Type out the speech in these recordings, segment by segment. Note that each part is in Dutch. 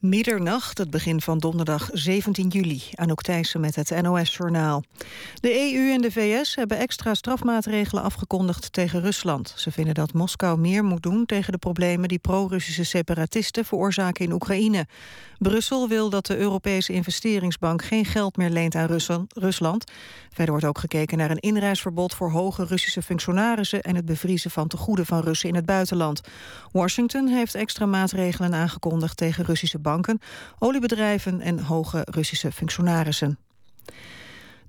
Middernacht, het begin van donderdag 17 juli. Anouk Thijssen met het NOS-journaal. De EU en de VS hebben extra strafmaatregelen afgekondigd tegen Rusland. Ze vinden dat Moskou meer moet doen tegen de problemen... die pro-Russische separatisten veroorzaken in Oekraïne. Brussel wil dat de Europese investeringsbank geen geld meer leent aan Rusland. Verder wordt ook gekeken naar een inreisverbod voor hoge Russische functionarissen... en het bevriezen van tegoeden van Russen in het buitenland. Washington heeft extra maatregelen aangekondigd tegen Russische banken, oliebedrijven en hoge Russische functionarissen.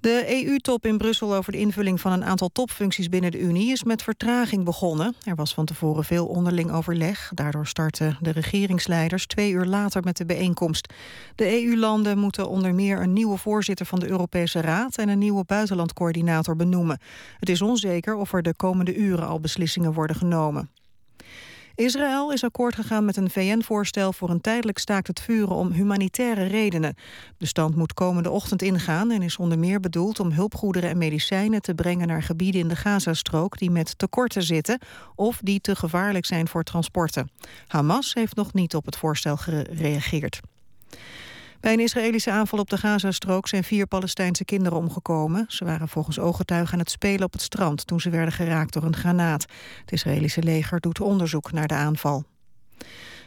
De EU-top in Brussel over de invulling van een aantal topfuncties binnen de Unie is met vertraging begonnen. Er was van tevoren veel onderling overleg. Daardoor starten de regeringsleiders twee uur later met de bijeenkomst. De EU-landen moeten onder meer een nieuwe voorzitter van de Europese Raad en een nieuwe buitenlandcoördinator benoemen. Het is onzeker of er de komende uren al beslissingen worden genomen. Israël is akkoord gegaan met een VN-voorstel voor een tijdelijk staakt het vuren om humanitaire redenen. De stand moet komende ochtend ingaan en is onder meer bedoeld om hulpgoederen en medicijnen te brengen naar gebieden in de Gazastrook die met tekorten zitten of die te gevaarlijk zijn voor transporten. Hamas heeft nog niet op het voorstel gereageerd. Bij een Israëlische aanval op de Gazastrook zijn vier Palestijnse kinderen omgekomen. Ze waren volgens ooggetuigen aan het spelen op het strand toen ze werden geraakt door een granaat. Het Israëlische leger doet onderzoek naar de aanval.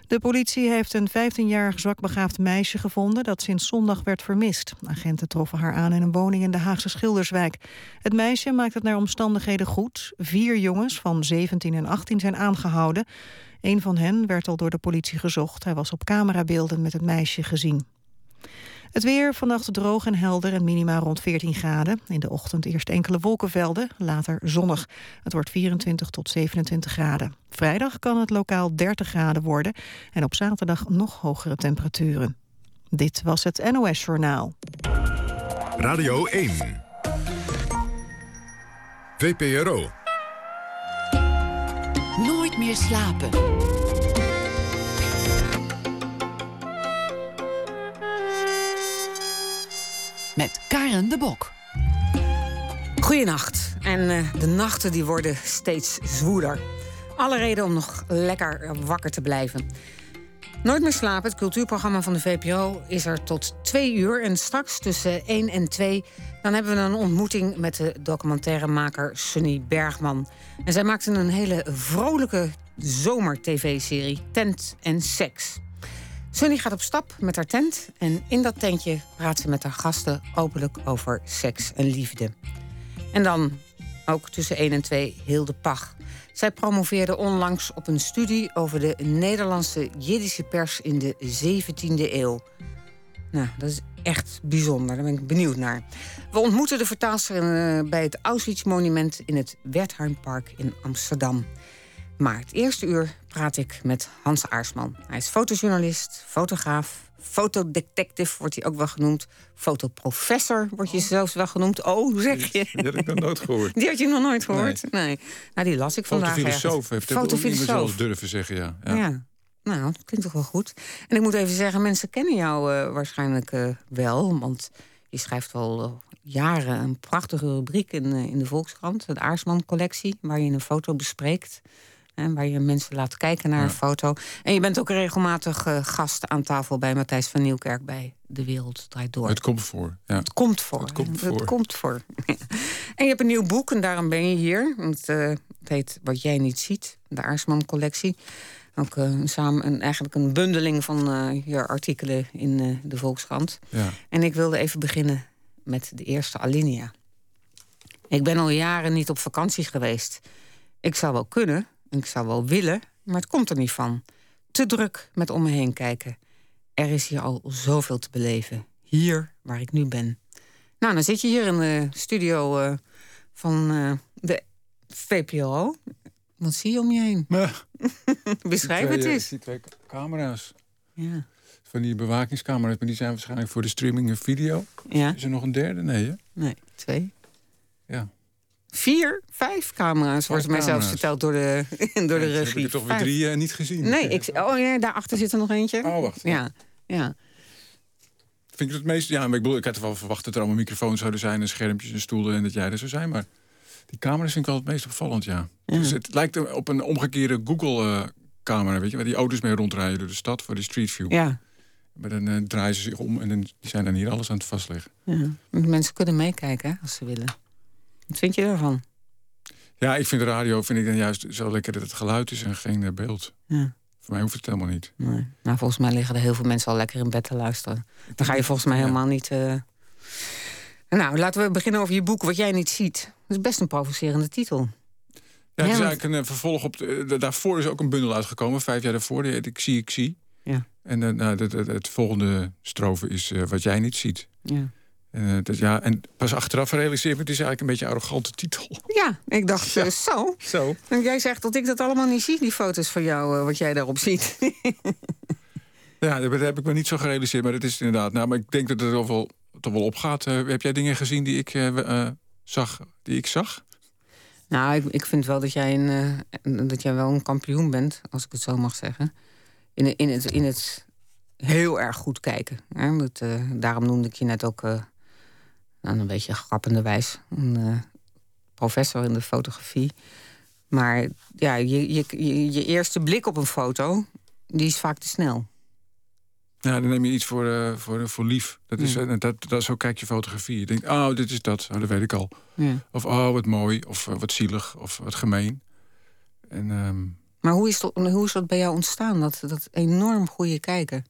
De politie heeft een 15-jarig zwakbegaafd meisje gevonden dat sinds zondag werd vermist. Agenten troffen haar aan in een woning in de Haagse Schilderswijk. Het meisje maakt het naar omstandigheden goed. Vier jongens van 17 en 18 zijn aangehouden. Een van hen werd al door de politie gezocht. Hij was op camerabeelden met het meisje gezien. Het weer vannacht droog en helder en minima rond 14 graden. In de ochtend eerst enkele wolkenvelden, later zonnig. Het wordt 24 tot 27 graden. Vrijdag kan het lokaal 30 graden worden en op zaterdag nog hogere temperaturen. Dit was het NOS Journaal. Radio 1. VPRO. Nooit meer slapen. Met Karen de Bok. Goedenacht. En uh, de nachten die worden steeds zwoerder. Alle reden om nog lekker wakker te blijven. Nooit meer slapen, het cultuurprogramma van de VPRO, is er tot twee uur. En straks tussen 1 en 2 dan hebben we een ontmoeting met de documentairemaker Sunny Bergman. En zij maakte een hele vrolijke zomer-tv-serie, Tent en Seks. Sunny gaat op stap met haar tent en in dat tentje praat ze met haar gasten openlijk over seks en liefde. En dan ook tussen 1 en 2 Hilde Pach. Zij promoveerde onlangs op een studie over de Nederlandse Jiddische pers in de 17e eeuw. Nou, dat is echt bijzonder. Daar ben ik benieuwd naar. We ontmoeten de vertaalster eh, bij het Auschwitz-monument in het Wertheimpark in Amsterdam. Maar het eerste uur praat ik met Hans Aarsman. Hij is fotojournalist, fotograaf, fotodetective wordt hij ook wel genoemd. Fotoprofessor wordt je oh. zelfs wel genoemd. Oh, zeg je? Die had ik nog nooit gehoord. Die had je nog nooit gehoord? Nee. Nou, die las ik vandaag Fotofilosoof heeft het ook zelfs durven zeggen, ja. ja. ja. Nou, dat klinkt toch wel goed. En ik moet even zeggen, mensen kennen jou uh, waarschijnlijk uh, wel. Want je schrijft al uh, jaren een prachtige rubriek in, in de Volkskrant. De Aarsman-collectie, waar je een foto bespreekt. Hè, waar je mensen laat kijken naar een foto. En je bent ook regelmatig uh, gast aan tafel bij Matthijs van Nieuwkerk bij De Wereld Draait Door. Het komt voor. Ja. Het komt voor. Het komt voor. Het komt voor. en je hebt een nieuw boek en daarom ben je hier. Het, uh, het heet Wat jij niet ziet, de Aarsman collectie. Ook uh, samen een, eigenlijk een bundeling van je artikelen in de Volkskrant. Ja. En ik wilde even beginnen met de eerste alinea. Ik ben al jaren niet op vakantie geweest. Ik zou wel kunnen, ik zou wel willen, maar het komt er niet van. Te druk met om me heen kijken. Er is hier al zoveel te beleven. Hier waar ik nu ben. Nou, dan zit je hier in de studio uh, van uh, de VPRO. Wat zie je om je heen? Beschrijf het eens. Die twee camera's. Ja. Van die bewakingscamera's, maar die zijn waarschijnlijk voor de streaming en video. Ja. Is er nog een derde? Nee, hè? Nee, twee. Ja. Vier, vijf camera's, wordt mij zelfs verteld door de, door de regie. heb je toch weer drie uh, niet gezien? Nee, ik, oh ja, daarachter zit er nog eentje. Oh, wacht. Ja, ja. Vind ik het meest... Ja, maar ik bedoel, ik had wel verwacht dat er allemaal microfoons zouden zijn... en schermpjes en stoelen en dat jij er zou zijn. Maar die camera's vind ik wel het meest opvallend, ja. Dus het lijkt op een omgekeerde Google-camera, weet je... waar die auto's mee rondrijden door de stad voor de Street View. Ja. Maar dan eh, draaien ze zich om en dan, die zijn dan hier alles aan het vastleggen. Ja. Mensen kunnen meekijken hè, als ze willen. Wat vind je daarvan? Ja, ik vind de radio vind ik dan juist zo lekker dat het geluid is en geen eh, beeld. Ja. Voor mij hoeft het helemaal niet. Nee. Nou, volgens mij liggen er heel veel mensen al lekker in bed te luisteren. Dan ga je volgens mij Ja. helemaal niet. eh, Nou, laten we beginnen over je boek Wat jij niet ziet. Dat is best een provocerende titel. Ja, het is eigenlijk een eh, vervolg op... De, daarvoor is ook een bundel uitgekomen, vijf jaar daarvoor. Die heet Ik zie, ik zie. Ja. En nou, het, het, het volgende strofe is Wat jij niet ziet. Ja. En, eh, ja, en pas achteraf realiseer ik me, het is eigenlijk een beetje een arrogante titel. Ja, ik dacht eh, zo. Zo. En jij zegt dat ik dat allemaal niet zie, die foto's van jou, eh, wat jij daarop ziet. Ja, dat heb ik me niet zo gerealiseerd, maar dat is het inderdaad. Nou, maar ik denk dat het toch wel, toch wel opgaat. Heb jij dingen gezien die ik zag? Die ik zag? nou, ik, ik vind wel dat jij, een, dat jij wel een kampioen bent, als ik het zo mag zeggen. In, in, het, in het heel erg goed kijken. Hè? Dat, daarom noemde ik je net ook nou, een beetje grappende wijs. Een eh, professor in de fotografie. Maar ja, je, je, je, je eerste blik op een foto, die is vaak te snel. Ja, dan neem je iets voor, eh, voor, voor lief. Dat is, Ja. eh, dat, dat, zo kijk je fotografie. Je denkt, oh, dit is dat. Oh, dat weet ik al. Ja. Of, oh, wat mooi. Of wat zielig. Of wat gemeen. En ehm, Maar hoe is, dat, hoe is dat bij jou ontstaan, dat, dat enorm goede kijken?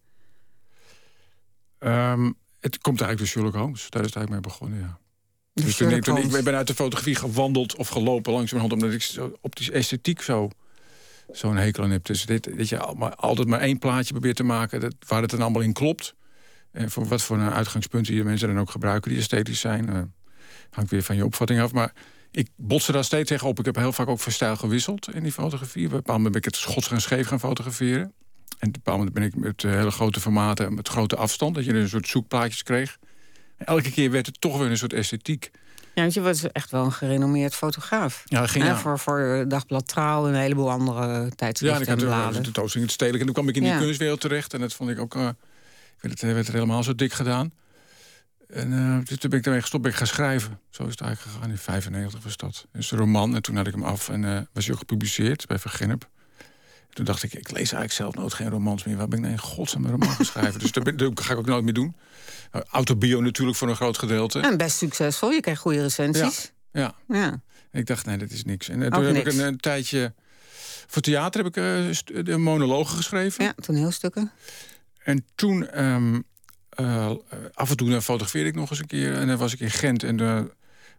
ehm, het komt eigenlijk door Sherlock Holmes. Daar is het eigenlijk mee begonnen, ja. Dus toen, ik, toen, ik ben uit de fotografie gewandeld of gelopen langs mijn hand... omdat ik zo, op die esthetiek zo zo'n hekel aan heb. Dus dit, dat je al- maar altijd maar één plaatje probeert te maken... Dat, waar het dan allemaal in klopt. En voor wat voor een uitgangspunten die mensen dan ook gebruiken... die esthetisch zijn, eh, hangt weer van je opvatting af. Maar ik bots er daar steeds tegen op. Ik heb heel vaak ook van stijl gewisseld in die fotografie. Op een bepaald moment ben ik het schots gaan scheef gaan fotograferen. En op een bepaald moment ben ik met eh, hele grote formaten... en met grote afstand, dat je een soort zoekplaatjes kreeg. En elke keer werd het toch weer een soort esthetiek. Ja, want je was echt wel een gerenommeerd fotograaf. Ja, dat ging ja. voor, voor eh, Dagblad Trouw en een heleboel andere Ja, en tijdschriften ik en had bladen. tentoonstelling in het stedelijk. En toen kwam ik in die Ja. kunstwereld terecht. En dat vond ik ook... eh, ik vind het werd er helemaal zo dik gedaan. En eh, dus toen ben ik daarmee gestopt. Ben ik gaan schrijven. Zo is het eigenlijk gegaan. In 95 was dat. Dus een roman. En toen had ik hem af. En eh, was hij ook gepubliceerd bij Vergennep. En toen dacht ik, ik lees eigenlijk zelf nooit geen romans meer. Waar ben ik nou in godsnaam een roman gaan schrijven? Dus dat, ga ik ook nooit meer doen. Uh, autobio natuurlijk voor een groot gedeelte. En best succesvol, je kreeg goede recensies. Ja. Ja. Ik dacht, nee, dat is niks. En eh, toen heb ik een, een tijdje... Voor theater heb ik eh, de monologen geschreven. ja, toneelstukken. En toen, ehm, eh, af en toe dan fotografeerde ik nog eens een keer. En dan was ik in Gent en dan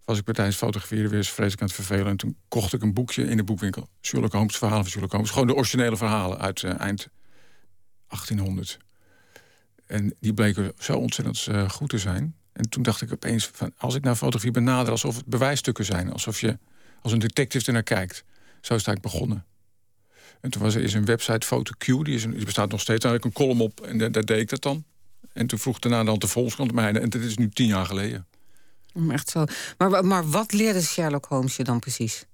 was ik het fotograferen weer eens vreselijk aan het vervelen. En toen kocht ik een boekje in de boekwinkel. Sherlock Holmes, verhalen van Sherlock Holmes. Gewoon de originele verhalen uit eh, eind 1800. En die bleken zo ontzettend eh, goed te zijn. En toen dacht ik opeens van, als ik naar fotografie benader... alsof het bewijsstukken zijn. Alsof je als een detective ernaar kijkt. Zo is eigenlijk begonnen. En toen was er is een website FotoQ, die, is die bestaat nog steeds. Daar had ik een column op en da- daar deed ik dat dan. En toen vroeg daarna dan de Volkskrant mij. En dat is nu tien jaar geleden. Echt zo. Maar, maar wat leerde Sherlock Holmes je dan precies?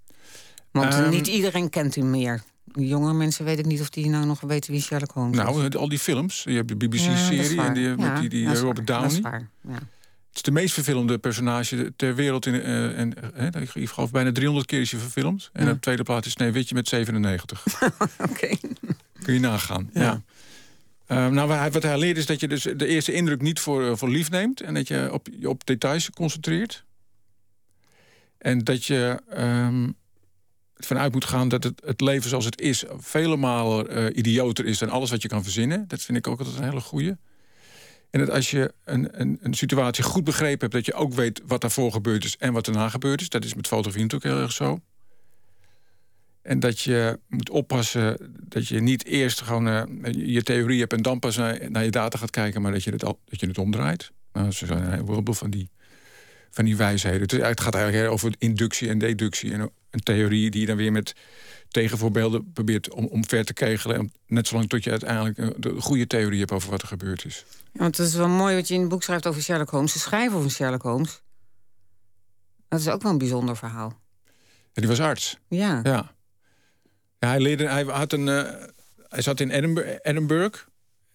Want Ehm, niet iedereen kent hem meer. Jonge mensen weet ik niet of die nou nog weten wie Sherlock Holmes is. Nou, al die films. Je hebt de Ja, BBC-serie en die, met Ja, die, die dat is Robert waar. Dat is Downey. waar, ja. Het is de meest verfilmde personage ter wereld. In, eh, en, eh, ik geloof bijna 300 keer is hij verfilmd. En op tweede plaats is Sneeuwwitje met 97. Oké. Kun je nagaan. Ja. Ehm, nou, wat hij- leert is dat je dus de eerste indruk niet voor, eh, voor lief neemt. En dat je op, je op details concentreert. En dat je ehm vanuit moet gaan dat het, het leven zoals het is... vele malen eh, idioter is dan alles wat je kan verzinnen. Dat vind ik ook altijd een hele goeie. En dat als je een, een, een situatie goed begrepen hebt... dat je ook weet wat daarvoor gebeurd is en wat daarna gebeurd is. Dat is met fotografie natuurlijk heel erg zo. En dat je moet oppassen dat je niet eerst gewoon eh, je theorie hebt... en dan pas naar, naar je data gaat kijken, maar dat je het, al, dat je het omdraait. Nou, zo zijn een heleboel van die, van die wijsheden. Het, gaat eigenlijk over inductie en deductie. En een theorie die je dan weer met tegenvoorbeelden probeert om, omver te kegelen. Net zolang tot je uiteindelijk eh, de goede theorie hebt over wat er gebeurd is. Ja, want het is wel mooi wat je in het boek schrijft over Sherlock Holmes. De schrijver van Sherlock Holmes. Dat is ook wel een bijzonder verhaal. En die was arts. Ja. Ja. Ja hij, leerde, hij, had een, eh, hij zat in Edinburgh. Edinburgh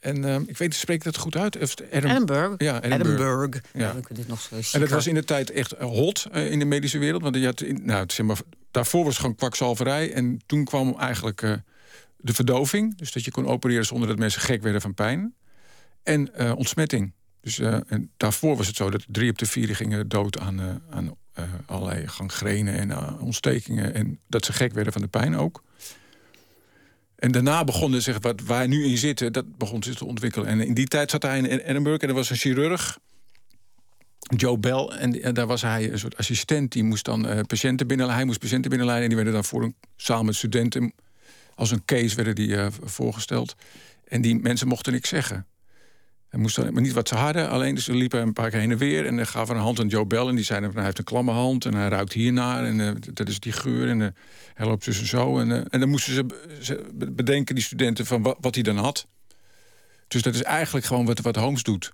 en eh, ik weet, spreek ik dat goed uit? Of Edinburgh. Ja, Edinburgh. Edinburgh. Ja. Dit nog zo En dat was in de tijd echt hot eh, in de medische wereld. Want je had in, nou, zeg maar, daarvoor was het gewoon kwakzalverij. En toen kwam eigenlijk de verdoving. Dus dat je kon opereren zonder dat mensen gek werden van pijn. en ontsmetting. Dus en daarvoor was het zo dat drie op de vier gingen dood aan, aan allerlei gangrenen en ontstekingen. En dat ze gek werden van de pijn ook. En daarna begonnen zich wat waar nu in zitten, dat begon zich te ontwikkelen. En in die tijd zat hij in Edinburgh en er was een chirurg, Joe Bell. En, daar was hij een soort assistent. Die moest dan eh, patiënten binnenleiden. Hij moest patiënten binnenleiden. En die werden dan een zaal met studenten als een case werden die eh, voorgesteld. En die mensen mochten niks zeggen. Hij moest maar niet wat ze hadden, alleen ze liepen een paar keer heen en weer. En dan gaven een hand aan Joe Bell. En die zeiden: Hij heeft een klamme hand en hij ruikt hiernaar. En eh, dat is die geur. En eh, hij loopt dus en zo. En, eh, en dan moesten ze, be- ze bedenken, die studenten, van wat, wat hij dan had. Dus dat is eigenlijk gewoon wat, wat Holmes doet.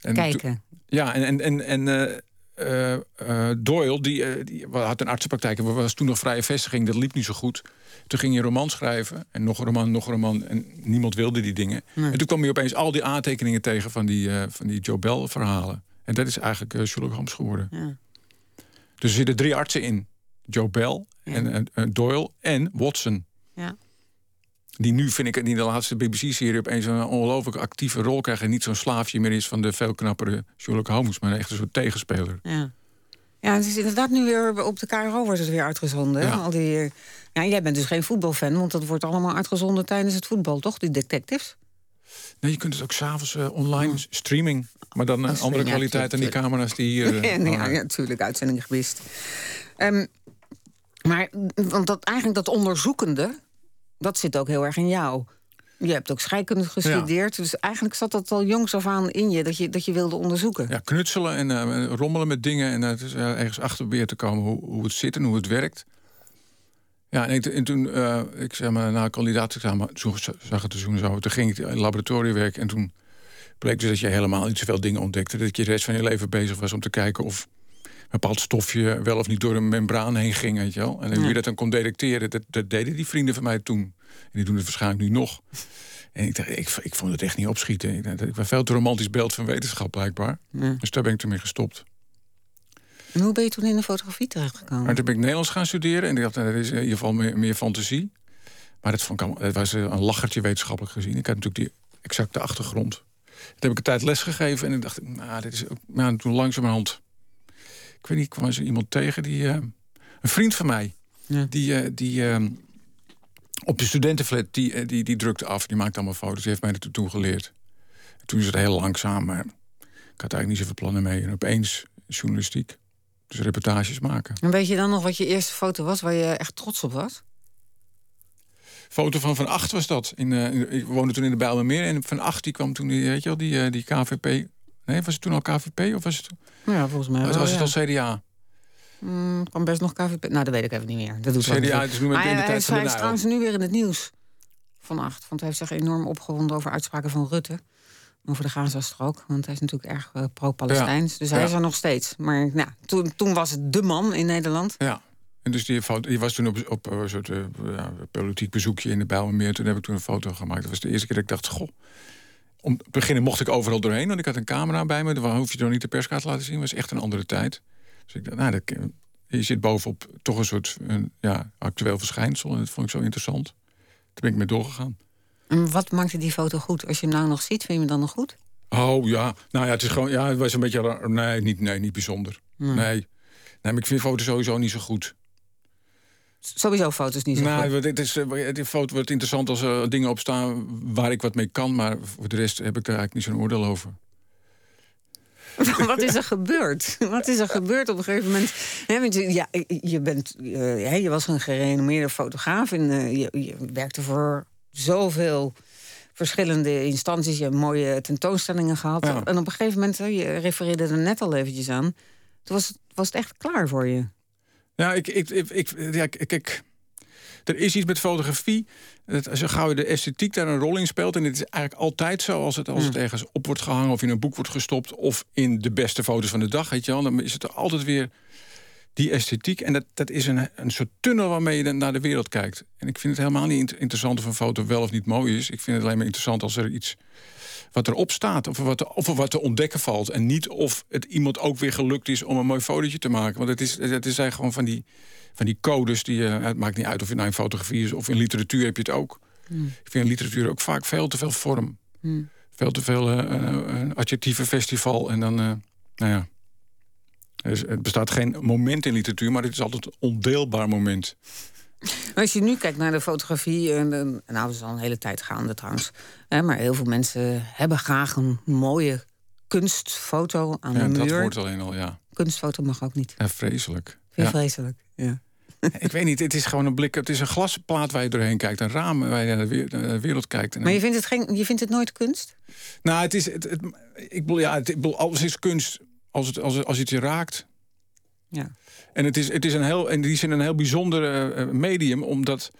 En Kijken. ja, en, en, en, en eh, eh, Doyle, die, eh, die had een artsenpraktijk. en was toen nog vrije vestiging, dat liep niet zo goed. Toen ging hij een roman schrijven. En nog een roman, nog een roman. En niemand wilde die dingen. En toen kwam hij opeens al die aantekeningen tegen van die, van die Joe Bell verhalen. En dat is eigenlijk Sherlock Holmes geworden. Ja. Dus er zitten drie artsen in. Joe Bell, Ja. en Doyle en Watson. Ja. Die nu, vind ik, in de laatste BBC-serie opeens een ongelooflijk actieve rol krijgt. En niet zo'n slaafje meer is van de veel knappere Sherlock Holmes, maar echt een soort tegenspeler. Ja. Ja, het is inderdaad nu weer op de KRO wordt het weer uitgezonden. Ja. Al die, eh, ja, jij bent dus geen voetbalfan, want dat wordt allemaal uitgezonden tijdens het voetbal, toch? Die detectives. Nee, je kunt het ook s'avonds eh online streaming. Maar dan een Oh, andere kwaliteit dan die camera's die hier. ja, nee, ja, natuurlijk, uitzending gemist. Ehm, maar want dat, eigenlijk dat onderzoekende, dat zit ook heel erg in jou. Je hebt ook scheikunde gestudeerd, dus eigenlijk zat dat al jongs af aan in je, dat je, dat je wilde onderzoeken. Ja, knutselen en eh, rommelen met dingen. En eh, ergens achter proberen te komen hoe, hoe het zit en hoe het werkt. Ja, en, ik- en toen, eh, ik zeg maar, na kandidaatexamen zag het te doen zo. Toen ging ik in het laboratorium werken en toen bleek dus dat je helemaal niet zoveel dingen ontdekte. Dat je de rest van je leven bezig was om te kijken of bepaald stofje wel of niet door een membraan heen ging, weet je wel. En hoe je dat dan kon detecteren, dat, dat deden die vrienden van mij toen. En die doen het waarschijnlijk nu nog. En ik dacht, ik, ik vond het echt niet opschieten. Ik, dacht, ik was veel te romantisch beeld van wetenschap, blijkbaar. Ja. Dus daar ben ik toen mee gestopt. En hoe ben je toen in de fotografie terechtgekomen? Maar toen ben ik Nederlands gaan studeren. En ik dacht, nou, dat is in ieder geval meer, meer fantasie. Maar dat, vond ik allemaal, dat was eh, een lachertje wetenschappelijk gezien. Ik had natuurlijk die exacte achtergrond. Toen heb ik een tijd lesgegeven. En ik dacht, nou, dit is ook... Nou, toen langzamerhand... Ik weet niet, kwam zo iemand tegen die... eh, een vriend van mij. Ja. Die, eh, die eh, op de studentenflat, die, die, die drukte af. Die maakte allemaal foto's. Die heeft mij er toen geleerd. En toen is het heel langzaam. Maar ik had eigenlijk niet zoveel plannen mee. En opeens journalistiek. Dus reportages maken. En weet je dan nog wat je eerste foto was waar je echt trots op was? Foto van Van Acht was dat. In, in- ik woonde toen in de Bijlmermeer. En Van Acht die kwam toen, die, weet je wel, die, die KVP... Nee, was het toen al KVP of was het, Ja, volgens mij was, wel, was het al CDA? Mm, kan best nog KVP. Nou, dat weet ik even niet meer. Dat doet CDA, is nu met Maar in de tijd van de is trouwens nu weer in het nieuws van acht. Want hij heeft zich enorm opgewonden over uitspraken van Rutte. Over de Gazastrook. Want hij is natuurlijk erg eh, pro-Palestijns. Dus hij Ja. is er nog steeds. Maar nou, toen, toen was het de man in Nederland. Ja. En dus die, foto, die was toen op, op eh, een soort eh, politiek bezoekje in de Bijlmermeer. Toen heb ik toen een foto gemaakt. Dat was de eerste keer dat ik dacht, goh... Om te beginnen mocht ik overal doorheen, want ik had een camera bij me. Dan hoef je dan niet de perskaart te laten zien. Het was echt een andere tijd. Dus ik dacht, nou, dat, je zit bovenop toch een soort een, ja, actueel verschijnsel. En dat vond ik zo interessant. Toen ben ik mee doorgegaan. En wat maakte die foto goed? Als je hem nou nog ziet, vind je hem dan nog goed? Oh ja, nou ja, het is gewoon, ja, het was een beetje, raar. nee, niet, nee, niet bijzonder. Nee. nee, maar ik vind foto's sowieso niet zo goed. Sowieso foto's niet zo nou, goed. het is, eh, de foto wordt interessant als er dingen op staan waar ik wat mee kan, maar voor de rest heb ik daar eigenlijk niet zo'n oordeel over. Wat is er gebeurd? Wat is er gebeurd op een gegeven moment? Want je, ja, je, bent, eh, hè, je was een gerenommeerde fotograaf en eh, je, je werkte voor zoveel verschillende instanties. Je hebt mooie tentoonstellingen gehad. Ja. En op een gegeven moment, je refereerde er net al eventjes aan, toen was, was het echt klaar voor je. Ja, ik, ik, ik, ik, ja, kijk, er is iets met fotografie. Dat, zo gauw je de esthetiek daar een rol in speelt. En het is eigenlijk altijd zo als het, als het ergens op wordt gehangen... of in een boek wordt gestopt... of in de beste foto's van de dag, weet je wel... dan is het er altijd weer die esthetiek. En dat, dat is een, een soort tunnel waarmee je dan naar de wereld kijkt. En ik vind het helemaal niet int- interessant of een foto wel of niet mooi is. Ik vind het alleen maar interessant als er iets wat erop staat. Of er wat, of er wat te ontdekken valt. En niet of het iemand ook weer gelukt is om een mooi fotootje te maken. Want het is, het is eigenlijk gewoon van die, van die codes. Die, eh, het maakt niet uit of je nou in fotografie is of in literatuur heb je het ook. Ik vind in literatuur ook vaak veel te veel vorm. veel te veel uh, adjectieve festival. En dan, nou ja. Dus het bestaat geen moment in literatuur, maar het is altijd een ondeelbaar moment. Als je nu kijkt naar de fotografie, en, nou, dat is al een hele tijd gaande trouwens. Hè, maar heel veel mensen hebben graag een mooie kunstfoto aan ja, de muur. Dat wordt alleen al, ja. Kunstfoto mag ook niet. Ja, vreselijk. Ja. vreselijk, ja. Ik weet niet, het is gewoon een blik, het is een glasplaat waar je doorheen kijkt, een raam waar je naar de wereld kijkt. Maar je vindt het, geen, je vindt het nooit kunst? Nou, het is, het, het, ik bedoel, ja, het, ik bedoel, alles is kunst als het, als het, als het je raakt. Ja. En het is, het is een heel, in die zin een heel bijzonder uh, medium, omdat.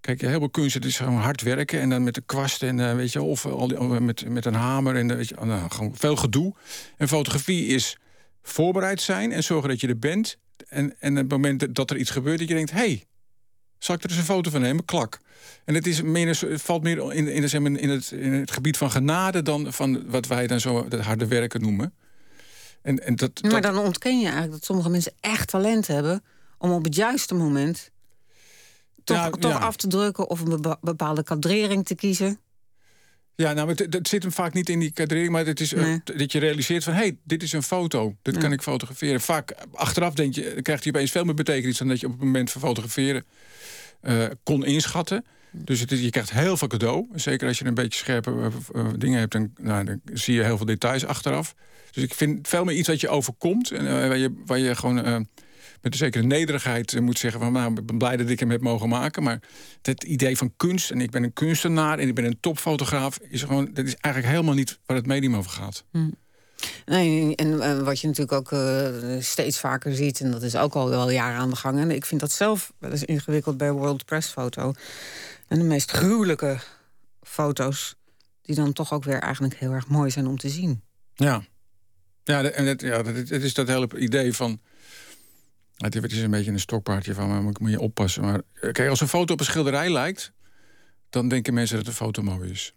Kijk, heel veel kunst, is gewoon hard werken en dan met de kwast en uh, weet je, of al die, met, met een hamer en weet je, nou, gewoon veel gedoe. En fotografie is voorbereid zijn en zorgen dat je er bent. En, en het moment dat er iets gebeurt, dat je denkt: hey, zal ik er eens een foto van nemen? Klak. En het, is meer, het valt meer in, in, in, het, in het gebied van genade dan van wat wij dan zo het harde werken noemen. En, en dat, maar dan ontken je eigenlijk dat sommige mensen echt talent hebben om op het juiste moment toch, toch ja. af te drukken of een bepaalde kadrering te kiezen. Ja, nou, het, het, zit hem vaak niet in die kadrering, maar het is nee. uh, dat je realiseert van... hé, hey, dit is een foto, dit ja. kan ik fotograferen. Vaak achteraf denk je, krijgt hij opeens veel meer betekenis... dan dat je op het moment van fotograferen uh, kon inschatten. Dus je krijgt heel veel cadeau. Zeker als je een beetje scherpe uh, dingen hebt, dan, nou, zie je heel veel details achteraf. Dus ik vind veel meer iets wat je overkomt. En waar, je, waar je gewoon met een zekere nederigheid moet zeggen... van nou, ik ben blij dat ik hem heb mogen maken. Maar het idee van kunst, en ik ben een kunstenaar... en ik ben een topfotograaf, is gewoon, dat is eigenlijk helemaal niet waar het medium over gaat. Hmm. Nee, en wat je natuurlijk ook steeds vaker ziet... en dat is ook al wel jaren aan de gang... en ik vind dat zelf wel eens ingewikkeld bij World Press Foto... en de meest gruwelijke foto's... die dan toch ook weer eigenlijk heel erg mooi zijn om te zien. Ja, ja, en het, het is dat hele idee van... Het is een beetje een stokpaardje van, maar moet je oppassen. Maar kijk, als een foto op een schilderij lijkt... dan denken mensen dat de foto mooi is.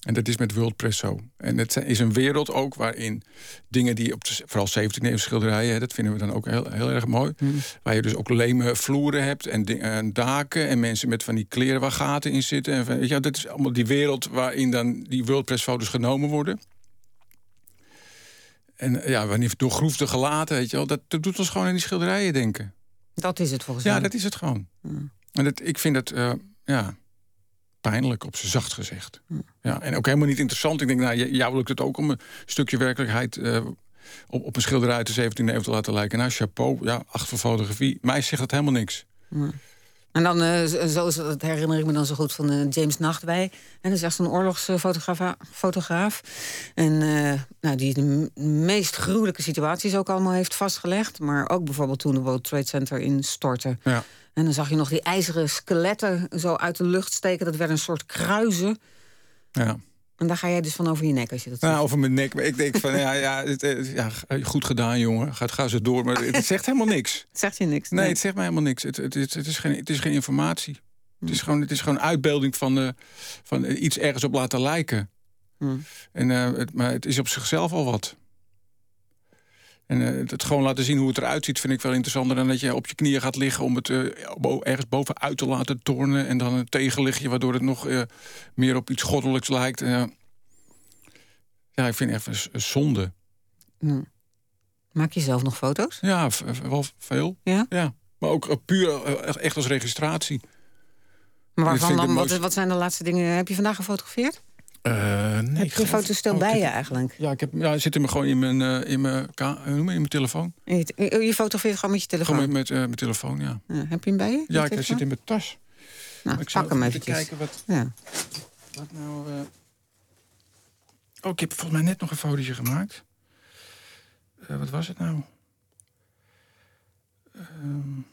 En dat is met WordPress zo. En het is een wereld ook waarin dingen die op de, vooral 17e eeuw schilderijen, dat vinden we dan ook heel, heel erg mooi. Hmm. Waar je dus ook leme vloeren hebt en, en, daken en mensen met van die kleren waar gaten in zitten. En van, ja, dat is allemaal die wereld waarin dan die WordPress foto's genomen worden. En ja, wanneer doorgroefde gelaten, weet je wel, dat, dat doet ons gewoon in die schilderijen denken. Dat is het volgens mij. Ja, dat is het gewoon. Hmm. En dat, ik vind het, uh, ja, pijnlijk, op zijn zacht gezegd. Ja, en ook helemaal niet interessant. Ik denk, nou, jou lukt het ook om een stukje werkelijkheid uh, op, op een schilderij uit de 17e eeuw te laten lijken. Nou, chapeau, ja, acht voor fotografie. Mij zegt dat helemaal niks. Ja. En dan, uh, zo is dat herinner ik me dan zo goed van uh, James Nachtwey. En dat is echt een oorlogsfotograaf. Fotograaf. En nou, die de meest gruwelijke situaties ook allemaal heeft vastgelegd. Maar ook bijvoorbeeld toen de World Trade Center instortte. Ja. En dan zag je nog die ijzeren skeletten zo uit de lucht steken. Dat werd een soort kruizen. Ja. En daar ga jij dus van over je nek als je dat Nou, over mijn nek. Maar ik denk van, ja, ja, het, ja, goed gedaan, jongen. Gaat, ga ze door. Maar het zegt helemaal niks. Het zegt je niks? Nee, het zegt mij helemaal niks. Het, het, het, het, is, geen, het is geen informatie. Het, is gewoon, het is gewoon uitbeelding van, de, van iets ergens op laten lijken. Hmm. En, uh, het, maar het is op zichzelf al wat. En uh, het gewoon laten zien hoe het eruit ziet... vind ik wel interessanter dan dat je op je knieën gaat liggen... om het uh, ergens bovenuit te laten tornen... en dan een tegenlichtje waardoor het nog uh, meer op iets goddelijks lijkt. ja, ik vind het echt een zonde. Maak je zelf nog foto's? Ja, wel veel. Ja? ja. Maar ook puur echt als registratie. Maar waarvan dan, wat, wat zijn de laatste dingen? Heb je vandaag gefotografeerd? Uh, nee, heb je foto's stil oh, bij je eigenlijk? Ja, ik heb, ja, zit in mijn, gewoon in mijn, uh, in mijn, in mijn telefoon. Je, je fotografeert gewoon met je telefoon? Gewoon met, met uh, mijn telefoon, ja. ja. Heb je hem bij je? Ja, ik zit in mijn tas. Nou, ik pak hem even kijken wat, ja. wat nou... Oh, ik heb volgens mij net nog een fotootje gemaakt. wat was het nou? Um...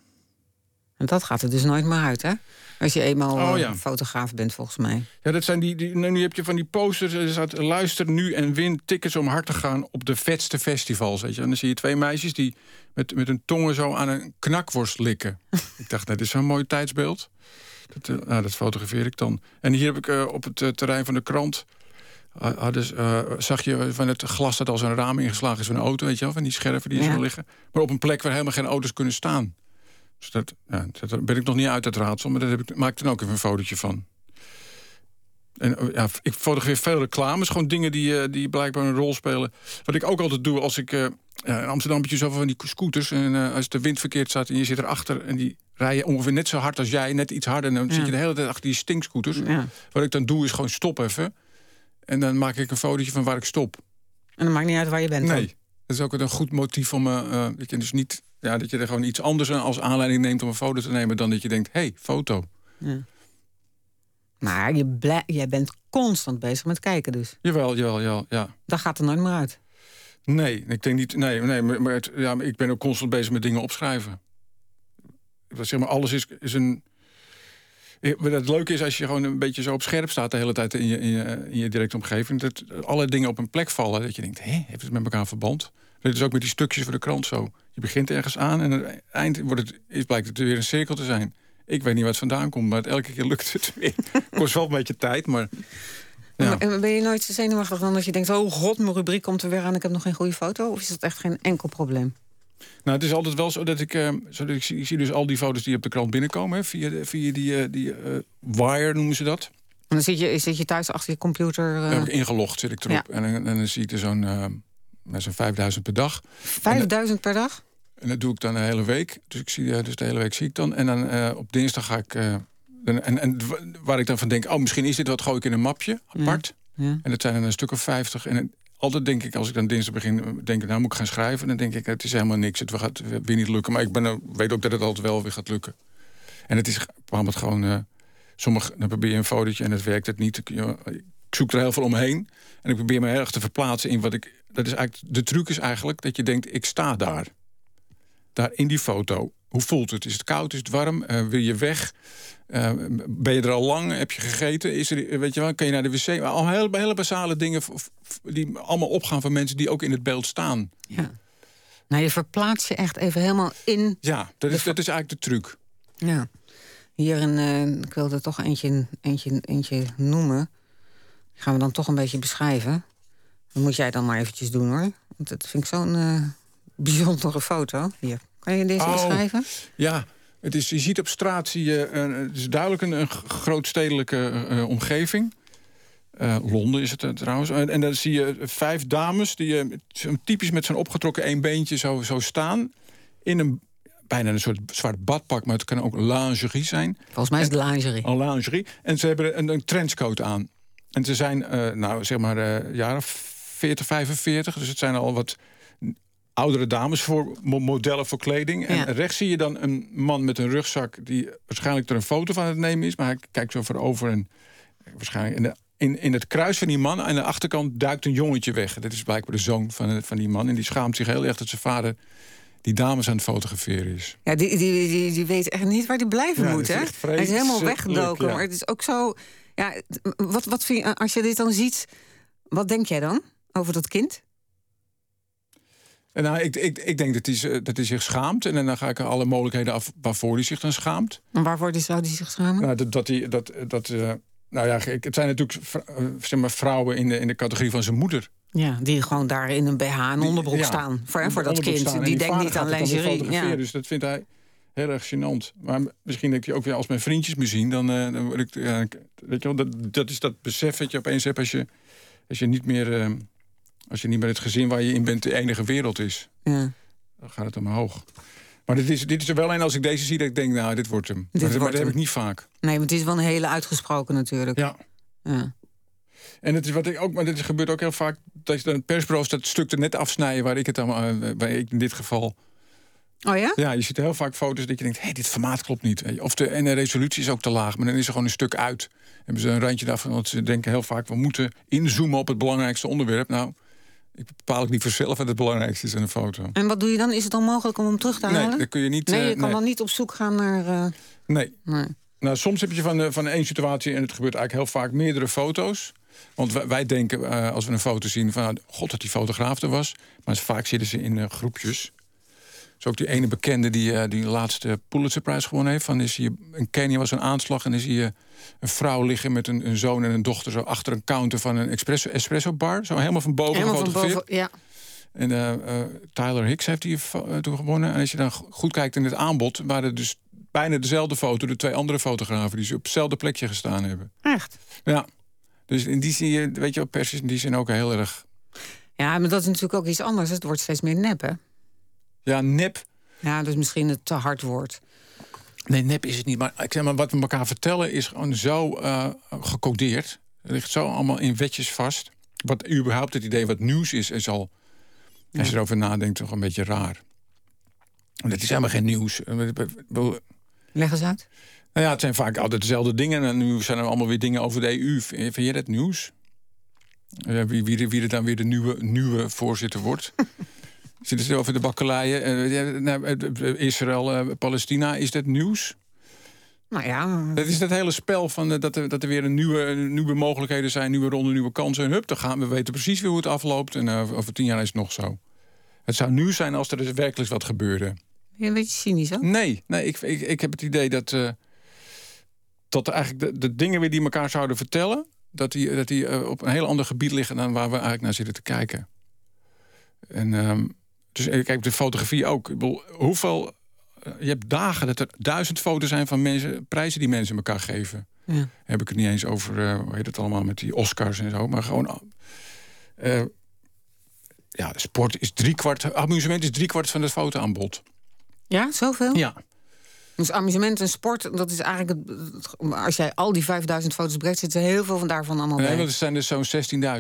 En dat gaat er dus nooit meer uit, hè? Als je eenmaal oh, ja. fotograaf bent, volgens mij. Ja, dat zijn die, die, nu heb je van die posters. Er staat, luister nu en win tickets om hard te gaan op de vetste festivals. Weet je. En dan zie je twee meisjes die met, met hun tongen zo aan een knakworst likken. ik dacht, dat is zo'n mooi tijdsbeeld. Dat, uh, nou, dat fotografeer ik dan. En hier heb ik uh, op het uh, terrein van de krant... Hadden, zag je van het glas dat als een raam ingeslagen is van een auto, weet je wel, van die scherven die ja. zo liggen. Maar op een plek waar helemaal geen auto's kunnen staan. Dus dat, ja, dat ben ik nog niet uit het raadsel, maar daar heb ik, maak ik dan ook even een fotootje van. En uh, ja, ik fotografeer veel reclames. Gewoon dingen die, uh, die blijkbaar een rol spelen. Wat ik ook altijd doe als ik... Uh, ja, in Amsterdam heb je zoveel van die scooters. En als de wind verkeerd staat en je zit erachter... en die rijden ongeveer net zo hard als jij, net iets harder... en dan ja. zit je de hele tijd achter die stinkscooters. Ja. Wat ik dan doe is gewoon stop even. En dan maak ik een fotootje van waar ik stop. En dan maakt niet uit waar je bent Nee. Dat is ook een goed motief om... dat je dus niet... Ja, dat je er gewoon iets anders als aanleiding neemt om een foto te nemen... dan dat je denkt, hé, hey, foto. Ja. Maar je blij, jij bent constant bezig met kijken dus. Jawel, jawel, jawel, ja. Dat gaat er nooit meer uit. Nee, ik denk niet. Nee, nee maar, maar het, ja, ik ben ook constant bezig met dingen opschrijven. Zeg maar, alles is, is een. Het leuke is als je gewoon een beetje zo op scherp staat de hele tijd in je, in je, in je directe omgeving. Dat alle dingen op een plek vallen. Dat je denkt, hé, heeft het met elkaar verband? Dat is ook met die stukjes voor de krant zo. Je begint ergens aan en aan het eind wordt het, is, blijkt het weer een cirkel te zijn. Ik weet niet wat vandaan komt, maar elke keer lukt het weer. Kost wel een beetje tijd, maar... Ja. Maar ben je nooit zo zenuwachtig dan dat je denkt... oh god, mijn rubriek komt er weer aan, ik heb nog geen goede foto? Of is dat echt geen enkel probleem? Nou, het is altijd wel zo dat ik... Uh, zo dat ik, zie, ik, zie, dus al die foto's die op de krant binnenkomen... Hè, via, via die, uh, die uh, wire noemen ze dat. En dan zit je, zit je thuis achter je computer... Dan heb ik ingelogd, zit ik erop. Ja. En, en, dan zie ik er zo'n zo'n 5000 per dag. 5000 per dag? En dat doe ik dan de hele week. Dus, ik zie, dus de hele week zie ik dan. En dan uh, op dinsdag ga ik... Uh, en, en waar ik dan van denk... oh, misschien is dit wat, gooi ik in een mapje, apart. Ja. Ja. En dat zijn er een stuk of 50. En altijd denk ik, als ik dan dinsdag begin... denk ik, nou moet ik gaan schrijven. Dan denk ik, het is helemaal niks. Het gaat weer niet lukken. Maar ik ben, weet ook dat het altijd wel weer gaat lukken. En het is het gewoon... Uh, sommige, dan probeer je een fotootje en het werkt het niet. Ik, zoek er heel veel omheen. En ik probeer me erg te verplaatsen in wat ik... Dat is eigenlijk, de truc is eigenlijk dat je denkt, ik sta daar daar in die foto. Hoe voelt het? Is het koud? Is het warm? Uh, wil je weg? Uh, ben je er al lang? Heb je gegeten? Is er, weet je wel, kan je naar de wc? Al hele, hele basale dingen die allemaal opgaan van mensen die ook in het beeld staan. Ja. Nou, je verplaatst je echt even helemaal in. Ja, dat is, dat is eigenlijk de truc. Ja. Hier een, uh, ik wilde er toch eentje, eentje, eentje noemen. Die gaan we dan toch een beetje beschrijven. Dat moet jij dan maar eventjes doen hoor. Want dat vind ik zo'n uh, bijzondere foto. Hier. Kan je deze Oh. beschrijven? Ja, het is, je ziet op straat, zie je, uh, het is duidelijk een, een grootstedelijke uh, omgeving. Uh, Londen is het trouwens. En, dan zie je vijf dames die typisch met zo'n opgetrokken één beentje zo, zo staan. In een bijna een soort zwart badpak, maar het kan ook lingerie zijn. Volgens mij is het lingerie. Een lingerie. En ze hebben een, een trenchcoat aan. En ze zijn, nou zeg maar, jaren 40, 45. Dus het zijn al wat oudere dames voor modellen voor kleding. En Ja. rechts zie je dan een man met een rugzak... die waarschijnlijk er een foto van het nemen is... maar hij kijkt zo voorover en waarschijnlijk... In, de, in, in het kruis van die man, aan de achterkant, duikt een jongetje weg. Dat is blijkbaar de zoon van, van die man. En die schaamt zich heel erg dat zijn vader die dames aan het fotograferen is. Ja, die, die, die, die weet echt niet waar die blijven Ja, moet, hè? Hij is helemaal weggedoken. ja. Maar het is ook zo... Ja, wat, wat vind je, als je dit dan ziet... Wat denk jij dan over dat kind? En nou, ik, ik, ik denk dat hij, dat hij zich schaamt. En dan ga ik alle mogelijkheden af waarvoor hij zich dan schaamt. En waarvoor zou die zich schamen? Nou, dat, dat, hij, dat, dat, eh, nou ja, het zijn natuurlijk eh, zeg maar, vrouwen in de, in de categorie van zijn moeder. Ja, die gewoon daar in een BH en onderbroek Ja, staan. Voor, dat kind. staan. Die, die denkt niet aan lingerie. Ja. Dus dat vindt hij heel erg gênant. Maar misschien denk je ook weer, als mijn vriendjes me zien... dan, eh, dan word ik- weet je wel, dat, dat is dat besef dat je opeens hebt... als je, als je niet meer... als je niet meer het gezin waar je in bent de enige wereld is. Ja. Dan gaat het omhoog. Maar dit is, dit is er wel een als ik deze zie dat ik denk, nou, dit wordt hem. maar, dat- maar wordt dat heb hem. ik niet vaak. Nee, maar het is wel een hele uitgesproken natuurlijk. Ja. Ja. En het is wat ik ook, maar dit gebeurt ook heel vaak dat je dan persbureaus dat stuk er net afsnijden waar ik het dan, eh, waar ik in dit geval. Oh ja? Ja, je ziet heel vaak foto's dat je denkt, hé, hey, dit formaat klopt niet. Of de, en de resolutie is ook te laag, maar dan is er gewoon een stuk uit. Hebben ze een randje daarvan, want ze denken heel vaak, we moeten inzoomen op het belangrijkste onderwerp. Nou, ik bepaal ik niet voor zelf wat het belangrijkste is in een foto. En wat doe je dan? Is het onmogelijk om hem terug te halen? Nee, dan kun je niet. Nee, eh, je kan nee. dan niet op zoek gaan naar... eh, nee. nee. Nou, soms heb je van, eh, van één situatie, en het gebeurt eigenlijk heel vaak, meerdere foto's. Want wij, wij denken, eh, als we een foto zien, van nou, god dat die fotograaf er was. Maar vaak zitten ze in eh, groepjes. Zo ook die ene bekende die eh, die laatste Pulitzerprijs gewonnen heeft. Van, is hier, in Kenia was een aanslag en dan zie je een vrouw liggen met een, een zoon en een dochter... zo achter een counter van een espresso, espresso bar. Zo helemaal van boven Helemaal van gefotografeerd. boven, ja. En eh, eh, Tyler Hicks heeft eh, toen gewonnen. En als je dan go- goed kijkt in het aanbod... waren dus bijna dezelfde foto... de twee andere fotografen die ze op hetzelfde plekje gestaan hebben. Echt? Ja. Dus in die zin, weet je wel, pers is in die zin ook heel erg... Ja, maar dat is natuurlijk ook iets anders. Het wordt steeds meer nep, hè? Ja, nep. Ja, dus misschien het te hard woord. Nee, nep is het niet. Maar, ik zeg maar wat we elkaar vertellen is gewoon zo uh, gecodeerd. Het ligt zo allemaal in wetjes vast. Wat überhaupt het idee wat nieuws is, is al... Als je erover nadenkt, toch een beetje raar. Het is helemaal geen nieuws. Leg eens uit. Nou ja, het zijn vaak altijd dezelfde dingen. En nu zijn er allemaal weer dingen over de EU. Vind je dat nieuws? Wie, wie, wie er dan weer de nieuwe, nieuwe voorzitter wordt. Zitten ze over de bakkeleien? Uh, nou, Israël, Palestina, is dat nieuws? Nou ja. Dat is dat hele spel van dat, er, dat er weer een nieuwe, nieuwe mogelijkheden zijn, nieuwe ronde, nieuwe kansen. En hup, dan gaan we weten precies weer hoe het afloopt. En over tien jaar is het nog zo. Het zou nu zijn als er dus werkelijk wat gebeurde. een beetje cynisch, hè? Nee, nee ik, ik, ik heb het idee dat, uh, dat eigenlijk de, de, dingen weer die elkaar zouden vertellen... dat die, dat die uh, op een heel ander gebied liggen dan waar we eigenlijk naar zitten te kijken. En um, dus kijk, de fotografie ook. Ik bedoel, hoeveel... Uh, je hebt dagen dat er duizend foto's zijn van mensen, prijzen die mensen elkaar geven. Ja. Heb ik het niet eens over, hoe heet het allemaal, met die Oscars en zo. Maar gewoon ja, sport is driekwart, amusement is driekwart van het fotoaanbod. Ja, zoveel? Ja. Dus amusement en sport, dat is eigenlijk... Als jij al die 5000 foto's breekt, zitten heel veel van daarvan allemaal nee, bij. er zijn dus zo'n 16.000 ja.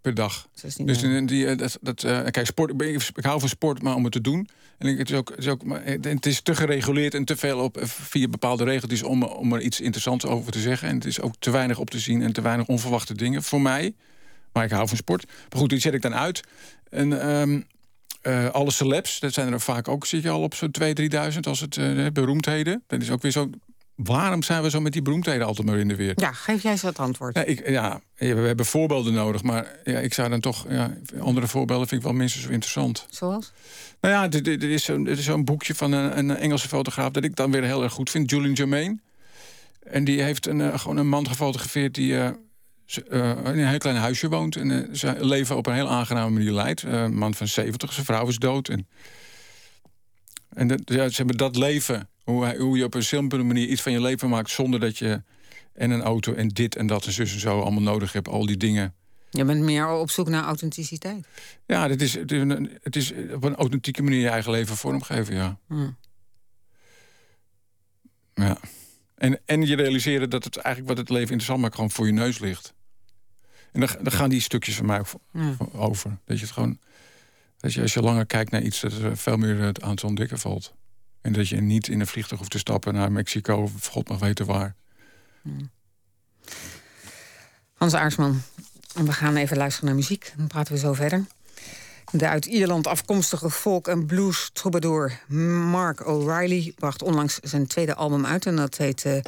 Per dag. 16 dus die, dat, dat, uh, kijk, sport, ik, ik, hou van sport, maar om het te doen. En het is ook, het is, ook, het is te gereguleerd en te veel op via bepaalde regeltjes om, om er iets interessants over te zeggen. En het is ook te weinig op te zien en te weinig onverwachte dingen voor mij. Maar ik hou van sport. Maar goed, die zet ik dan uit. En um, uh, alle celebs, dat zijn er vaak ook, zit je al op zo'n 2.000, 3.000 als het uh, beroemdheden. Dat is ook weer zo. Waarom zijn we zo met die beroemdheden altijd maar in de weer? Ja, geef jij eens wat antwoord. Ja, ik, ja, we hebben voorbeelden nodig, maar ja, ik zou dan toch... Ja, andere voorbeelden vind ik wel minstens zo interessant. Zoals? Nou ja, dit, dit is zo'n zo boekje van een, een, Engelse fotograaf... dat ik dan weer heel erg goed vind, Julian Germain. En die heeft een, uh, gewoon een man gefotografeerd die... Uh, uh, in een heel klein huisje woont en uh, zijn leven op een heel aangename manier leidt. Een man van 70, zijn vrouw is dood. En, en dat, ja, ze hebben dat leven, hoe, hoe je op een simpele manier iets van je leven maakt... zonder dat je en een auto en dit en dat en zus en zo allemaal nodig hebt. Al die dingen. Je bent meer op zoek naar authenticiteit. Ja, het is, het is, een, het is op een authentieke manier je eigen leven vormgeven, ja. Hmm. Ja. En, en je realiseren dat het eigenlijk wat het leven interessant maakt... gewoon voor je neus ligt. En dan, dan gaan die stukjes van mij over. Dat je het gewoon. Dat je als je langer kijkt naar iets, dat er veel meer aan te ontdekken valt. En dat je niet in een vliegtuig hoeft te stappen naar Mexico of God mag weten waar. Hmm. Hans Aarsman, we gaan even luisteren naar muziek. Dan praten we zo verder. De uit Ierland afkomstige folk- en blues-troubadour Mark O'Reilly... bracht onlangs zijn tweede album uit en dat heet uh,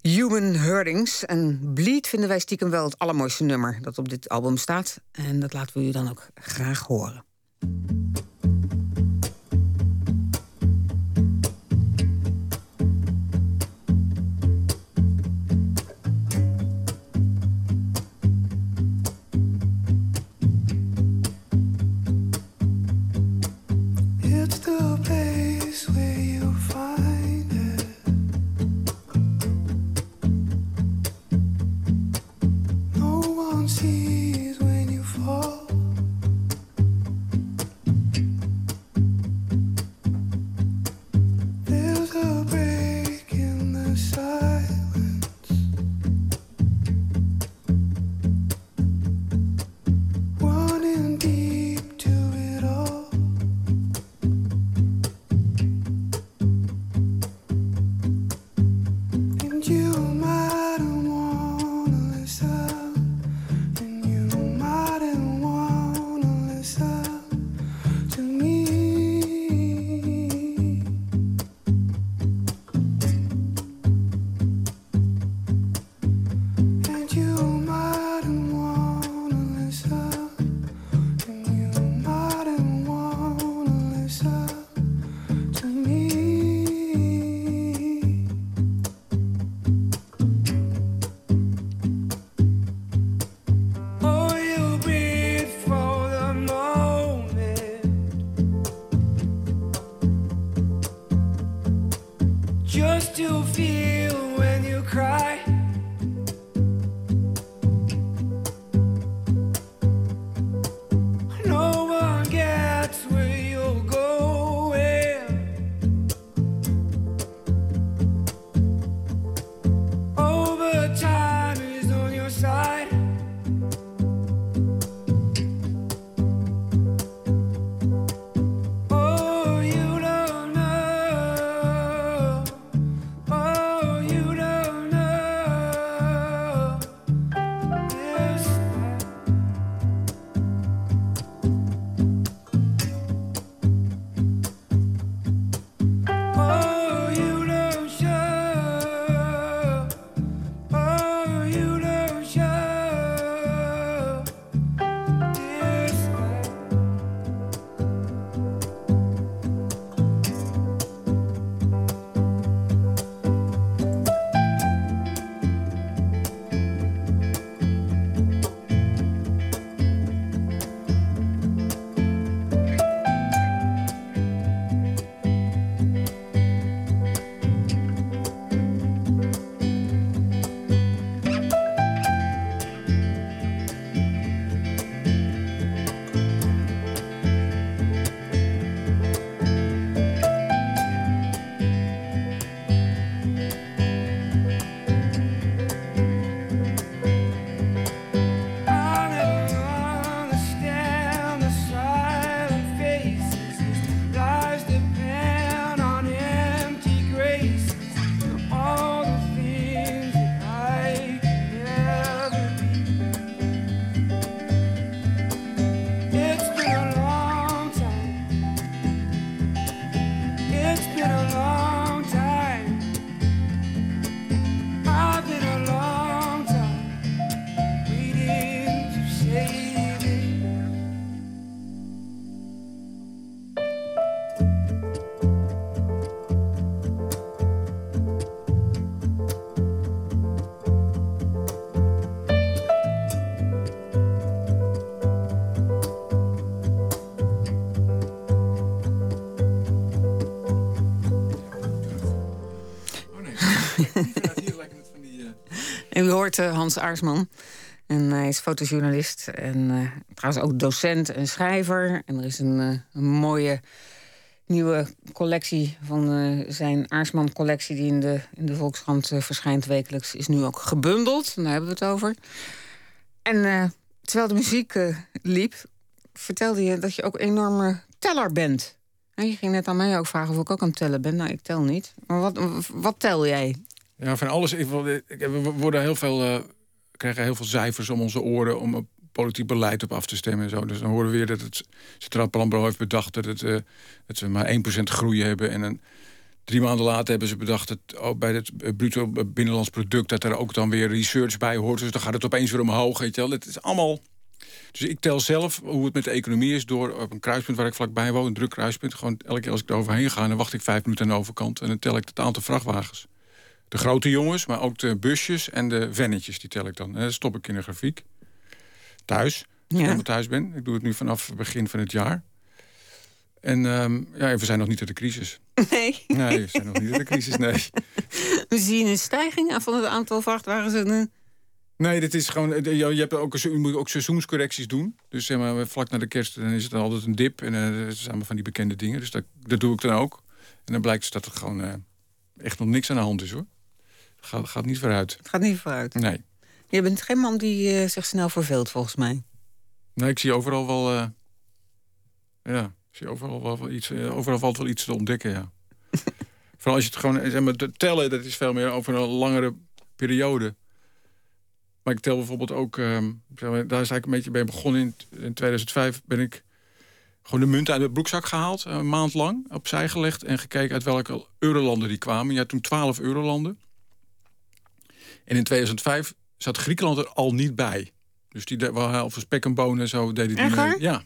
Human Herdings. En Bleed vinden wij stiekem wel het allermooiste nummer dat op dit album staat. En dat laten we u dan ook graag horen. U hoort uh, Hans Aarsman. En hij is fotojournalist en uh, trouwens ook docent en schrijver. En er is een, uh, een mooie nieuwe collectie van zijn Aarsman-collectie... die in de, in de Volkskrant verschijnt wekelijks, is nu ook gebundeld. Daar hebben we het over. En terwijl de muziek liep, vertelde je dat je ook een enorme teller bent. En je ging net aan mij ook vragen of ik ook aan het tellen ben. Nou, ik tel niet. Maar wat, wat tel jij? Ja, van alles. Ik, we worden heel veel, uh, krijgen heel veel cijfers om onze oren om politiek beleid op af te stemmen en zo. Dus dan horen we weer dat het Centraal Planbureau heeft bedacht dat, het, uh, dat we maar 1% groei hebben. En dan, drie maanden later hebben ze bedacht dat ook bij het bruto binnenlands product dat er ook dan weer research bij hoort. Dus dan gaat het opeens weer omhoog. Weet je. Het is allemaal. Dus ik tel zelf hoe het met de economie is door op een kruispunt waar ik vlakbij woon, een druk kruispunt. Gewoon elke keer als ik er overheen ga, dan wacht ik vijf minuten aan de overkant en dan tel ik het aantal vrachtwagens. De grote jongens, maar ook de busjes en de vennetjes, die tel ik dan. Dat stop ik in de grafiek. Thuis, als ja. ik thuis ben. Ik doe het nu vanaf het begin van het jaar. En um, ja, we zijn nog niet in de crisis. Nee. Nee, we zijn nog niet in de crisis, nee. We zien een stijging van het aantal vrachtwagens. Nee, dit is gewoon. Je, hebt ook, je moet ook seizoenscorrecties doen. Dus zeg maar, vlak na de kerst dan is het altijd een dip. En uh, dat zijn allemaal van die bekende dingen. Dus dat, dat doe ik dan ook. En dan blijkt dus dat er gewoon uh, echt nog niks aan de hand is hoor. Gaat, gaat niet vooruit. Het gaat niet vooruit. Nee. Je bent geen man die uh, zich snel verveelt, volgens mij. Nee, ik zie overal wel. Uh, ja, ik zie overal wel iets. Uh, overal valt wel iets te ontdekken, ja. Vooral als je het gewoon. Zeg maar, tellen, dat is veel meer over een langere periode. Maar ik tel bijvoorbeeld ook. Um, daar is eigenlijk een beetje bij begonnen. In, in 2005 ben ik gewoon de munt uit de broekzak gehaald. Een maand lang opzij gelegd. En gekeken uit welke eurolanden die kwamen. Ja, toen 12 eurolanden. En in 2005 zat Griekenland er al niet bij. Dus die waren al voor spek en bonen en zo deed hij niet mee. Ja.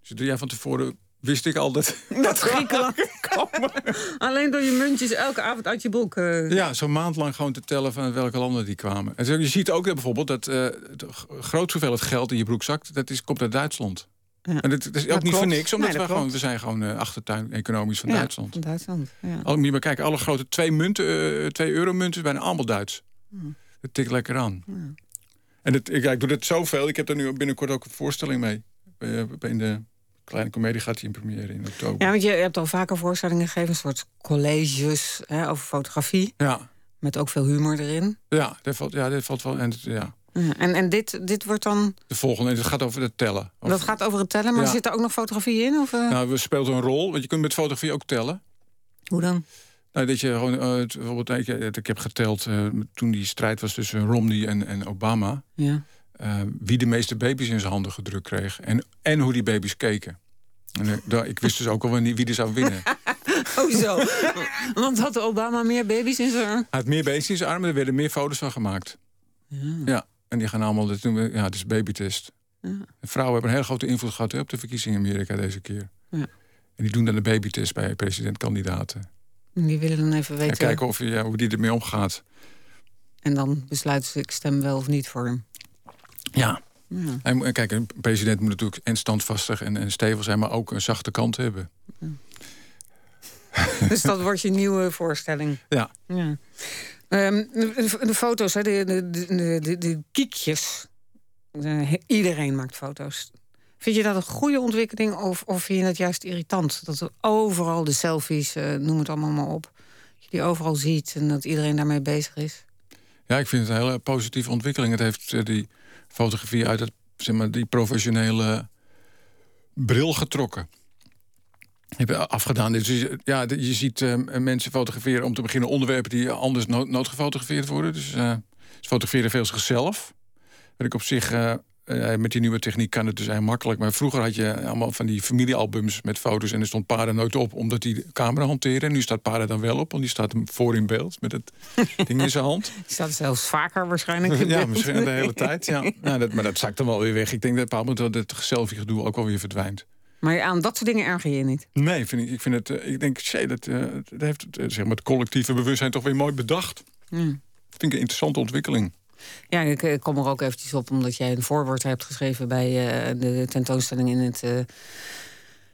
Dus drie jaar van tevoren wist ik al dat... Dat Griekenland komen. Alleen door je muntjes elke avond uit je boek... Uh... Ja, zo'n maand lang gewoon te tellen van welke landen die kwamen. En je ziet ook bijvoorbeeld dat uh, het grootste hoeveelheid geld in je broek zakt... dat is, komt uit Duitsland. Ja. En dat, is ook niet voor niks, omdat we, gewoon, we zijn gewoon uh, achtertuin economisch van ja, Duitsland. Van Duitsland ja. Al, maar kijken, alle grote twee munten, twee euromunten, bijna allemaal Duits. Hmm. Het tikt lekker aan. En het, ik, ik doe dit zoveel. Ik heb er nu binnenkort ook een voorstelling mee. In de kleine comedie gaat hij in première in oktober. Ja, want je hebt al vaker voorstellingen gegeven, een soort colleges hè, over fotografie. Ja. Met ook veel humor erin. Ja, dat valt, ja, dat valt wel. En, ja. En, en dit, dit wordt dan. De volgende, het gaat over het tellen. Of... Dat gaat over het tellen, maar Ja. zit er ook nog fotografie in? Of, uh? Nou, we speelt een rol, want je kunt met fotografie ook tellen. Hoe dan? Nou, dat je gewoon, uh, het- bijvoorbeeld, ik, ik heb geteld uh, toen die strijd was tussen Romney en, en Obama, Ja. uh, wie de meeste baby's in zijn handen gedrukt kreeg en, en hoe die baby's keken. En, daar- ik wist dus ook al wie wie er zou winnen. Oh zo. Want had Obama meer baby's in zijn... Hij had meer baby's in zijn armen, er werden meer foto's van gemaakt. Ja. En die gaan allemaal, dat noemen we, ja, het is babytest. Ja. En Vrouwen hebben een hele grote invloed gehad hè, op de verkiezingen in Amerika deze keer. Ja. En die doen dan de babytest bij presidentkandidaten. Die willen dan even En weten. kijken of, ja, hoe die ermee omgaat. En dan besluiten ze, ik stem wel of niet voor hem. Ja. Ja. En, en kijk, een president moet natuurlijk en standvastig en, en stevig zijn, maar ook een zachte kant hebben. Dus dat wordt je nieuwe voorstelling. Ja. Ja. Ehm, de, de foto's, hè, de, de, de, de, de kiekjes. Eh, iedereen maakt foto's. Vind je dat een goede ontwikkeling of, of vind je het juist irritant? Dat er overal de selfies, eh, noem het allemaal maar op. Dat je die overal ziet en dat iedereen daarmee bezig is. Ja, ik vind het een hele positieve ontwikkeling. Het heeft eh, die fotografie uit het, zeg maar, die professionele bril getrokken. Hebben afgedaan. Dus ja, je ziet eh, mensen fotograferen om te beginnen onderwerpen die anders nood, noodgefotografeerd worden. Dus ze fotograferen veel zichzelf. Wat ik op zich eh, met die nieuwe techniek kan het dus heel makkelijk. Maar vroeger had je allemaal van die familiealbums met foto's en er stond Paarden nooit op omdat die camera hanteren. En nu staat Paarden dan wel op, want die staat hem voor in beeld met het ding in zijn hand. Die staat zelfs vaker waarschijnlijk. in Ja, misschien de hele tijd. Ja. Nou, dat, maar dat zakt dan wel weer weg. Ik denk dat op een bepaald moment dat het selfie-gedoe ook wel weer verdwijnt. Maar aan dat soort dingen erger je niet. Nee, vind ik, ik vind het. eh, ik denk, shit, dat, eh, dat heeft het, zeg maar, het collectieve bewustzijn toch weer mooi bedacht. Hmm. Vind ik een interessante ontwikkeling. Ja, ik eh, kom er ook eventjes op omdat jij een voorwoord hebt geschreven bij eh, de tentoonstelling in het,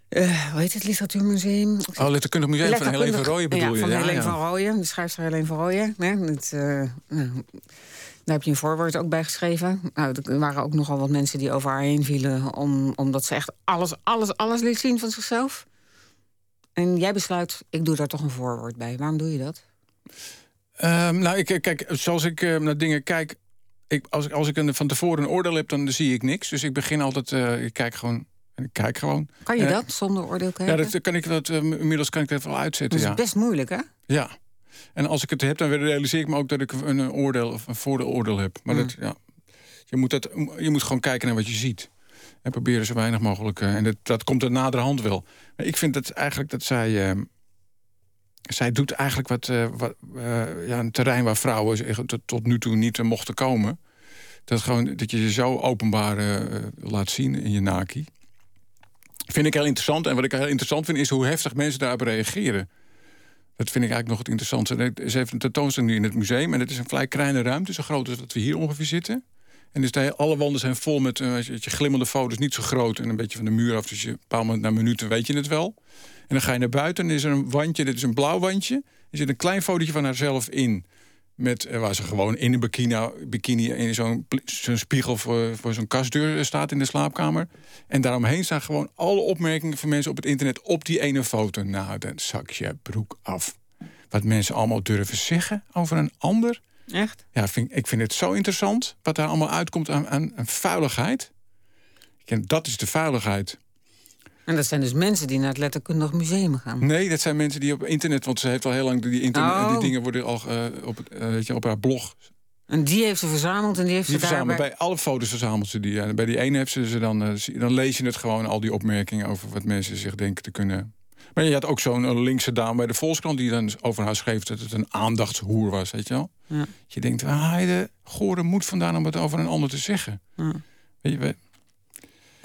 Uh, hoe heet het Literatuurmuseum? Oh, Letterkundig Museum van Helene van Rooyen bedoel ja, je? van ja, Helene ja. van Rooyen, de schrijfster Helene van Rooyen. Nee, het, nou, daar heb je een voorwoord ook bij geschreven. Nou, er waren ook nogal wat mensen die over haar heen vielen... Om, omdat ze echt alles, alles, alles liet zien van zichzelf. En jij besluit, ik doe daar toch een voorwoord bij. Waarom doe je dat? Um, nou, ik, kijk, zoals ik uh, naar dingen kijk... Ik, als, ik, als ik een, van tevoren een oordeel heb, dan zie ik niks. Dus ik begin altijd, uh, ik kijk gewoon... En ik kijk gewoon. Kan je dat zonder oordeel kijken? Ja, dat kan ik dat, inmiddels kan ik dat wel uitzetten. Dat is ja. best moeilijk, hè? Ja. En als ik het heb, dan realiseer ik me ook dat ik een, een oordeel of een vooroordeel heb. Maar Mm. dat, ja, je, moet dat, je moet gewoon kijken naar wat je ziet. En proberen zo weinig mogelijk. En dat, dat komt er naderhand wel. Ik vind dat eigenlijk dat zij. Zij doet eigenlijk wat, uh, wat ja, een terrein waar vrouwen tot, nu toe niet mochten komen. Dat, gewoon, dat je je zo openbaar laat zien in je naki. Vind ik heel interessant. En wat ik heel interessant vind, is hoe heftig mensen daarop reageren. Dat vind ik eigenlijk nog het interessantste. Ze heeft een tentoonstelling nu in het museum. En het is een vrij kleine ruimte, zo groot als dat we hier ongeveer zitten. En dus alle wanden zijn vol met je glimmende foto's, niet zo groot. En een beetje van de muur af. Dus je, een paar moment na minuten weet je het wel. En dan ga je naar buiten en is er een wandje. Dit is een blauw wandje. Er zit een klein fotootje van haarzelf in. Met, uh, waar ze gewoon in een bikini, bikini in zo'n zo spiegel voor, voor zo'n kastdeur staat in de slaapkamer. En daaromheen staan gewoon alle opmerkingen van mensen op het internet op die ene foto. Nou, dan zak je broek af. Wat mensen allemaal durven zeggen over een ander. Echt? Ja, vind, ik vind het zo interessant wat daar allemaal uitkomt aan, aan, aan vuiligheid. En dat is de vuiligheid. En dat zijn dus mensen die naar het letterkundig museum gaan. Nee, dat zijn mensen die op internet, want ze heeft al heel lang die, internet, Oh. die dingen worden al uh, op, uh, weet je, op haar blog. En die heeft ze verzameld en die heeft Die ze verzamelt daarbij... bij alle foto's verzamelt ze die. Ja. Bij die ene heeft ze ze dan, uh, dan lees je het gewoon al die opmerkingen over wat mensen zich denken te kunnen. Maar je had ook zo'n linkse dame bij de Volkskrant die dan over haar schreef dat het een aandachtshoer was, weet je wel? Ja. Je denkt, waar haal je de gore moed vandaan om het over een ander te zeggen? Ja. Weet je,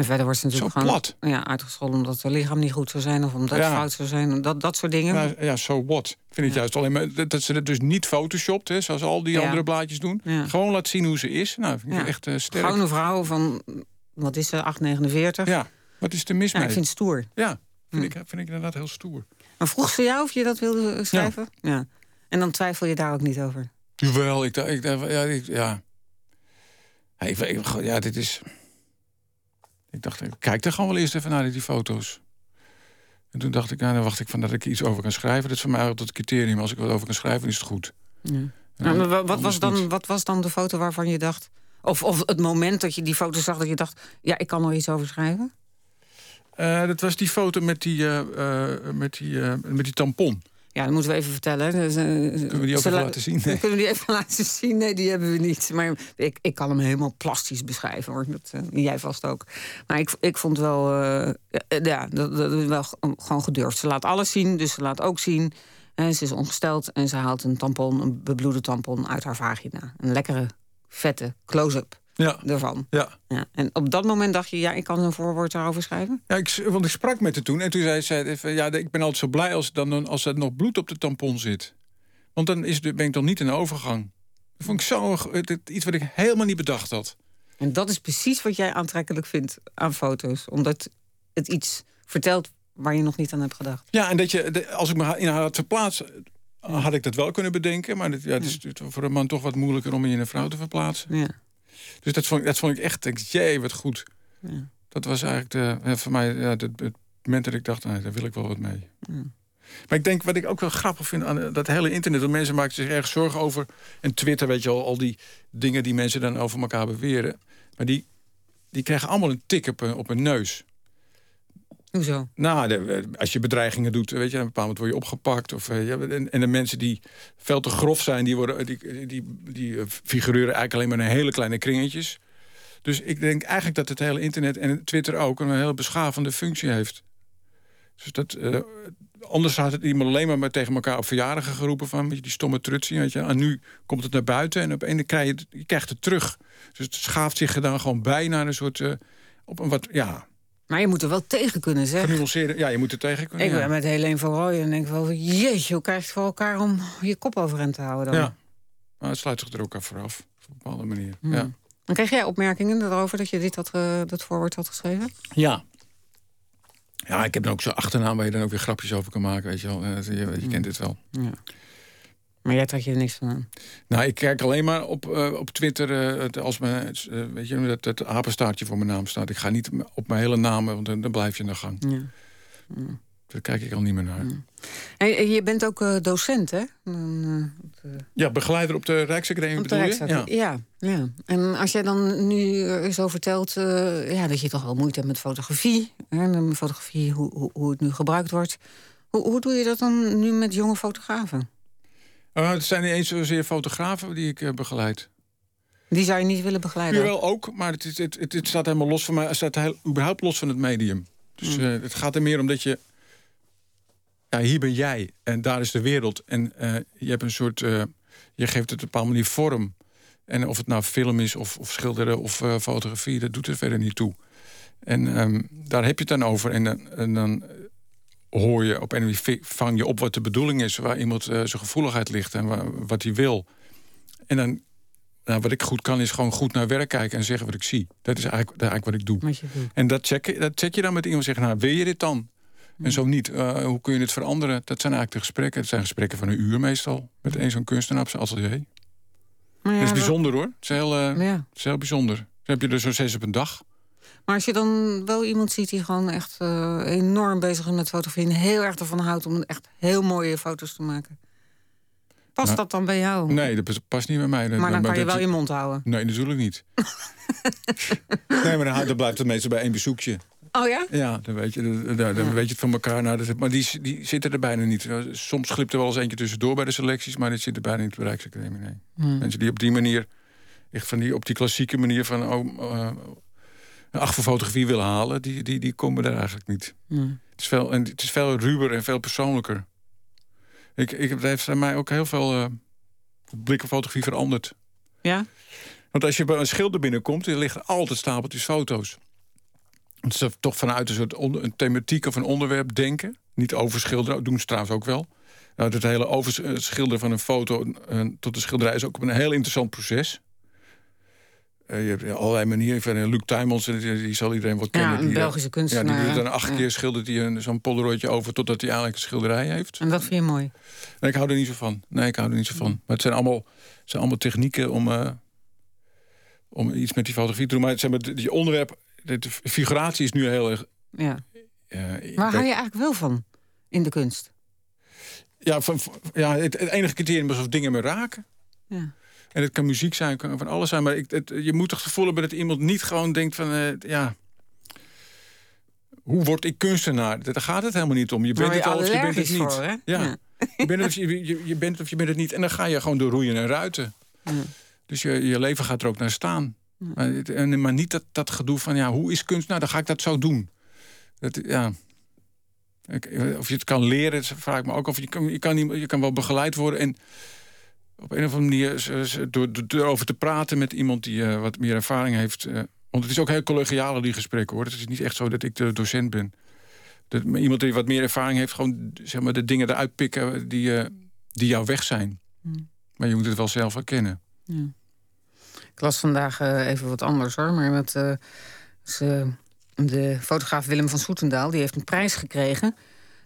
En verder wordt ze natuurlijk Zo gewoon plat. Ja, uitgescholden omdat haar lichaam niet goed zou zijn... of omdat het Ja. fout zou zijn, dat, dat soort dingen. Nou, ja, so what? Ik vind het Ja. juist alleen maar dat, ze het dus niet photoshopt, hè, zoals al die Ja. andere blaadjes doen. Gewoon laat zien hoe ze is. Nou, vind ik echt eh, sterk. Gewoon een vrouw van, wat is ze, 8,49? Ja, wat is er mis mee? ik vind het stoer. Ja, vind, ik, vind ik inderdaad heel stoer. Maar vroeg ze jou of je dat wilde schrijven? Ja. En dan twijfel je daar ook niet over? Jawel, ik dacht, ik, ja, ik, ja. Ja, ik, ik- ja, dit is. Ik dacht, ik kijk er gewoon wel eerst even naar die foto's. En toen dacht ik, nou, dan wacht ik van dat ik iets over kan schrijven. Dat is voor mij altijd het criterium. Als ik wat over kan schrijven, is het goed. Ja. Nou, maar wa- wat, was dan, niet. wat was dan de foto waarvan je dacht... Of, of het moment dat je die foto zag dat je dacht... ja, ik kan er iets over schrijven? Eh, dat was die foto met die, eh, eh, met die, met die tampon. Ja, dat moeten we even vertellen. Dus, eh, Kunnen we die ook even la- laten zien? Nee. Kunnen we die even laten zien? Nee, die hebben we niet. Maar ik, ik kan hem helemaal plastisch beschrijven, hoor. Dat, eh, jij vast ook. Maar ik, ik vond wel... eh, ja, dat, dat wel gewoon gedurfd. Ze laat alles zien, dus ze laat ook zien... eh, ze is ongesteld en ze haalt een tampon, een bebloede tampon uit haar vagina. Een lekkere, vette close-up Ja, ervan. ja. Ja. En op dat moment dacht je, ja, ik kan een voorwoord daarover schrijven? Ja, ik, want ik sprak met haar toen en toen zei ze... even, Ja, ik ben altijd zo blij als, dan, als er nog bloed op de tampon zit. Want dan is, ben ik dan niet in de overgang. Dat vond ik zo iets wat ik helemaal niet bedacht had. En dat is precies wat jij aantrekkelijk vindt aan foto's. Omdat het iets vertelt waar je nog niet aan hebt gedacht. Ja, en dat je, als ik me in haar had verplaatst... had ik dat wel kunnen bedenken. Maar het, ja, het is voor een man toch wat moeilijker om je in een vrouw te verplaatsen. Ja. Dus dat vond, ik- dat vond ik echt... denk, jee, wat goed. Ja. Dat was eigenlijk de, voor mij ja, het, het moment dat ik dacht... Nou, daar wil ik wel wat mee. Maar ik denk, wat ik ook wel grappig vind aan eh, dat hele internet... dat mensen maken zich erg zorgen over... en Twitter, weet je al, al die dingen die mensen dan over elkaar beweren. Maar die, die krijgen allemaal een tik op, hun- op hun neus. Hoezo? Nou, de- als je bedreigingen doet, weet je, een bepaald moment word je opgepakt. Of, eh, ja, en, de mensen die veel te grof zijn, die, worden, die, die, die eh, figureren eigenlijk alleen maar in hele kleine kringetjes. Dus ik denk eigenlijk dat het hele internet en Twitter ook een heel beschavende functie heeft. Dus dat, eh, anders had het iemand alleen maar, tegen elkaar op verjaardagen geroepen van weet je, die stomme trutsie. Weet je. En nu komt het naar buiten en op een krijg je, je krijgt het terug. Dus het schaaft zich dan gewoon bij naar een soort. eh, op een wat, ja, Maar je moet er wel tegen kunnen zeggen. Ja, je moet er tegen kunnen. Ik ja. ben met Helene van Rooyen en denk wel... jeetje, hoe krijg je het voor elkaar om je kop overeind te houden dan? Ja. Maar het sluit zich er ook af vooraf. Op een bepaalde manier. Hmm. Ja. En kreeg jij opmerkingen erover dat je dit had, dat voorwoord had geschreven? ja. Ja, ik heb dan ook zo'n achternaam waar je dan ook weer grapjes over kan maken, weet je wel. Je, je kent het wel. Ja. Maar jij trekt je er niks van aan. Nou, ik kijk alleen maar op, eh, op Twitter eh, het- als mijn, eh, weet je, dat het apenstaartje voor mijn naam staat. Ik ga niet op mijn hele naam, want dan, dan blijf je in de gang. Ja. Daar kijk ik al niet meer naar. En je bent ook docent, hè? Ja, begeleider op de Rijksacademie op de bedoel je? Rijksacademie. Ja. ja. En als jij dan nu zo vertelt ja, dat je toch wel moeite hebt met fotografie. Hè, fotografie, hoe, hoe, hoe het nu gebruikt wordt. Hoe, hoe doe je dat dan nu met jonge fotografen? Eh, het zijn niet eens zozeer fotografen die ik eh, begeleid. Die zou je niet willen begeleiden? Jawel ook, maar het, het, het, het staat helemaal los van mij. Het staat heel, überhaupt los van het medium. Dus Hmm. eh, het gaat er meer om dat je... Ja, hier ben jij en daar is de wereld. En je hebt een soort... je geeft het op een bepaalde manier vorm. En of het nou film is of, of schilderen of fotografie... dat doet er verder niet toe. En ehm, daar heb je het dan over. En, dan- en dan hoor je op een manier vi- vang je op wat de bedoeling is... waar iemand eh, zijn gevoeligheid ligt en wa- wat hij wil. En dan nou, wat ik goed kan, is gewoon goed naar werk kijken en zeggen wat ik zie. Dat is eigenlijk, eigenlijk wat ik doe. Wat je doet. En dat check, dat check je dan met iemand zeggen, nou, wil je dit dan? En zo niet. Eh, hoe kun je het veranderen? Dat zijn eigenlijk de gesprekken. Het zijn gesprekken van een uur meestal. Met één zo'n kunstenaar op zijn atelier. Ja, dat is dat- bijzonder hoor. Het is heel, eh, Ja. het is heel bijzonder. Dan heb je er zo'n zes op een dag. Maar als je dan wel iemand ziet die gewoon echt eh, enorm bezig is met fotografie... en heel erg ervan houdt om echt heel mooie foto's te maken. Past Nou, dat dan bij jou? Nee, dat past niet bij mij. maar dan kan je wel je mond houden. Nee, natuurlijk niet. nee, maar dan, dan blijft het meestal bij één bezoekje. Oh ja? Ja, dan weet je, dan, weet je het van elkaar. Nou, dat, maar die, die zitten er bijna niet. Soms glipt er wel eens eentje tussendoor bij de selecties... maar dit zit er bijna niet de Rijksacademie, nee. Hmm. Mensen die op die manier... echt van die, op die klassieke manier van... Oh, eh, acht voor fotografie willen halen... die, die, die komen er eigenlijk niet. Hmm. Het, is veel, en het is veel ruwer en veel persoonlijker. Ik, ik, het heeft mij ook heel veel... eh blik op fotografie veranderd. Ja? Want als je bij een schilder binnenkomt, er liggen altijd stapeltjes foto's. Het is toch vanuit een soort onder- een thematiek of een onderwerp denken. Niet overschilderen, doen ze trouwens ook wel. Nou, het hele overschilderen van een foto eh, tot de schilderij is ook een heel interessant proces. Eh, je hebt allerlei manieren. Van, eh, Luc Tuymans, eh, die, die zal iedereen wel kennen. Ja, een die, Belgische Ja, kunstenaar. die doet dan acht Ja. keer schildert hij een- zo'n polderooitje over... totdat hij eigenlijk een schilderij heeft. En dat vind je mooi? Nee, ik hou er niet zo van. Nee, ik hou er niet zo van. Maar het zijn allemaal, het zijn allemaal technieken om, om iets met die fotografie te doen. Maar het zijn met die onderwerp, de figuratie is nu heel erg. Ja. Waar hou je eigenlijk wel van in de kunst? Ja, van, van- ja het, het enige criterium is of dingen me raken. Ja. En het kan muziek zijn, kan van alles zijn. Maar ik, het, je moet toch het gevoel hebben dat iemand niet gewoon denkt van... eh, ja, hoe word ik kunstenaar? Daar gaat het helemaal niet om. Je bent het al of je bent het niet. voor? Ja. Ja. Je, bent het, of je, je, je bent het of je bent het niet. En dan ga je gewoon door roeien en ruiten. Ja. Dus je, je leven gaat er ook naar staan. Maar, en, maar niet dat, dat gedoe van, ja, hoe is kunst? Nou, dan ga ik dat zo doen. Dat, ja. Ik- Of je het kan leren, vraag ik me ook. Of je kan, je kan, je kan wel begeleid worden. En op een of andere manier, door, door erover te praten met iemand die eh, wat meer ervaring heeft. eh, want het is ook heel collegiale, die gesprekken hoor. Het is niet echt zo dat ik de docent ben. Dat iemand die wat meer ervaring heeft, gewoon zeg maar, de dingen eruit pikken die, eh, die jouw weg zijn. Maar je moet het wel zelf herkennen. Ik las vandaag even wat anders hoor. Maar eh, ze, de fotograaf Willem van Soetendaal die heeft een prijs gekregen.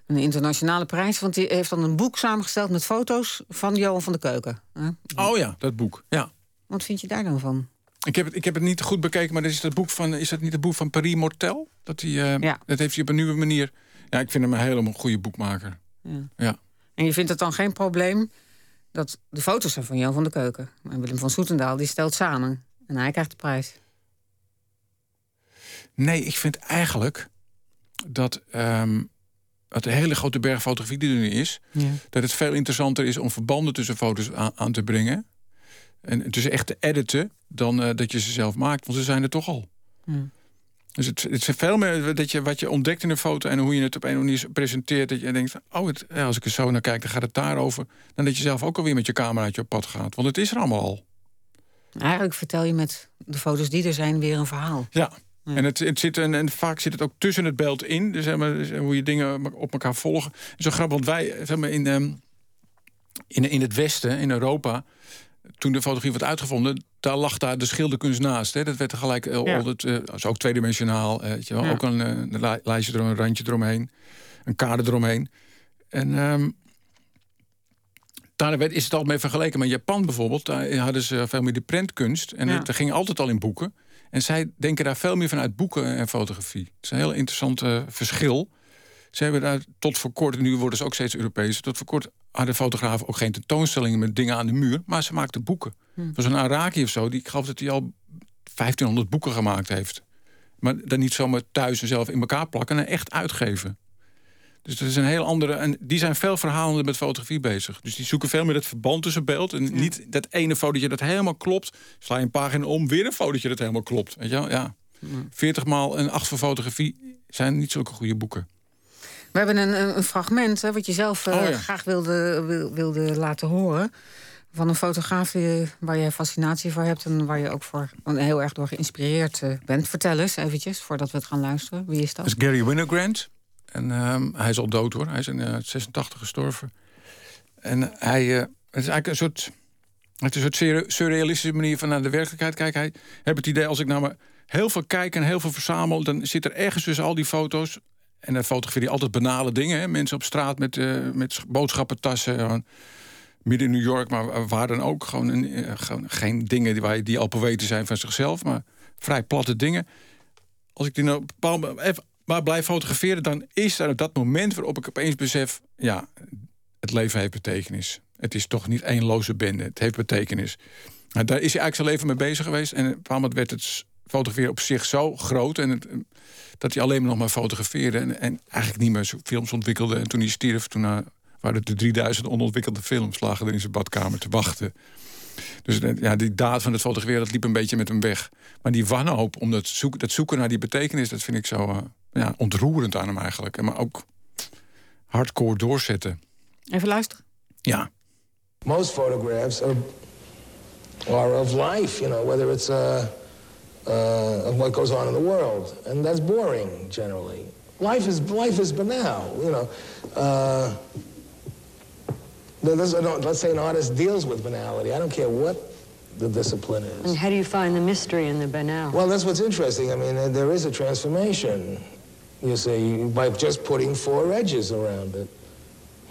Een internationale prijs. Want die heeft dan een boek samengesteld met foto's van Johan van de Keuken. Hè? Oh ja, dat boek. Ja. Wat vind je daar dan van? Ik heb, het, ik heb het niet goed bekeken, maar is, dat boek van, is dat niet het boek van Paris Mortel? Dat, die, eh, Ja. dat heeft hij op een nieuwe manier. Ja, ik vind hem een hele goede boekmaker. Ja. Ja. En je vindt het dan geen probleem dat de foto's zijn van Johan van de Keuken. En Willem van Soetendaal die stelt samen. En hij krijgt de prijs. Nee, ik vind eigenlijk dat ehm het de hele grote berg fotografie die er nu is, Ja. dat het veel interessanter is om verbanden tussen foto's aan, aan te brengen. En tussen echt te editen dan eh, dat je ze zelf maakt, want ze zijn er toch al. Ja. Dus het, het is veel meer dat je, wat je ontdekt in een foto en hoe je het op een of andere manier presenteert. Dat je denkt, oh, het, ja, als ik er zo naar kijk, dan gaat het daarover. Dan dat je zelf ook alweer met je cameraatje op pad gaat. Want het is er allemaal al. Eigenlijk vertel je met de foto's die er zijn weer een verhaal. Ja. En, het, het zit, en, en vaak zit het ook tussen het beeld in. Dus, zeg maar, dus hoe je dingen op elkaar volgen. Zo grappig, want wij zeg maar, in, ehm, in, in het Westen, in Europa... toen de fotografie werd uitgevonden, daar lag daar de schilderkunst naast. Hè. Dat werd gelijk uh, Ja. eh, is ook tweedimensionaal. eh, weet je wel. Ja. Ook een, eh, een li- lijstje erom, een randje eromheen, een kader eromheen. En ehm, daar werd, is het al mee vergeleken. Maar in Japan bijvoorbeeld, daar hadden ze veel meer de prentkunst. En Ja. het ging altijd al in boeken. En zij denken daar veel meer vanuit boeken en fotografie. Het is een heel interessant eh, verschil. Ze hebben daar tot voor kort, nu worden ze ook steeds Europees... tot voor kort hadden fotografen ook geen tentoonstellingen met dingen aan de muur... maar ze maakten boeken. Hm. Er was een Araki of zo, die, ik geloof dat hij al 1500 boeken gemaakt heeft. Maar dan niet zomaar thuis en zelf in elkaar plakken... en echt uitgeven. Dus dat is een heel andere... En die zijn veel verhalender met fotografie bezig. Dus die zoeken veel meer het verband tussen beeld... en niet dat ene fotootje dat helemaal klopt. Sla je een pagina om, weer een fotootje dat helemaal klopt. Weet je wel? Ja. 40 maal en 8 voor fotografie zijn niet zulke goede boeken. We hebben een, een, een fragment hè, wat je zelf eh, Oh, ja. graag wilde, wil- wilde laten horen. Van een fotograaf waar je fascinatie voor hebt en waar je ook voor heel erg door geïnspireerd eh, bent. Vertel eens eventjes, voordat we het gaan luisteren. Wie is dat? Dat is Gary Winogrand. En ehm, hij is al dood hoor. Hij is in eh, 86 gestorven. En hij eh, het is eigenlijk een soort. Het is een soort surre- surrealistische manier van naar de werkelijkheid kijken. Hij heeft het idee als ik nou maar heel veel kijk en heel veel verzamel, dan zit er ergens tussen al die foto's. En dan fotografeer hij altijd banale dingen. Hè? Mensen op straat met, eh, met boodschappentassen. eh, midden in New York, maar waar dan ook. Gewoon, een, eh, gewoon geen dingen die, waar die al poëten zijn van zichzelf, maar vrij platte dingen. Als ik die nou op even maar blijf fotograferen, dan is er dat moment waarop ik opeens besef: ja, het leven heeft betekenis. Het is toch niet één loze bende. Het heeft betekenis. Nou, daar is hij eigenlijk zijn leven mee bezig geweest. En op werd het fotograferen op zich zo groot. En eh, dat hij alleen maar nog maar fotografeerde. En, en eigenlijk niet meer films ontwikkelde. En toen hij stierf, toen eh, waren het de 3000 onontwikkelde films. lagen er in zijn badkamer te wachten. Dus eh, ja, die daad van het fotograferen, dat liep een beetje met hem weg. Maar die wanhoop om dat zoeken, dat zoeken naar die betekenis... dat vind ik zo ja, ontroerend aan hem eigenlijk. En Maar ook hardcore doorzetten. Even luisteren. Ja. most photographs are are of life, you know, whether it's uh, uh, of what goes on in the world, and that's boring generally. Life is life is banal, you know. Uh, let's say an artist deals with banality. I don't care what the discipline is. And how do you find the mystery in the banal? Well, that's what's interesting. I mean, uh, there is a transformation. You see, by just putting four edges around it,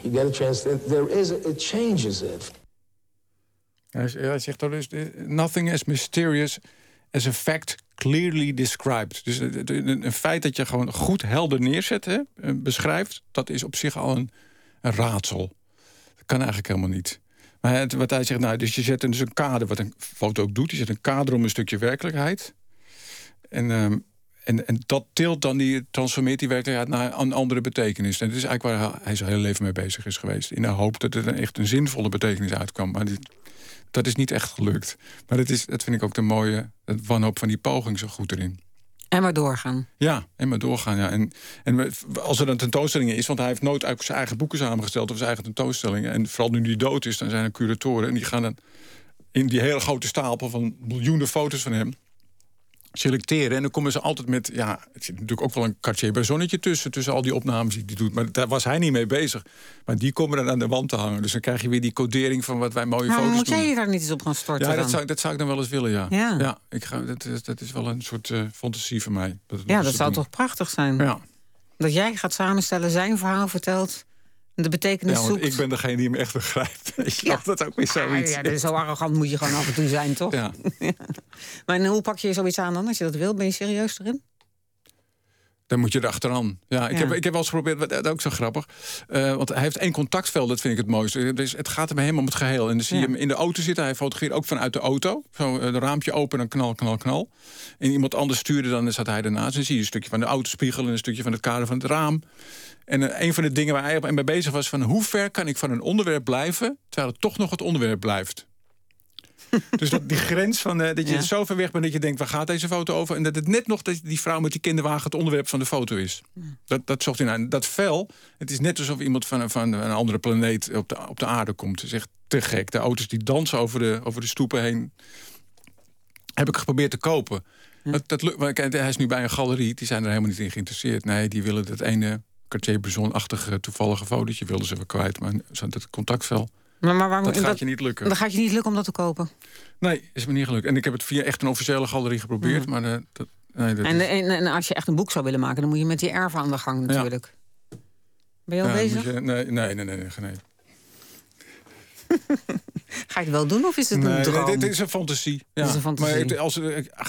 you get a trans. There is, it changes it. Hij zegt dan dus: eh, Nothing as mysterious as a fact clearly described. Dus eh, een feit dat je gewoon goed helder neerzet, hè, eh, beschrijft, dat is op zich al een, raadsel. Dat kan eigenlijk helemaal niet. Maar het- wat hij zegt, nou, dus je zet dus een kader, wat een foto ook doet, je zet een kader om een stukje werkelijkheid. En, ehm, en, en dat tilt dan die, transformeert die werkelijkheid naar een andere betekenis. En dat is eigenlijk waar hij- zijn hele leven mee bezig is geweest. In de hoop dat er echt een zinvolle betekenis uitkwam. Maar die, dat is niet echt gelukt. Maar dat, is, dat vind ik ook de mooie het wanhoop van die poging zo goed erin. En maar doorgaan. Ja, en maar doorgaan. Ja. En, en als er een tentoonstelling is, want hij heeft nooit uit zijn eigen boeken samengesteld of zijn eigen tentoonstellingen. En vooral nu hij dood is, dan zijn er curatoren en die gaan dan in die hele grote stapel van miljoenen foto's van hem selecteren. En dan komen ze altijd met, ja, het zit natuurlijk ook wel een Cartier-Bresonnetje tussen, tussen al die opnames die hij doet. Maar daar was hij niet mee bezig. Maar die komen dan aan de wand te hangen. Dus dan krijg je weer die codering van wat wij mooie Maar foto's moet doen. jij je daar niet eens op gaan storten Ja, dat zou, dat zou ik dan wel eens willen, ja. Ja. ik ga, dat, is- dat is wel een soort eh, fantasie voor mij. Dat, Ja, dat zou doen. toch prachtig zijn? Ja. Dat jij gaat samenstellen, zijn verhaal vertelt... ja, zoekt. ik ben degene die me echt begrijpt. Je Ja. Dat ook weer Ah, zoiets. ja, dus zo arrogant moet je gewoon af en toe zijn, toch? Ja. Maar hoe pak je zoiets aan dan, als je dat wil? Ben je serieus erin? Dan moet je er achteraan. Ja, ik, Ja. Heb, ik heb wel eens geprobeerd, dat is ook zo grappig. Eh, want hij heeft één contactveld, dat vind ik het mooiste. Dus het gaat hem helemaal om het geheel. En dan zie je Ja. hem in de auto zitten. Hij fotografeert ook vanuit de auto. Zo een raampje open en knal, knal, knal. En iemand anders stuurde, dan zat hij ernaast. Dan zie je een stukje van de autospiegel en een stukje van het kader van het raam. En eh, een van de dingen waar hij op- mee bezig was... van hoe ver kan ik van een onderwerp blijven... terwijl het toch nog het onderwerp blijft. dus dat, die grens van eh, dat je Ja. zo ver weg bent... dat je denkt, waar gaat deze foto over? En dat het net nog dat die vrouw met die kinderwagen... het onderwerp van de foto is. Dat, dat zocht hij naar. Dat vel, het is net alsof iemand van, een- van een andere planeet... op de, op de aarde komt. Het is echt te gek. De auto's die dansen over de, over de stoepen heen... heb ik geprobeerd te kopen. Dat, dat, maar hij is nu bij een galerie, die zijn er helemaal niet in geïnteresseerd. Nee, die willen dat ene Cartier-Bresson-achtige toevallige fotootje wilden ze wel kwijt. Maar dat contactvel Maar, maar waarom, Dat gaat je niet lukken. Dan gaat je niet lukken om dat te kopen. Nee, is me niet gelukt. En ik heb het via echt een officiële galerie geprobeerd. Maar eh, dat, nee, dat En, is- en, en als je echt een boek zou willen maken, dan moet je met die erven aan de gang natuurlijk. Ben je al ja, bezig? je- nee, nee, nee, nee, nee, nee. Ga je het wel doen of is het Nee, een nee, droom? dit is een fantasie. Ja. is een fantasie. Maar het- als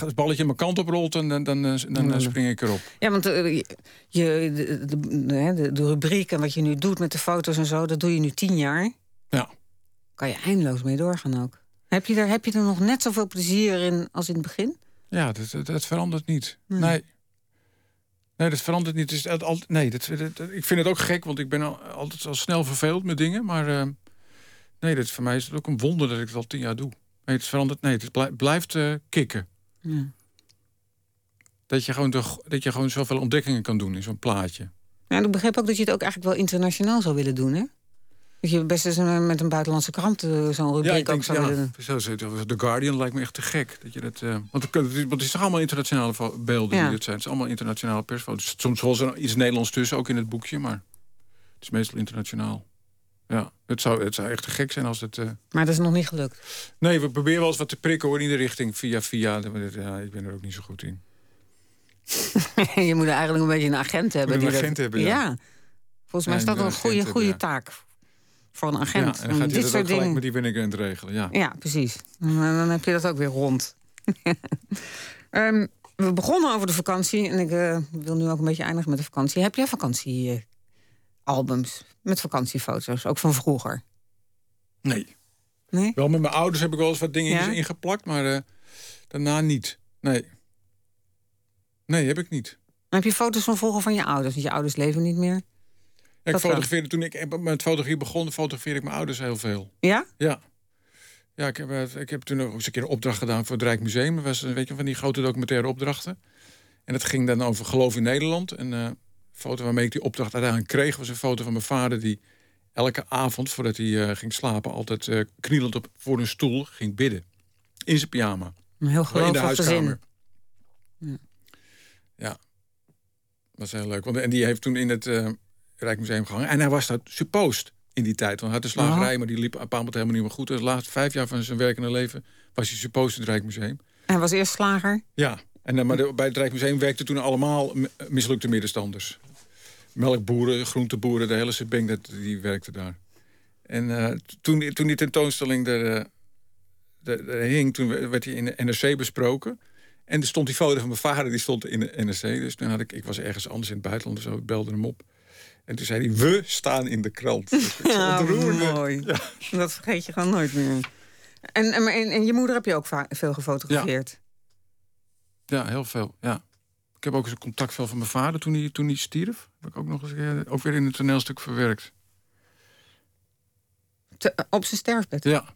het balletje mijn kant op rolt, dan, dan, dan, eh, dan, eh, spring ik erop. Ja, want eh, je, de, de, de, de rubriek en wat je nu doet met de foto's en zo, dat doe je nu tien jaar. Ja. Kan je eindeloos mee doorgaan ook. Heb je, er, heb je er nog net zoveel plezier in als in het begin? Ja, dat, dat, dat verandert niet. Nee. Nee, dat verandert niet. Het is al, nee, dat, dat- dat- ik vind het ook gek, want ik ben al, altijd al snel verveeld met dingen. Maar eh, nee, dat, voor mij is het ook een wonder dat ik het al tien jaar doe. Nee, het verandert. Nee, het blij- blijft eh, kicken. Ja. Dat je, gewoon dat je gewoon zoveel ontdekkingen kan doen in zo'n plaatje. Ja, ik begreep ook dat je het ook eigenlijk wel internationaal zou willen doen, hè? Dat je best eens een- met een buitenlandse krant eh, zo'n rubriek ook zou willen doen. The Guardian lijkt me echt te gek. Dat je dat, eh, want, het, want het is toch allemaal internationale beelden Ja. die dit zijn. Het is allemaal internationale persfoto's. Soms was er iets Nederlands tussen, ook in het boekje. Maar het is meestal internationaal. Ja, het zou, het zou echt te gek zijn als het... eh, Maar dat is nog niet gelukt. Nee, we proberen wel eens wat te prikken hoor, in de richting via via. Ja, ik ben er ook niet zo goed in. je moet eigenlijk een beetje een agent hebben. een die dat- agent hebben, ja. Volgens mij Ja, is dat een goede, goede taak voor een Ja, agent. en dan om gaat hij dit dat soort ook gelijk dingen. met die het regelen. Ja. Ja, precies. En dan heb je dat ook weer rond. Ehm, we begonnen over de vakantie en ik eh, wil nu ook een beetje eindigen met de vakantie. Heb jij vakantiealbums met vakantiefoto's, ook van vroeger? Nee. Nee? Wel met mijn ouders heb ik wel eens wat dingetjes Ja? ingeplakt, maar eh, daarna niet. Nee. Nee, heb ik niet. Heb je foto's van vroeger van je ouders? Want je ouders leven niet meer. Ja, ik fotografeerde toen ik met fotografie begon, fotografeerde ik mijn ouders heel veel. Ja? Ja. Ja, ik heb, eh, ik heb toen ook eens een keer een opdracht gedaan voor het Rijksmuseum. Dat was eh, weet je, van die grote documentaire opdrachten. En dat ging dan over geloof in Nederland. En de foto waarmee ik die opdracht uiteindelijk kreeg... was een foto van mijn vader die elke avond, voordat hij eh, ging slapen... altijd knielend op, voor een stoel ging bidden. In zijn pyjama. Een heel in de huiskamer. gezin. Ja. Dat was heel leuk. Want, en die heeft toen in het Rijksmuseum gehangen. En hij was dat supposed in die tijd. Want hij had een slagerij, maar die liep een moment helemaal niet meer goed. Dus de laatste vijf jaar van zijn werkende leven was hij supposed in het Rijksmuseum. Hij was eerst slager. Ja, en, dan- maar de- bij het Rijksmuseum werkten toen allemaal m- mislukte middenstanders. Melkboeren, groenteboeren, de hele dat, die werkte daar. En eh, toen, toen die tentoonstelling er, eh, er- er hing, toen werd hij in de NRC besproken. En er stond die foto van mijn vader, die stond in de NRC. Dus toen had ik, ik was ergens anders in het buitenland zo, ik belde hem op. En toen zei hij, we staan in de krant. Dat is Ja, mooi. Dat vergeet je gewoon nooit meer. En, en, maar- en, en je moeder heb je ook veel gefotografeerd. Ja, heel veel. Ja. Ik heb ook eens een contactvel van mijn vader toen hij, toen hij stierf. Heb ik ook nog eens een keer- ook weer in een toneelstuk verwerkt. Te- op zijn sterfbed. Ja.